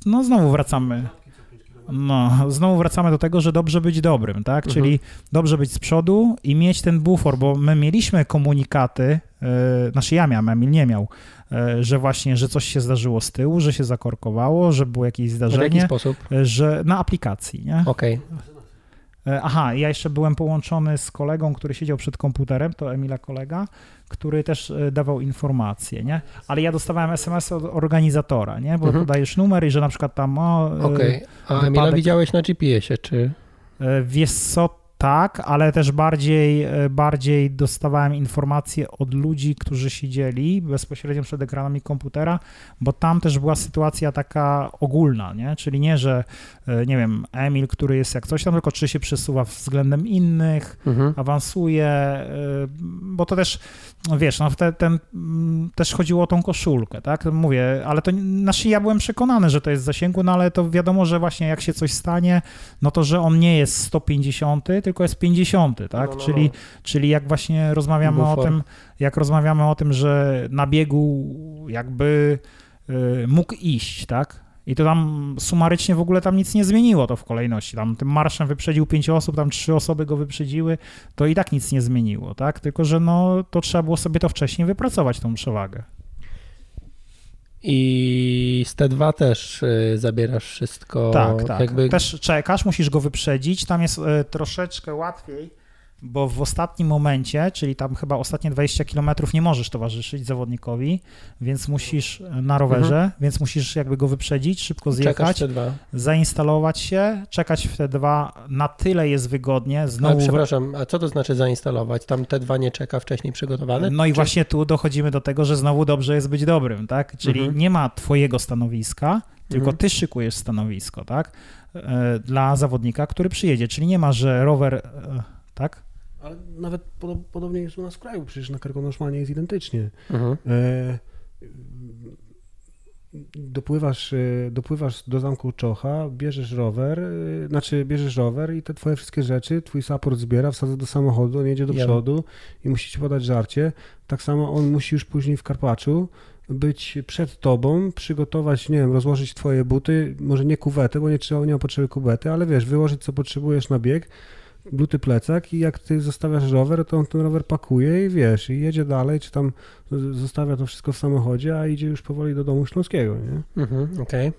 no znowu wracamy no, znowu wracamy do tego, że dobrze być dobrym, tak? Mhm. Czyli dobrze być z przodu i mieć ten bufor, bo my mieliśmy komunikaty, yy, znaczy ja miałem, Emil nie miał, yy, że właśnie, że coś się zdarzyło z tyłu, że się zakorkowało, że było jakieś zdarzenie. W jaki sposób? Yy, że na aplikacji, nie? Okej. Okay. E, aha, ja jeszcze byłem połączony z kolegą, który siedział przed komputerem, to Emila kolega, który też e, dawał informacje, nie? Ale ja dostawałem SMS od organizatora, nie? Bo mhm. podajesz numer i że na przykład tam o... E, Okej, okay. a wypadek... Emila widziałeś na GPS-ie, czy... Wiesz co, tak, ale też bardziej, e, bardziej dostawałem informacje od ludzi, którzy siedzieli bezpośrednio przed ekranami komputera, bo tam też była sytuacja taka ogólna, nie? Czyli nie, że e, nie wiem, Emil, który jest jak coś tam, tylko czy się przesuwa względem innych, mhm. awansuje, e, bo to też, wiesz, no ten, ten, mm, też chodziło o tą koszulkę, tak? Mówię, ale to, znaczy ja byłem przekonany, że to jest w zasięgu, no ale to wiadomo, że właśnie jak się coś stanie, no to, że on nie jest 150, tylko jest 50, tak? No, no, czyli, no. czyli jak właśnie rozmawiamy Bufor. o tym, jak rozmawiamy o tym, że na biegu jakby y, mógł iść, tak? I to tam sumarycznie w ogóle tam nic nie zmieniło to w kolejności. Tam tym marszem wyprzedził pięć osób, tam trzy osoby go wyprzedziły, to i tak nic nie zmieniło, tak? Tylko, że no to trzeba było sobie to wcześniej wypracować, tą przewagę. I z T2 też y, zabierasz wszystko. Tak, tak. Jakby... Też czekasz, musisz go wyprzedzić. Tam jest y, troszeczkę łatwiej bo w ostatnim momencie, czyli tam chyba ostatnie 20 km nie możesz towarzyszyć zawodnikowi, więc musisz na rowerze, mhm. więc musisz jakby go wyprzedzić, szybko zjechać, zainstalować się, czekać w T2, na tyle jest wygodnie. Znowu... Ale przepraszam, a co to znaczy zainstalować? Tam T2 nie czeka wcześniej przygotowany? No i Czy... właśnie tu dochodzimy do tego, że znowu dobrze jest być dobrym, tak? Czyli mhm. nie ma twojego stanowiska, tylko mhm. ty szykujesz stanowisko, tak? E, dla zawodnika, który przyjedzie, czyli nie ma, że rower, e, tak? Ale nawet podobnie jest u nas w kraju, przecież na Karkonoszmanie jest identycznie. Mhm. E, dopływasz, y, dopływasz do zamku Czocha, bierzesz rower, y, znaczy bierzesz rower i te twoje wszystkie rzeczy, twój support zbiera, wsadza do samochodu, on jedzie do przodu i musi ci podać żarcie. Tak samo on musi już później w Karpaczu być przed tobą, przygotować, nie wiem, rozłożyć twoje buty, może nie kuwetę, bo nie trzeba, nie ma potrzeby kuwety, ale wiesz, wyłożyć co potrzebujesz na bieg, buty plecak i jak ty zostawiasz rower, to on ten rower pakuje i wiesz, i jedzie dalej, czy tam zostawia to wszystko w samochodzie, a idzie już powoli do domu Śląskiego, nie? Mhm, okej.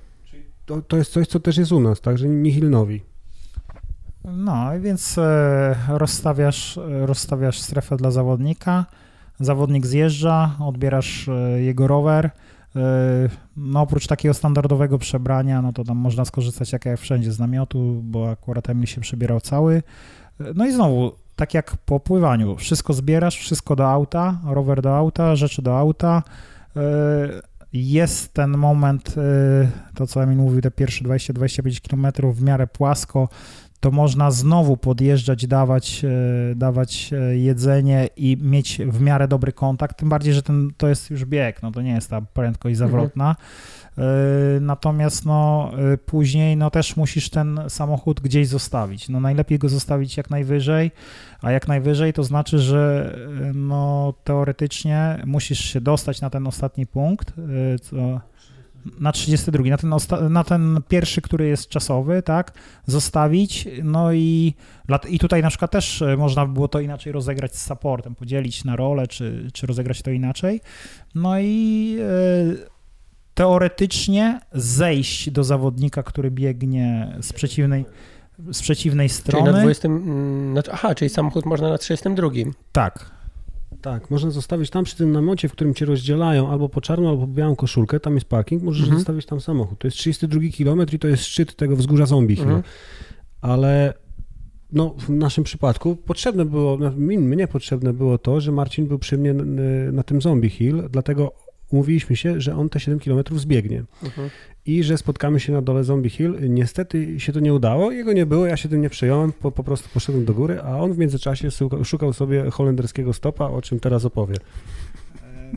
To, to jest coś, co też jest u nas, także nihil nowi. No i więc e, rozstawiasz, rozstawiasz strefę dla zawodnika, zawodnik zjeżdża, odbierasz e, jego rower. No oprócz takiego standardowego przebrania, no to tam można skorzystać jak jak wszędzie z namiotu, bo akurat Emil się przebierał cały. No i znowu, tak jak po pływaniu, wszystko zbierasz, wszystko do auta, rower do auta, rzeczy do auta. E, Jest ten moment, e, to co Emil mówił, te pierwsze 20-25 km w miarę płasko, to można znowu podjeżdżać, dawać, e, dawać e, jedzenie i mieć w miarę dobry kontakt, tym bardziej, że ten, to jest już bieg, no to nie jest ta prędkość zawrotna. E, Natomiast no, później no, też musisz ten samochód gdzieś zostawić. No, najlepiej go zostawić jak najwyżej, a jak najwyżej to znaczy, że no, teoretycznie musisz się dostać na ten ostatni punkt, co, na 32, na ten, na ten pierwszy, który jest czasowy, tak, zostawić, no i, i tutaj na przykład też e, można by było to inaczej rozegrać z supportem, podzielić na rolę, czy, czy rozegrać to inaczej, no i e, teoretycznie zejść do zawodnika, który biegnie z przeciwnej, z przeciwnej Czyli strony, na 20. mm, aha, czyli samochód można na 32. tak, Tak, można zostawić tam przy tym namiocie, w którym cię rozdzielają albo po czarną, albo po białą koszulkę, tam jest parking, możesz Mhm. zostawić tam samochód. To jest 32 km i to jest szczyt tego wzgórza zombie Hill. Mhm. Ale no, w naszym przypadku potrzebne było, mnie potrzebne było to, że Marcin był przy mnie n- na tym zombie hill, dlatego umówiliśmy się, że on te 7 km zbiegnie Mhm. I że spotkamy się na dole zombie hill. Niestety się to nie udało, jego nie było, ja się tym nie przejąłem, po, po prostu poszedłem do góry, a on w międzyczasie szukał, sobie holenderskiego stopa, o czym teraz opowie.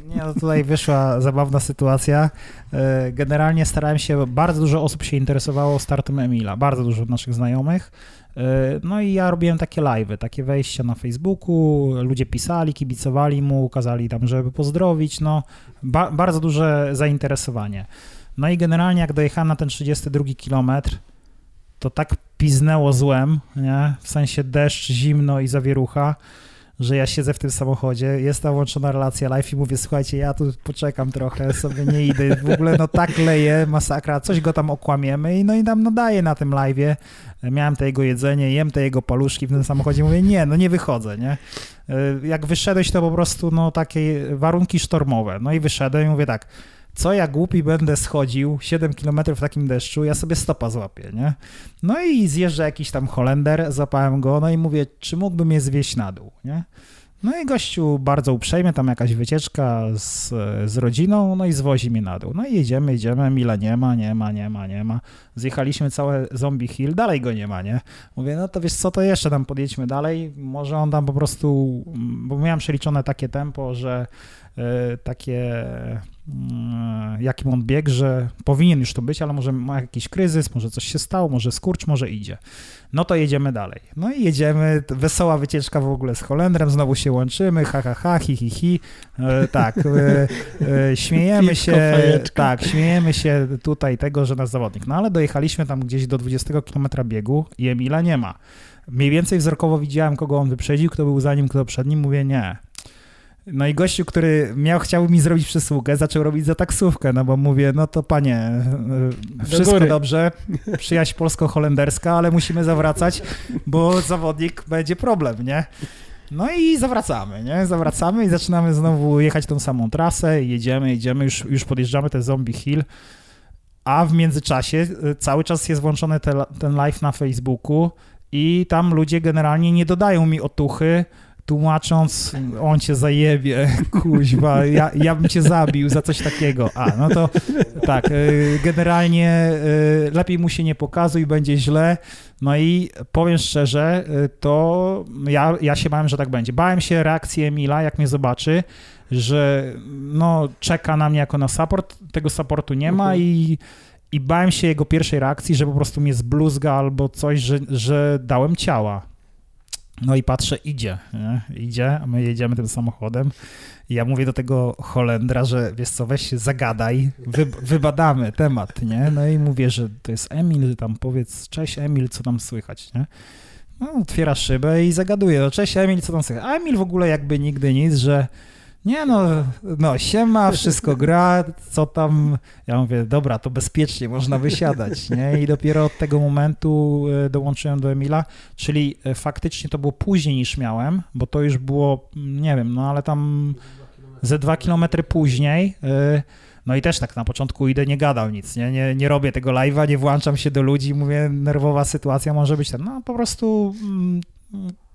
Nie, no tutaj wyszła zabawna sytuacja. E, Generalnie starałem się, bardzo dużo osób się interesowało startem Emila, bardzo dużo naszych znajomych. E, No i ja robiłem takie live'y, takie wejścia na Facebooku, ludzie pisali, kibicowali mu, kazali tam, żeby pozdrowić, no ba bardzo duże zainteresowanie. No i generalnie jak dojechałem na ten 32 kilometr, to tak piznęło złem, nie? W sensie deszcz, zimno i zawierucha, że ja siedzę w tym samochodzie, jest ta włączona relacja live i mówię, słuchajcie, ja tu poczekam trochę, sobie nie idę, w ogóle no tak leje, masakra, coś go tam okłamiemy i no i tam nadaję na tym live'ie, miałem te jego jedzenie, jem te jego paluszki w tym samochodzie, mówię, nie, no nie wychodzę, nie. Y, Jak wyszedłeś, to po prostu no takie warunki sztormowe, no i wyszedłem i mówię tak, co ja głupi będę schodził 7 km w takim deszczu, ja sobie stopa złapię, nie? No i zjeżdża jakiś tam Holender, zapałem go, no i mówię, czy mógłby mnie zwieść na dół, nie? No i gościu bardzo uprzejmie, tam jakaś wycieczka z, z rodziną, no i zwozi mnie na dół. No i jedziemy, jedziemy, Mila nie ma, nie ma, nie ma, nie ma. Zjechaliśmy całe Zombie Hill, dalej go nie ma, nie? Mówię, no to wiesz co, to jeszcze tam podjedźmy dalej, może on tam po prostu, bo miałem przeliczone takie tempo, że takie, mm, jakim on biegł, że powinien już to być, ale może ma jakiś kryzys, może coś się stało, może skurcz, może idzie. No to jedziemy dalej. No i jedziemy, wesoła wycieczka w ogóle z Holendrem, znowu się łączymy, ha, ha, ha, hi, hi, hi. E, tak, e, e, śmiejemy się, tak, śmiejemy się tutaj tego, że nasz zawodnik. No ale dojechaliśmy tam gdzieś do 20 km biegu i Emila nie ma. Mniej więcej wzrokowo widziałem, kogo on wyprzedził, kto był za nim, kto przed nim, mówię nie. No i gościu, który miał, chciał mi zrobić przysługę, zaczął robić za taksówkę, no bo mówię, no to panie, e, wszystko góry. dobrze, przyjaźń polsko-holenderska, ale musimy zawracać, bo zawodnik będzie problem, nie? No i zawracamy, nie? Zawracamy i zaczynamy znowu jechać tą samą trasę, jedziemy, jedziemy, już, już podjeżdżamy te Zombie Hill, a w międzyczasie y, cały czas jest włączony te, ten live na Facebooku i tam ludzie generalnie nie dodają mi otuchy, tłumacząc, on cię zajebie, <laughs> kuźwa, ja, ja bym cię zabił za coś takiego. A, no to tak, y, generalnie y, lepiej mu się nie pokazuj, będzie źle. No i powiem szczerze, y, to ja, ja się bałem, że tak będzie. Bałem się reakcji Emila, jak mnie zobaczy, że no, czeka na mnie jako na support, tego supportu nie ma mhm. i i bałem się jego pierwszej reakcji, że po prostu mnie zbluzga albo coś, że, że dałem ciała. No i patrzę, idzie, nie? idzie, my jedziemy tym samochodem. I ja mówię do tego Holendra, że wiesz co, weź się zagadaj, wy, wybadamy temat, nie? No i mówię, że to jest Emil, tam powiedz, cześć Emil, co tam słychać, nie? No, otwiera szybę i zagaduje, no cześć Emil, co tam słychać? A Emil w ogóle jakby nigdy nic, że nie no, no siema, wszystko gra, co tam, ja mówię, dobra, to bezpiecznie, można wysiadać, nie? I dopiero od tego momentu e, dołączyłem do Emila, czyli e, faktycznie to było później niż miałem, bo to już było, nie wiem, no ale tam ze dwa kilometry później, e, no i też tak na początku idę, nie gadał nic, nie, nie, nie robię tego live'a, nie włączam się do ludzi, mówię, nerwowa sytuacja może być ten, no po prostu mm,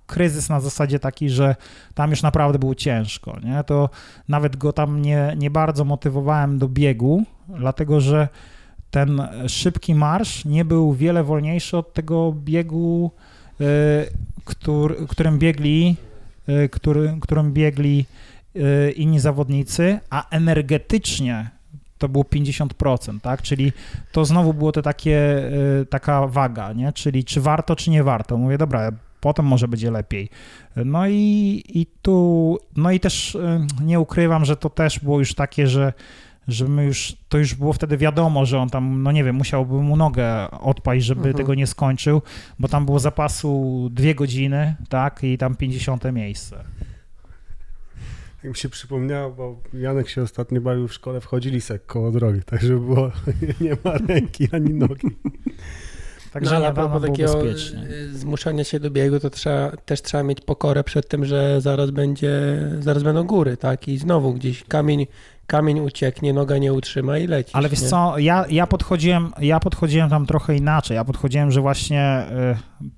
kryzys na zasadzie taki, że tam już naprawdę było ciężko, nie? To nawet go tam nie, nie bardzo motywowałem do biegu, dlatego że ten szybki marsz nie był wiele wolniejszy od tego biegu, y, który, którym biegli, y, który, którym biegli y, inni zawodnicy, a energetycznie to było 50%, tak? Czyli to znowu było to takie, taka waga, nie? Czyli czy warto, czy nie warto. Mówię, dobra, potem może będzie lepiej. No i, i tu, no i też y, nie ukrywam, że to też było już takie, że że my już, to już było wtedy wiadomo, że on tam, no nie wiem, musiałby mu nogę odpaść, żeby mhm. tego nie skończył, bo tam było zapasu dwie godziny, tak, i tam 50 miejsce. Jak mi się przypomniało, bo Janek się ostatnio bawił w szkole, wchodzili sek koło drogi, także było, <laughs> nie ma ręki ani nogi. Także no, ale a takiego y, zmuszania się do biegu, to trzeba, też trzeba mieć pokorę przed tym, że zaraz będzie, zaraz będą góry, tak? I znowu gdzieś kamień, kamień ucieknie, noga nie utrzyma i leci. Ale wiesz nie? co, ja, ja, podchodziłem, ja podchodziłem tam trochę inaczej. Ja podchodziłem, że właśnie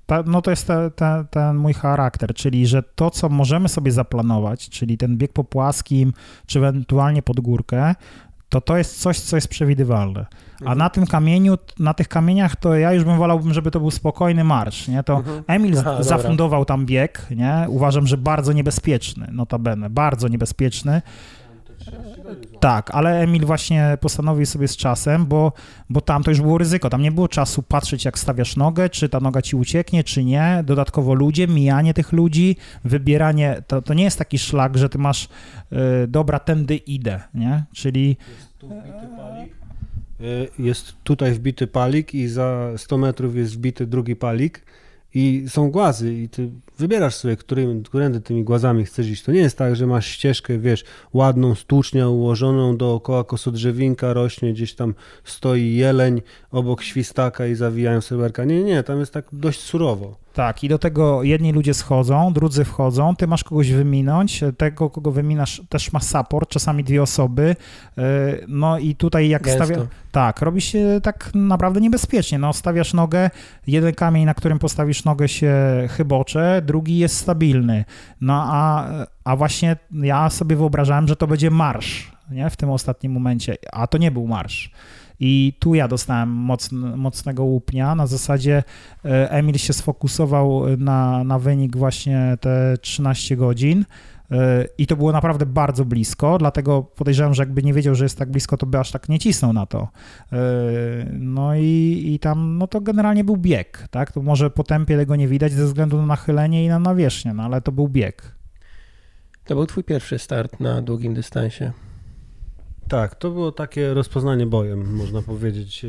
y, no to jest te, te, ten mój charakter, czyli że to, co możemy sobie zaplanować, czyli ten bieg po płaskim, czy ewentualnie pod górkę, to to jest coś, co jest przewidywalne. A mhm. na tym kamieniu, na tych kamieniach, to ja już bym wolałbym, żeby to był spokojny marsz, nie? To mhm. Emil Aha, zafundował tam bieg, nie? Uważam, że bardzo niebezpieczny, notabene, bardzo niebezpieczny. Tak, ale Emil właśnie postanowił sobie z czasem, bo, bo tam to już było ryzyko. Tam nie było czasu patrzeć, jak stawiasz nogę, czy ta noga ci ucieknie, czy nie. Dodatkowo ludzie, mijanie tych ludzi, wybieranie. To, to nie jest taki szlak, że ty masz, y, dobra, tędy idę, nie? Czyli. Jest tu wbity palik. Y, jest tutaj wbity palik i za 100 metrów jest wbity drugi palik i są głazy i ty wybierasz sobie, którym, którędy tymi głazami chcesz iść. To nie jest tak, że masz ścieżkę, wiesz, ładną, stłucznią, ułożoną dookoła kosodrzewinka, rośnie, gdzieś tam stoi jeleń obok świstaka i zawijają seberka. Nie, nie, tam jest tak dość surowo. Tak, i do tego jedni ludzie schodzą, drudzy wchodzą, ty masz kogoś wyminąć, tego, kogo wyminasz, też ma support, czasami dwie osoby. E, no i tutaj jak stawia. Tak, robi się tak naprawdę niebezpiecznie. No, stawiasz nogę, jeden kamień, na którym postawisz nogę, się chybocze, drugi jest stabilny. No a, a właśnie ja sobie wyobrażałem, że to będzie marsz nie? w tym ostatnim momencie, a to nie był marsz. I tu ja dostałem mocn, mocnego łupnia. Na zasadzie e, Emil się sfokusował na, na wynik właśnie te 13 godzin. E, I to było naprawdę bardzo blisko, dlatego podejrzewam, że jakby nie wiedział, że jest tak blisko, to by aż tak nie cisnął na to. E, no i, i tam, no to generalnie był bieg, tak? To może po tempie tego nie widać ze względu na nachylenie i na nawierzchnię, no ale to był bieg. To był twój pierwszy start na długim dystansie. Tak, to było takie rozpoznanie bojem, można powiedzieć.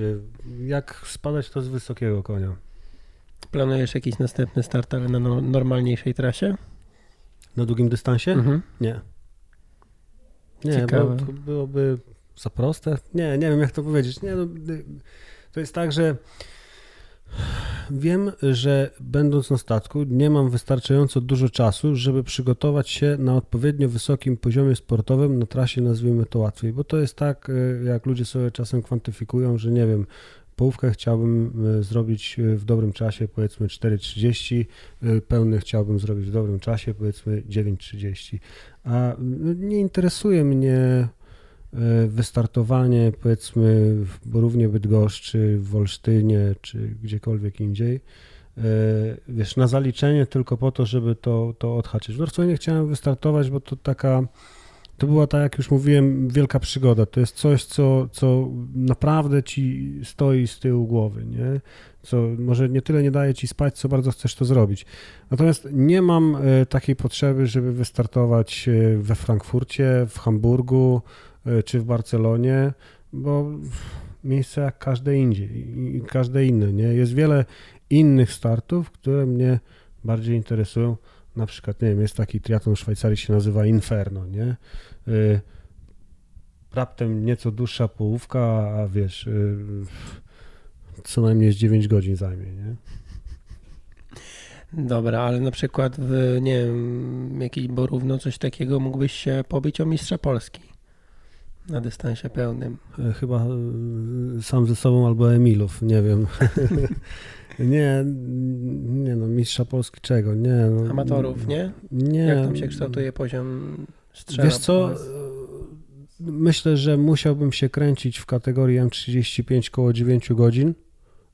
Jak spadać to z wysokiego konia. Planujesz jakiś następny start, ale na no, normalniejszej trasie? Na długim dystansie? Mhm. Nie. Nie, bo to byłoby za proste. Nie, nie wiem jak to powiedzieć. Nie, no, to jest tak, że Wiem, że będąc na statku nie mam wystarczająco dużo czasu, żeby przygotować się na odpowiednio wysokim poziomie sportowym na trasie, nazwijmy to łatwiej, bo to jest tak, e, jak ludzie sobie czasem kwantyfikują, że nie wiem, połówkę chciałbym e, zrobić w dobrym czasie, powiedzmy 4.30, pełny chciałbym zrobić w dobrym czasie, powiedzmy 9.30. A no, nie interesuje mnie wystartowanie powiedzmy w Borównie Bydgoszczy, w Wolsztynie czy gdziekolwiek indziej wiesz, na zaliczenie tylko po to, żeby to, to odhaczyć. W Northwayne chciałem wystartować, bo to taka to była, tak jak już mówiłem, wielka przygoda. To jest coś, co, co naprawdę ci stoi z tyłu głowy, nie? Co może nie tyle nie daje ci spać, co bardzo chcesz to zrobić. Natomiast nie mam e, takiej potrzeby, żeby wystartować e, we Frankfurcie, w Hamburgu e, czy w Barcelonie, bo miejsce jak każde indziej i każde inne, nie? Jest wiele innych startów, które mnie bardziej interesują na przykład, nie wiem, jest taki triatlon w Szwajcarii, się nazywa Inferno, nie? Y, raptem nieco dłuższa połówka, a wiesz, y, co najmniej z 9 godzin zajmie, nie? Dobra, ale na przykład w, nie wiem, jakiś Borówno, coś takiego mógłbyś się pobić o mistrza Polski na dystansie pełnym. E, chyba e, sam ze sobą albo Emilów, nie wiem. <laughs> Nie, nie no, mistrza Polski czego, nie. No, Amatorów, nie? Nie. Jak tam się kształtuje poziom strzela? Wiesz co, myślę, że musiałbym się kręcić w kategorii M35 koło 9 godzin,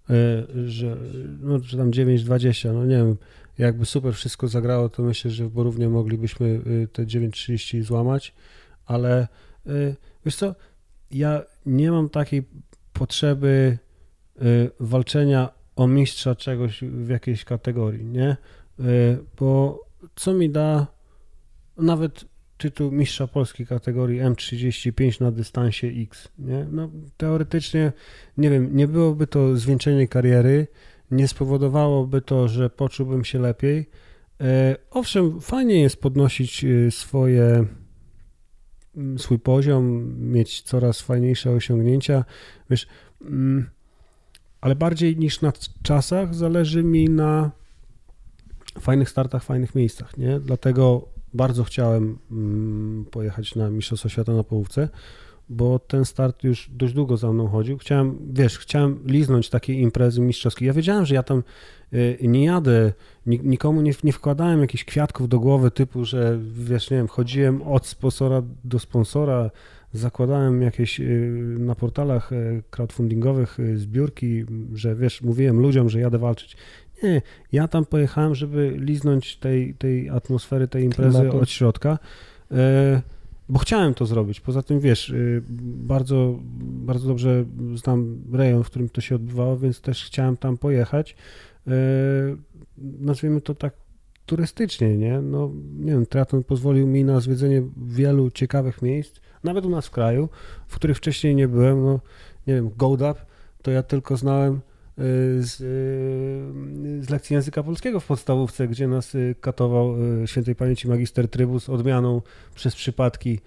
e, że, no, że tam 9-20, no nie wiem, jakby super wszystko zagrało, to myślę, że w Borównie moglibyśmy e, te 9.30 złamać, ale e, wiesz co, ja nie mam takiej potrzeby walczenia o mistrza czegoś w jakiejś kategorii, nie? E, bo co mi da nawet tytuł mistrza polskiej kategorii M35 na dystansie X, nie? No teoretycznie, nie wiem, nie byłoby to zwieńczenie kariery, nie spowodowałoby to, że poczułbym się lepiej. E, owszem, fajnie jest podnosić swoje swój poziom, mieć coraz fajniejsze osiągnięcia. Wiesz, mm, ale bardziej niż na czasach zależy mi na fajnych startach, fajnych miejscach, nie? Dlatego bardzo chciałem mm, pojechać na Mistrzostwa Świata na połówce, bo ten start już dość długo za mną chodził. Chciałem, wiesz, chciałem liznąć takiej imprezy mistrzowskiej. Ja wiedziałem, że ja tam nie jadę, nikomu nie, nie wkładałem jakichś kwiatków do głowy typu, że wiesz, nie wiem, chodziłem od sponsora do sponsora, zakładałem jakieś y, na portalach y, crowdfundingowych y, zbiórki, że wiesz, mówiłem ludziom, że jadę walczyć. Nie, ja tam pojechałem, żeby liznąć tej, tej atmosfery, tej imprezy Klimatu. od środka, bo chciałem to zrobić. Poza tym, wiesz, bardzo, bardzo dobrze znam rejon, w którym to się odbywało, więc też chciałem tam pojechać. Nazwijmy to tak turystycznie, nie? No, nie wiem, triatlon pozwolił mi na zwiedzenie wielu ciekawych miejsc, nawet u nas w kraju, w których wcześniej nie byłem, no nie wiem, GoDap, to ja tylko znałem y, z, y, z lekcji języka polskiego w podstawówce, gdzie nas katował świętej pamięci magister Trybus odmianą przez przypadki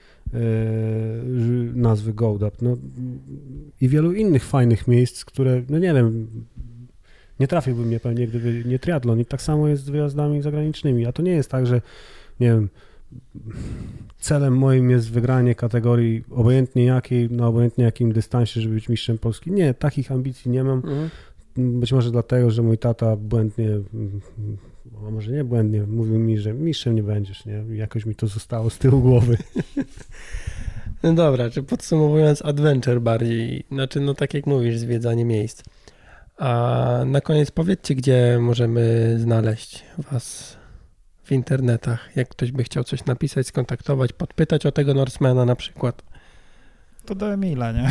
nazwy GoDap. No, I wielu innych fajnych miejsc, które, no nie wiem, nie trafiłby mnie pewnie, gdyby nie triatlon. I tak samo jest z wyjazdami zagranicznymi. A to nie jest tak, że nie wiem, celem moim jest wygranie kategorii obojętnie jakiej, na obojętnie jakim dystansie, żeby być mistrzem Polski. Nie, takich ambicji nie mam. Mhm. Być może dlatego, że mój tata błędnie, a może nie błędnie, mówił mi, że mistrzem nie będziesz, nie? Jakoś mi to zostało z tyłu głowy. <laughs> No dobra, czy podsumowując adventure bardziej, znaczy no tak jak mówisz, zwiedzanie miejsc. A na koniec powiedzcie, gdzie możemy znaleźć was w internetach, jak ktoś by chciał coś napisać, skontaktować, podpytać o tego Norsemana na przykład. To do Emila, nie?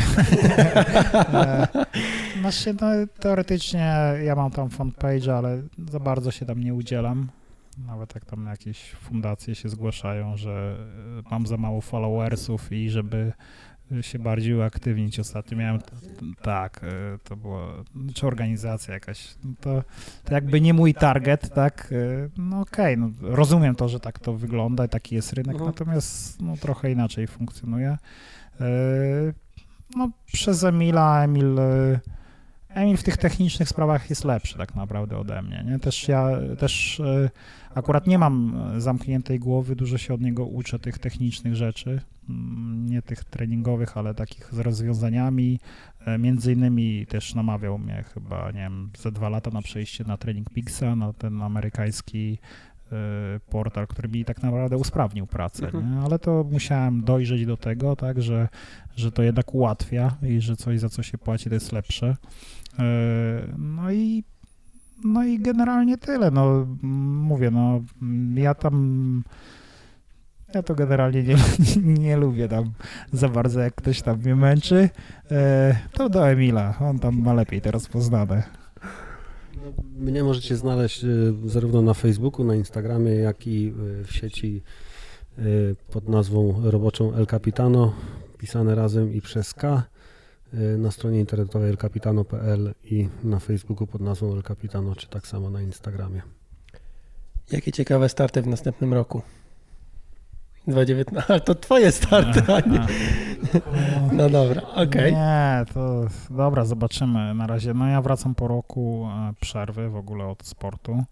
<laughs> znaczy, no, teoretycznie ja mam tam fanpage, ale za bardzo się tam nie udzielam. Nawet jak tam jakieś fundacje się zgłaszają, że mam za mało followersów i żeby się bardziej uaktywnić. Ostatnio miałem, tak, e, to było, czy organizacja jakaś, no to, to jakby nie mój target, tak, e, no okej, okay, no rozumiem to, że tak to wygląda, taki jest rynek, mhm. natomiast no trochę inaczej funkcjonuje. E, no przez Emila, Emil Emil w tych technicznych sprawach jest lepszy tak naprawdę ode mnie. Nie? Też ja też akurat nie mam zamkniętej głowy, dużo się od niego uczę tych technicznych rzeczy, nie tych treningowych, ale takich z rozwiązaniami. E, między innymi też namawiał mnie chyba, nie wiem, ze dwa lata na przejście na trening Pixa, na ten amerykański e, portal, który mi tak naprawdę usprawnił pracę, Mhm. nie? ale to musiałem dojrzeć do tego, tak, że, że to jednak ułatwia i że coś za co się płaci to jest lepsze. E, No i no i generalnie tyle. No mówię, no ja tam ja to generalnie nie, <laughs> nie lubię tam za bardzo, jak ktoś tam mnie męczy. E, To do Emila, on tam ma lepiej to rozpoznane. Mnie możecie znaleźć y, zarówno na Facebooku, na Instagramie, jak i y, w sieci pod nazwą roboczą El Capitano, pisane razem i przez K, na stronie internetowej elcapitano.pl i na Facebooku pod nazwą El Capitano, czy tak samo na Instagramie. Jakie ciekawe starty w następnym roku? 2019, ale to twoje starty, a nie. <laughs> No dobra, okej. Nie, to dobra, zobaczymy na razie. No ja wracam po roku e, przerwy w ogóle od sportu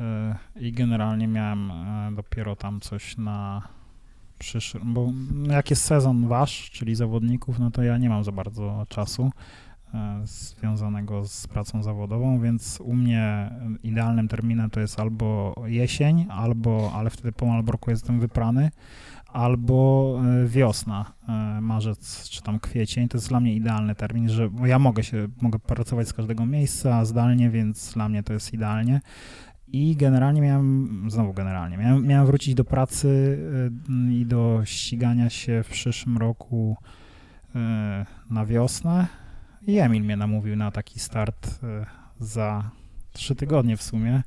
e, i generalnie miałem e, dopiero tam coś na przyszły, bo jak jest sezon wasz, czyli zawodników, no to ja nie mam za bardzo czasu związanego z pracą zawodową, więc u mnie idealnym terminem to jest albo jesień, albo, ale wtedy po Malborku jestem wyprany, albo e, wiosna, e, marzec czy tam kwiecień, to jest dla mnie idealny termin, że ja mogę się, mogę pracować z każdego miejsca zdalnie, więc dla mnie to jest idealnie. I generalnie miałem, znowu generalnie, miałem, miałem wrócić do pracy e, i do ścigania się w przyszłym roku e, na wiosnę i Emil mnie namówił na taki start e, za trzy tygodnie w sumie,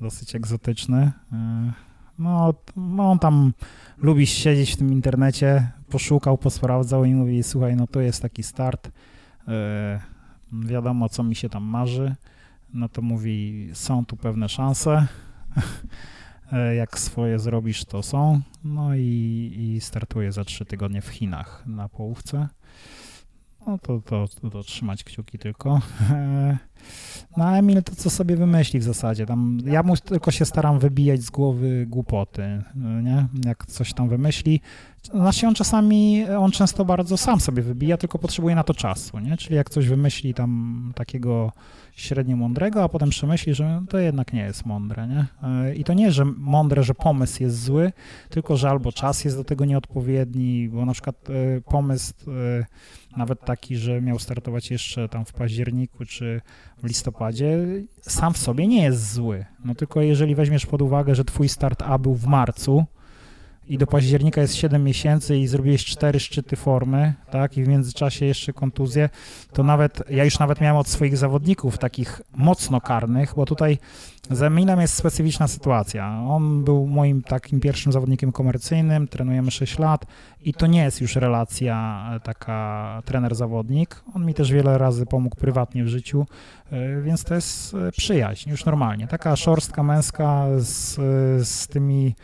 dosyć egzotyczny. E, No, no on tam lubi siedzieć w tym internecie, poszukał, posprawdzał i mówi, słuchaj, no to jest taki start, e, wiadomo, co mi się tam marzy, no to mówi, są tu pewne szanse, jak swoje zrobisz, to są, no i, i startuje za trzy tygodnie w Chinach na połówce. No to, to, to, to trzymać kciuki tylko. <laughs> No Emil to co sobie wymyśli w zasadzie. Tam, ja mu tylko się staram wybijać z głowy głupoty, nie? Jak coś tam wymyśli. Znaczy on czasami, on często bardzo sam sobie wybija, tylko potrzebuje na to czasu, nie? Czyli jak coś wymyśli tam takiego średnio mądrego, a potem przemyśli, że to jednak nie jest mądre, nie? E, I to nie, że mądre, że pomysł jest zły, tylko że albo czas jest do tego nieodpowiedni, bo na przykład e, pomysł e, nawet taki, że miał startować jeszcze tam w październiku czy w listopadzie, sam w sobie nie jest zły. No tylko jeżeli weźmiesz pod uwagę, że twój start A był w marcu i do października jest 7 miesięcy i zrobiłeś 4 szczyty formy, tak, i w międzyczasie jeszcze kontuzję, to nawet, ja już nawet miałem od swoich zawodników takich mocno karnych, bo tutaj z Emilem jest specyficzna sytuacja. On był moim takim pierwszym zawodnikiem komercyjnym, trenujemy 6 lat i to nie jest już relacja e, taka trener-zawodnik. On mi też wiele razy pomógł prywatnie w życiu, e, więc to jest e, przyjaźń, już normalnie. Taka szorstka męska z, z tymi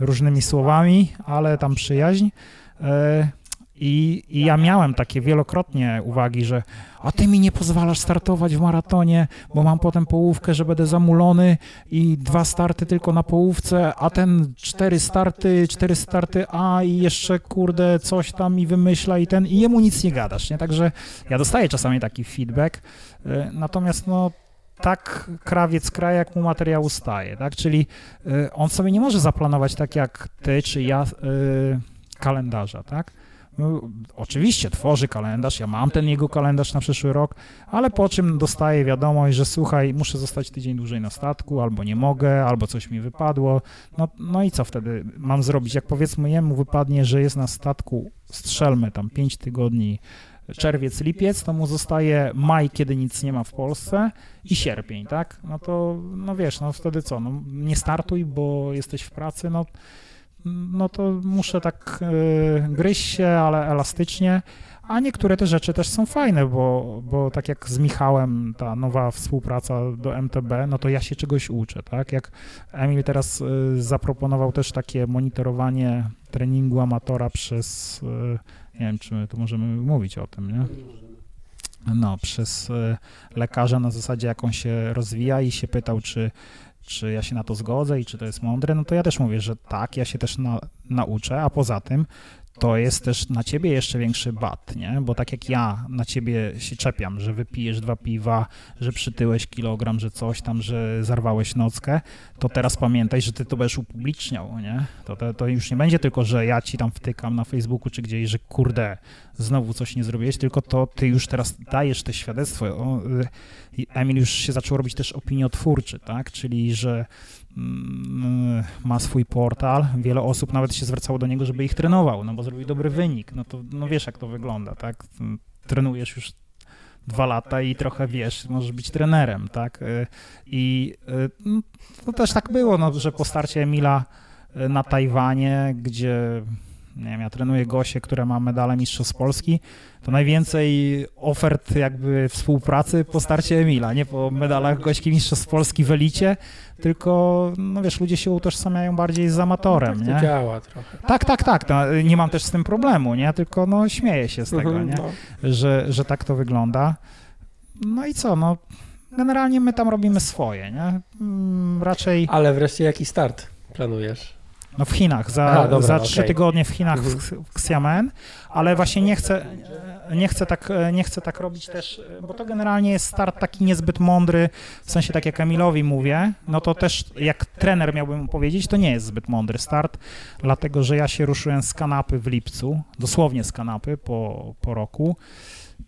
różnymi słowami, ale tam przyjaźń. E, I, I ja miałem takie wielokrotnie uwagi, że a ty mi nie pozwalasz startować w maratonie, bo mam potem połówkę, że będę zamulony i dwa starty tylko na połówce, a ten cztery starty, cztery starty A i jeszcze kurde coś tam mi wymyśla i ten i jemu nic nie gadasz, nie? Także ja dostaję czasami taki feedback, e, natomiast no tak krawiec kraje, jak mu materiał staje, tak? Czyli y, on sobie nie może zaplanować tak jak ty czy ja y, kalendarza, tak? No, oczywiście tworzy kalendarz, ja mam ten jego kalendarz na przyszły rok, ale po czym dostaję wiadomość, że słuchaj, muszę zostać tydzień dłużej na statku, albo nie mogę, albo coś mi wypadło. No, no i co wtedy mam zrobić? Jak powiedzmy jemu wypadnie, że jest na statku, strzelmy tam 5 tygodni, czerwiec, lipiec, to mu zostaje maj, kiedy nic nie ma w Polsce i sierpień, tak? No to, no wiesz, no wtedy co, no nie startuj, bo jesteś w pracy, no, no to muszę tak y, gryźć się, ale elastycznie, a niektóre te rzeczy też są fajne, bo, bo tak jak z Michałem, ta nowa współpraca do MTB, no to ja się czegoś uczę, tak? Jak Emil teraz y, zaproponował też takie monitorowanie treningu amatora przez, y, nie wiem, czy my tu możemy mówić o tym, nie? no, przez e, lekarza na zasadzie, jaką się rozwija i się pytał, czy, czy ja się na to zgodzę i czy to jest mądre, no to ja też mówię, że tak, ja się też na, nauczę, a poza tym to jest też na ciebie jeszcze większy bat, nie? Bo tak jak ja na ciebie się czepiam, że wypijesz dwa piwa, że przytyłeś kilogram, że coś tam, że zarwałeś nockę, to teraz pamiętaj, że ty to będziesz upubliczniał, nie? To, to, to już nie będzie tylko, że ja ci tam wtykam na Facebooku czy gdzieś, że kurde, znowu coś nie zrobiłeś, tylko to ty już teraz dajesz te świadectwo. Y, Emil już się zaczął robić też opiniotwórczy, tak? Czyli, że ma swój portal, wiele osób nawet się zwracało do niego, żeby ich trenował, no bo zrobił dobry wynik, no to no wiesz jak to wygląda, tak? Trenujesz już dwa lata i trochę wiesz, możesz być trenerem, tak? Y, I y, no, to też tak było, no, że po starcie Emila y, na Tajwanie, gdzie nie wiem, ja trenuję Gosię, która ma medale Mistrzostw Polski, to najwięcej ofert jakby współpracy po starcie Emila, nie po medalach Gośki Mistrzostw Polski w elicie, tylko, no wiesz, ludzie się utożsamiają bardziej z amatorem, tak nie? to działa trochę. Tak, tak, tak, no, nie mam też z tym problemu, nie? Tylko, no, śmieję się z tego, Mhm, nie? no. Że, że tak to wygląda. No i co, no, generalnie my tam robimy swoje, nie? Mm, Raczej, Ale wreszcie jaki start planujesz? No w Chinach, za, Aha, dobra, za trzy okej. tygodnie w Chinach w, Mhm. w Xiamen, ale właśnie nie chcę, nie chcę tak, nie chcę tak robić też, bo to generalnie jest start taki niezbyt mądry, w sensie tak jak Emilowi mówię, no to też jak trener miałbym powiedzieć, to nie jest zbyt mądry start, dlatego że ja się ruszyłem z kanapy w lipcu, dosłownie z kanapy po, po roku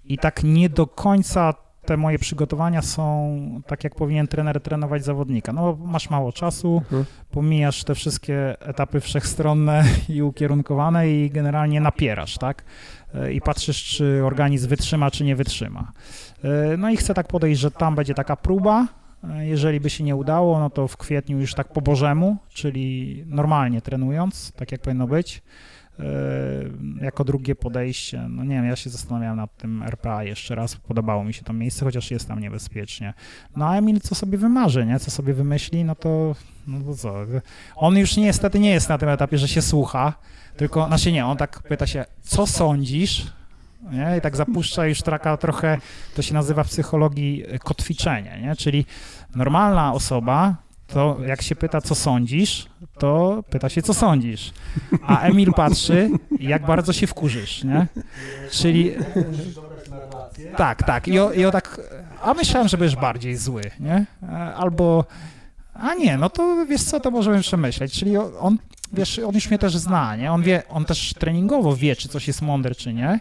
i tak nie do końca te moje przygotowania są tak, jak powinien trener trenować zawodnika. No, masz mało czasu, Mhm. pomijasz te wszystkie etapy wszechstronne <laughs> i ukierunkowane i generalnie napierasz, tak? E, I patrzysz, czy organizm wytrzyma, czy nie wytrzyma. E, No i chcę tak podejść, że tam będzie taka próba. E, Jeżeli by się nie udało, no to w kwietniu już tak po bożemu, czyli normalnie trenując, tak jak powinno być. E, Jako drugie podejście, no nie wiem, ja się zastanawiałem nad tym RPA jeszcze raz, podobało mi się to miejsce, chociaż jest tam niebezpiecznie. No a Emil co sobie wymarzy, nie? Co sobie wymyśli, no to, no to co? On już niestety nie jest na tym etapie, że się słucha, tylko, znaczy nie, on tak pyta się, co sądzisz? Nie? I tak zapuszcza już taka trochę, to się nazywa w psychologii kotwiczenie, nie? Czyli normalna osoba, to jak się pyta, co sądzisz, to pyta się, co sądzisz. A Emil patrzy, jak bardzo się wkurzysz, nie? Czyli... Tak, tak. I o, i o tak... A myślałem, że będziesz bardziej zły, nie? Albo... A nie, no to wiesz co, to możemy przemyśleć. Czyli on, wiesz, on już mnie też zna, nie? On wie, on też treningowo wie, czy coś jest mądre, czy nie.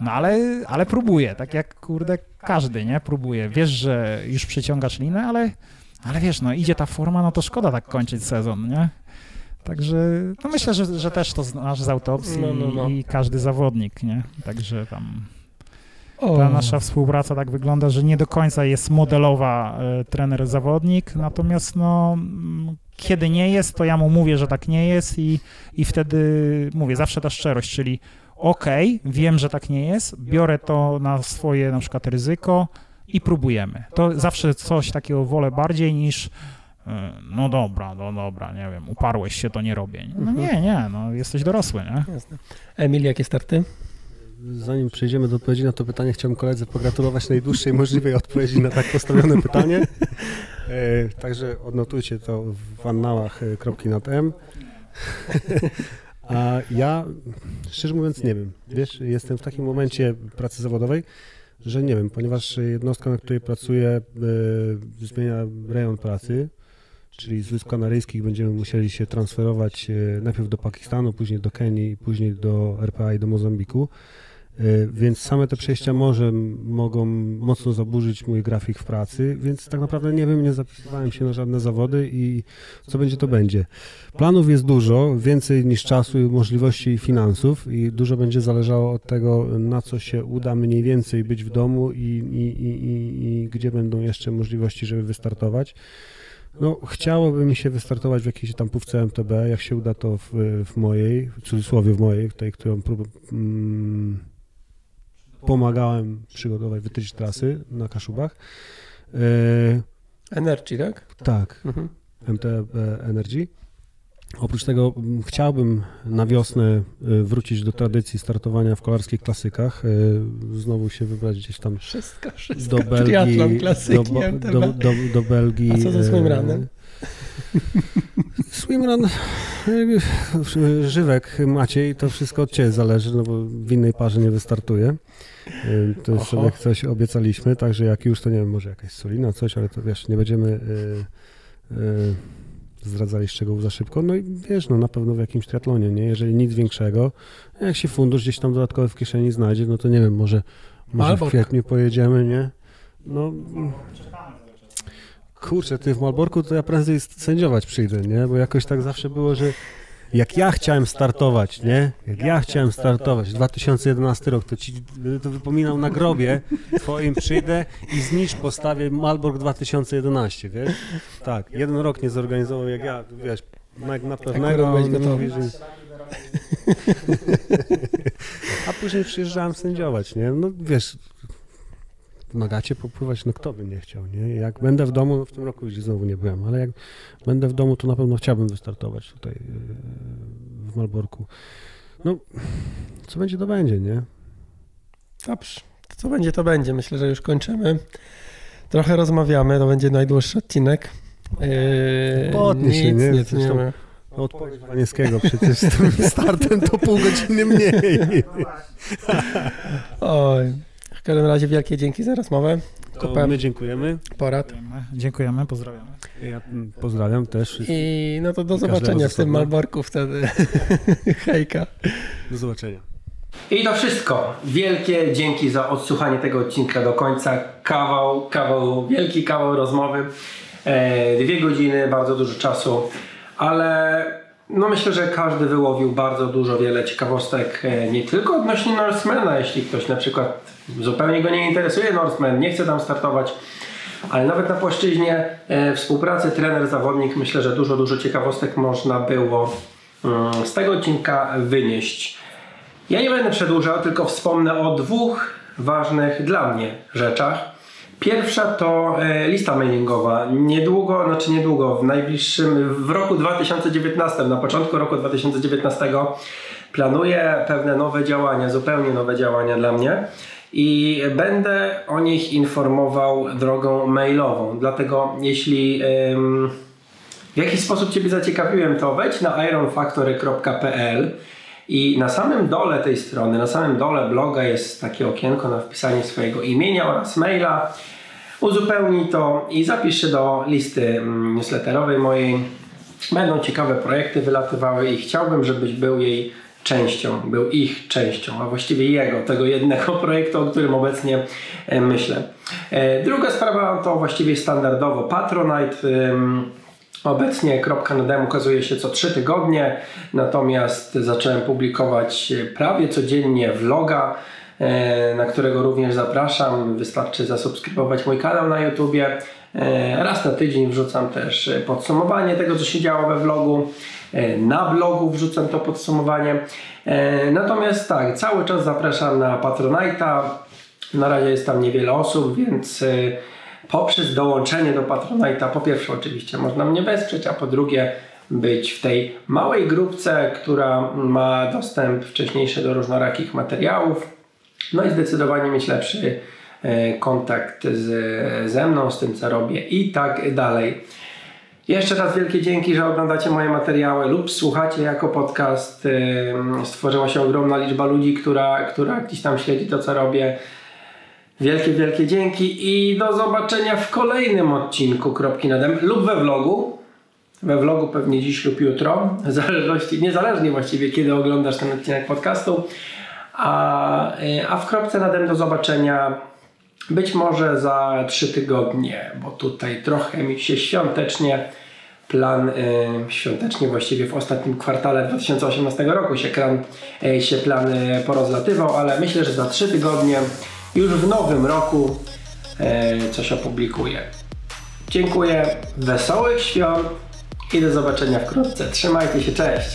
No ale, ale próbuje, tak jak kurde każdy, nie? Próbuje. Wiesz, że już przeciągasz linę, ale, ale wiesz, no idzie ta forma, no to szkoda tak kończyć sezon, nie? Także no myślę, że, że też to znasz z autopsji No, no, no. i każdy zawodnik, nie? Także tam O, ta nasza współpraca tak wygląda, że nie do końca jest modelowa e, trener-zawodnik, natomiast no, mm, kiedy nie jest, to ja mu mówię, że tak nie jest i, i wtedy mówię, zawsze ta szczerość, czyli okej, wiem, że tak nie jest, biorę to na swoje na przykład ryzyko i próbujemy. To zawsze coś takiego wolę bardziej niż e, no dobra, no dobra, nie wiem, uparłeś się, to nie robię. No nie, nie, no jesteś dorosły, nie? Jasne. Emil, jakie starty? Zanim przejdziemy do odpowiedzi na to pytanie, chciałbym koledze pogratulować najdłuższej możliwej odpowiedzi na tak postawione pytanie. <laughs> E, także odnotujcie to w annałach e, kropki nad M. <laughs> A ja, szczerze mówiąc, nie wiem. Wiesz, jestem w takim momencie pracy zawodowej, że nie wiem, ponieważ jednostka, na której pracuję, e, zmienia rejon pracy, czyli z Wysp Kanaryjskich będziemy musieli się transferować e, najpierw do Pakistanu, później do Kenii, później do RPA i do Mozambiku. E, Więc same te przejścia morze m- mogą mocno zaburzyć mój grafik w pracy, więc tak naprawdę nie wiem, nie zapisywałem się na żadne zawody i co będzie, to będzie. Planów jest dużo, więcej niż czasu, możliwości i finansów i dużo będzie zależało od tego, na co się uda mniej więcej być w domu i, i, i, i, i gdzie będą jeszcze możliwości, żeby wystartować. No, chciałoby mi się wystartować w jakiejś tam pówce MTB, jak się uda to w, w mojej, w cudzysłowie w mojej, tej, którą prób, mm, pomagałem przygotować, wytyczyć trasy na Kaszubach. E, Energy, tak? tak, Mhm. MTB Energy. Oprócz tego chciałbym na wiosnę y, wrócić do tradycji startowania w kolarskich klasykach. Znowu się wybrać gdzieś tam Wszystko, wszystko. do Belgii. Klasyki, do, do, do, do Belgii. A co ze e, swimrunem? <laughs> Swimrun, e, Żywek, Maciej, to wszystko od Ciebie zależy, no bo w innej parze nie wystartuje. E, To już sobie coś obiecaliśmy, także jak już, to nie wiem, może jakaś solina, coś, ale to wiesz, nie będziemy e, e, zdradzali szczegółów za szybko. No i wiesz, no na pewno w jakimś triatlonie, nie? Jeżeli nic większego, jak się fundusz gdzieś tam dodatkowy w kieszeni znajdzie, no to nie wiem, może, może w kwietniu pojedziemy, nie? No, kurczę, ty w Malborku to ja prędzej sędziować przyjdę, nie? Bo jakoś tak zawsze było, że jak ja chciałem startować, nie? Jak ja chciałem startować, 2011 rok, to ci to wypominał na grobie twoim przyjdę i znicz postawię Malbork 2011, wiesz? Tak, jeden rok nie zorganizował jak ja, wiesz, na, pewnego, on mówi, że... <laughs> A później przyjeżdżałem sędziować, nie? No wiesz, na gacie popływać, no kto by nie chciał, nie? Jak będę w domu, no w tym roku już znowu nie byłem, ale jak będę w domu, to na pewno chciałbym wystartować tutaj yy, w Malborku. No, co będzie, to będzie, nie? Dobrze. Co będzie, to będzie. Myślę, że już kończymy. Trochę rozmawiamy, to będzie najdłuższy odcinek. Yy, się, nie? nie tniemy. No, odpowiedź Wanieskiego przecież z tym startem to pół godziny mniej. Oj. W każdym razie wielkie dzięki za rozmowę. To Kupę my dziękujemy. porad. Dziękujemy, Dziękujemy pozdrawiamy. Ja pozdrawiam też. I no to do zobaczenia z w tym. Malborku wtedy. <laughs> Hejka. Do zobaczenia. I to wszystko. Wielkie dzięki za odsłuchanie tego odcinka do końca. Kawał, kawał, wielki kawał rozmowy. E, dwie godziny, bardzo dużo czasu, ale no myślę, że każdy wyłowił bardzo dużo, wiele ciekawostek, e, nie tylko odnośnie Norsemana, jeśli ktoś na przykład zupełnie go nie interesuje Norseman, nie chce tam startować, ale nawet na płaszczyźnie e, współpracy trener-zawodnik myślę, że dużo, dużo ciekawostek można było mm, z tego odcinka wynieść. Ja nie będę przedłużał, tylko wspomnę o dwóch ważnych dla mnie rzeczach. Pierwsza to e, lista mailingowa. Niedługo, znaczy niedługo, w najbliższym, w roku 2019, na początku roku 2019 planuję pewne nowe działania, zupełnie nowe działania dla mnie i będę o nich informował drogą mailową. Dlatego jeśli w jakiś sposób Ciebie zaciekawiłem, to wejdź na ironfactory.pl i na samym dole tej strony, na samym dole bloga jest takie okienko na wpisanie swojego imienia oraz maila. Uzupełnij to i zapisz się do listy mm, newsletterowej mojej. Będą ciekawe projekty wylatywały i chciałbym, żebyś był jej częścią, był ich częścią, a właściwie jego, tego jednego <laughs> projektu, o którym obecnie e, myślę. E, Druga sprawa to właściwie standardowo Patronite. Obecnie kropka na dem ukazuje się co 3 tygodnie, natomiast zacząłem publikować prawie codziennie vloga, e, na którego również zapraszam. Wystarczy zasubskrybować mój kanał na YouTubie. E, Raz na tydzień wrzucam też podsumowanie tego, co się działo we vlogu. E, Na blogu wrzucam to podsumowanie. Natomiast tak, cały czas zapraszam na Patronite'a. Na razie jest tam niewiele osób, więc poprzez dołączenie do Patronite'a, po pierwsze oczywiście można mnie wesprzeć, a po drugie być w tej małej grupce, która ma dostęp wcześniejszy do różnorakich materiałów, no i zdecydowanie mieć lepszy e, kontakt z, ze mną, z tym co robię i tak dalej. Jeszcze raz wielkie dzięki, że oglądacie moje materiały lub słuchacie jako podcast. Stworzyła się ogromna liczba ludzi, która, która gdzieś tam śledzi to, co robię. Wielkie, wielkie dzięki i do zobaczenia w kolejnym odcinku Kropki na Dem lub we vlogu. We vlogu pewnie dziś lub jutro, w zależności, niezależnie właściwie kiedy oglądasz ten odcinek podcastu. A, y, a w Kropce na Dem do zobaczenia być może za trzy tygodnie, bo tutaj trochę mi się świątecznie plan, y, świątecznie właściwie w ostatnim kwartale 2018 roku się, kran, y, się plan y, porozlatywał, ale myślę, że za trzy tygodnie już w nowym roku y, coś opublikuję. Dziękuję, wesołych świąt i do zobaczenia wkrótce. Trzymajcie się, cześć!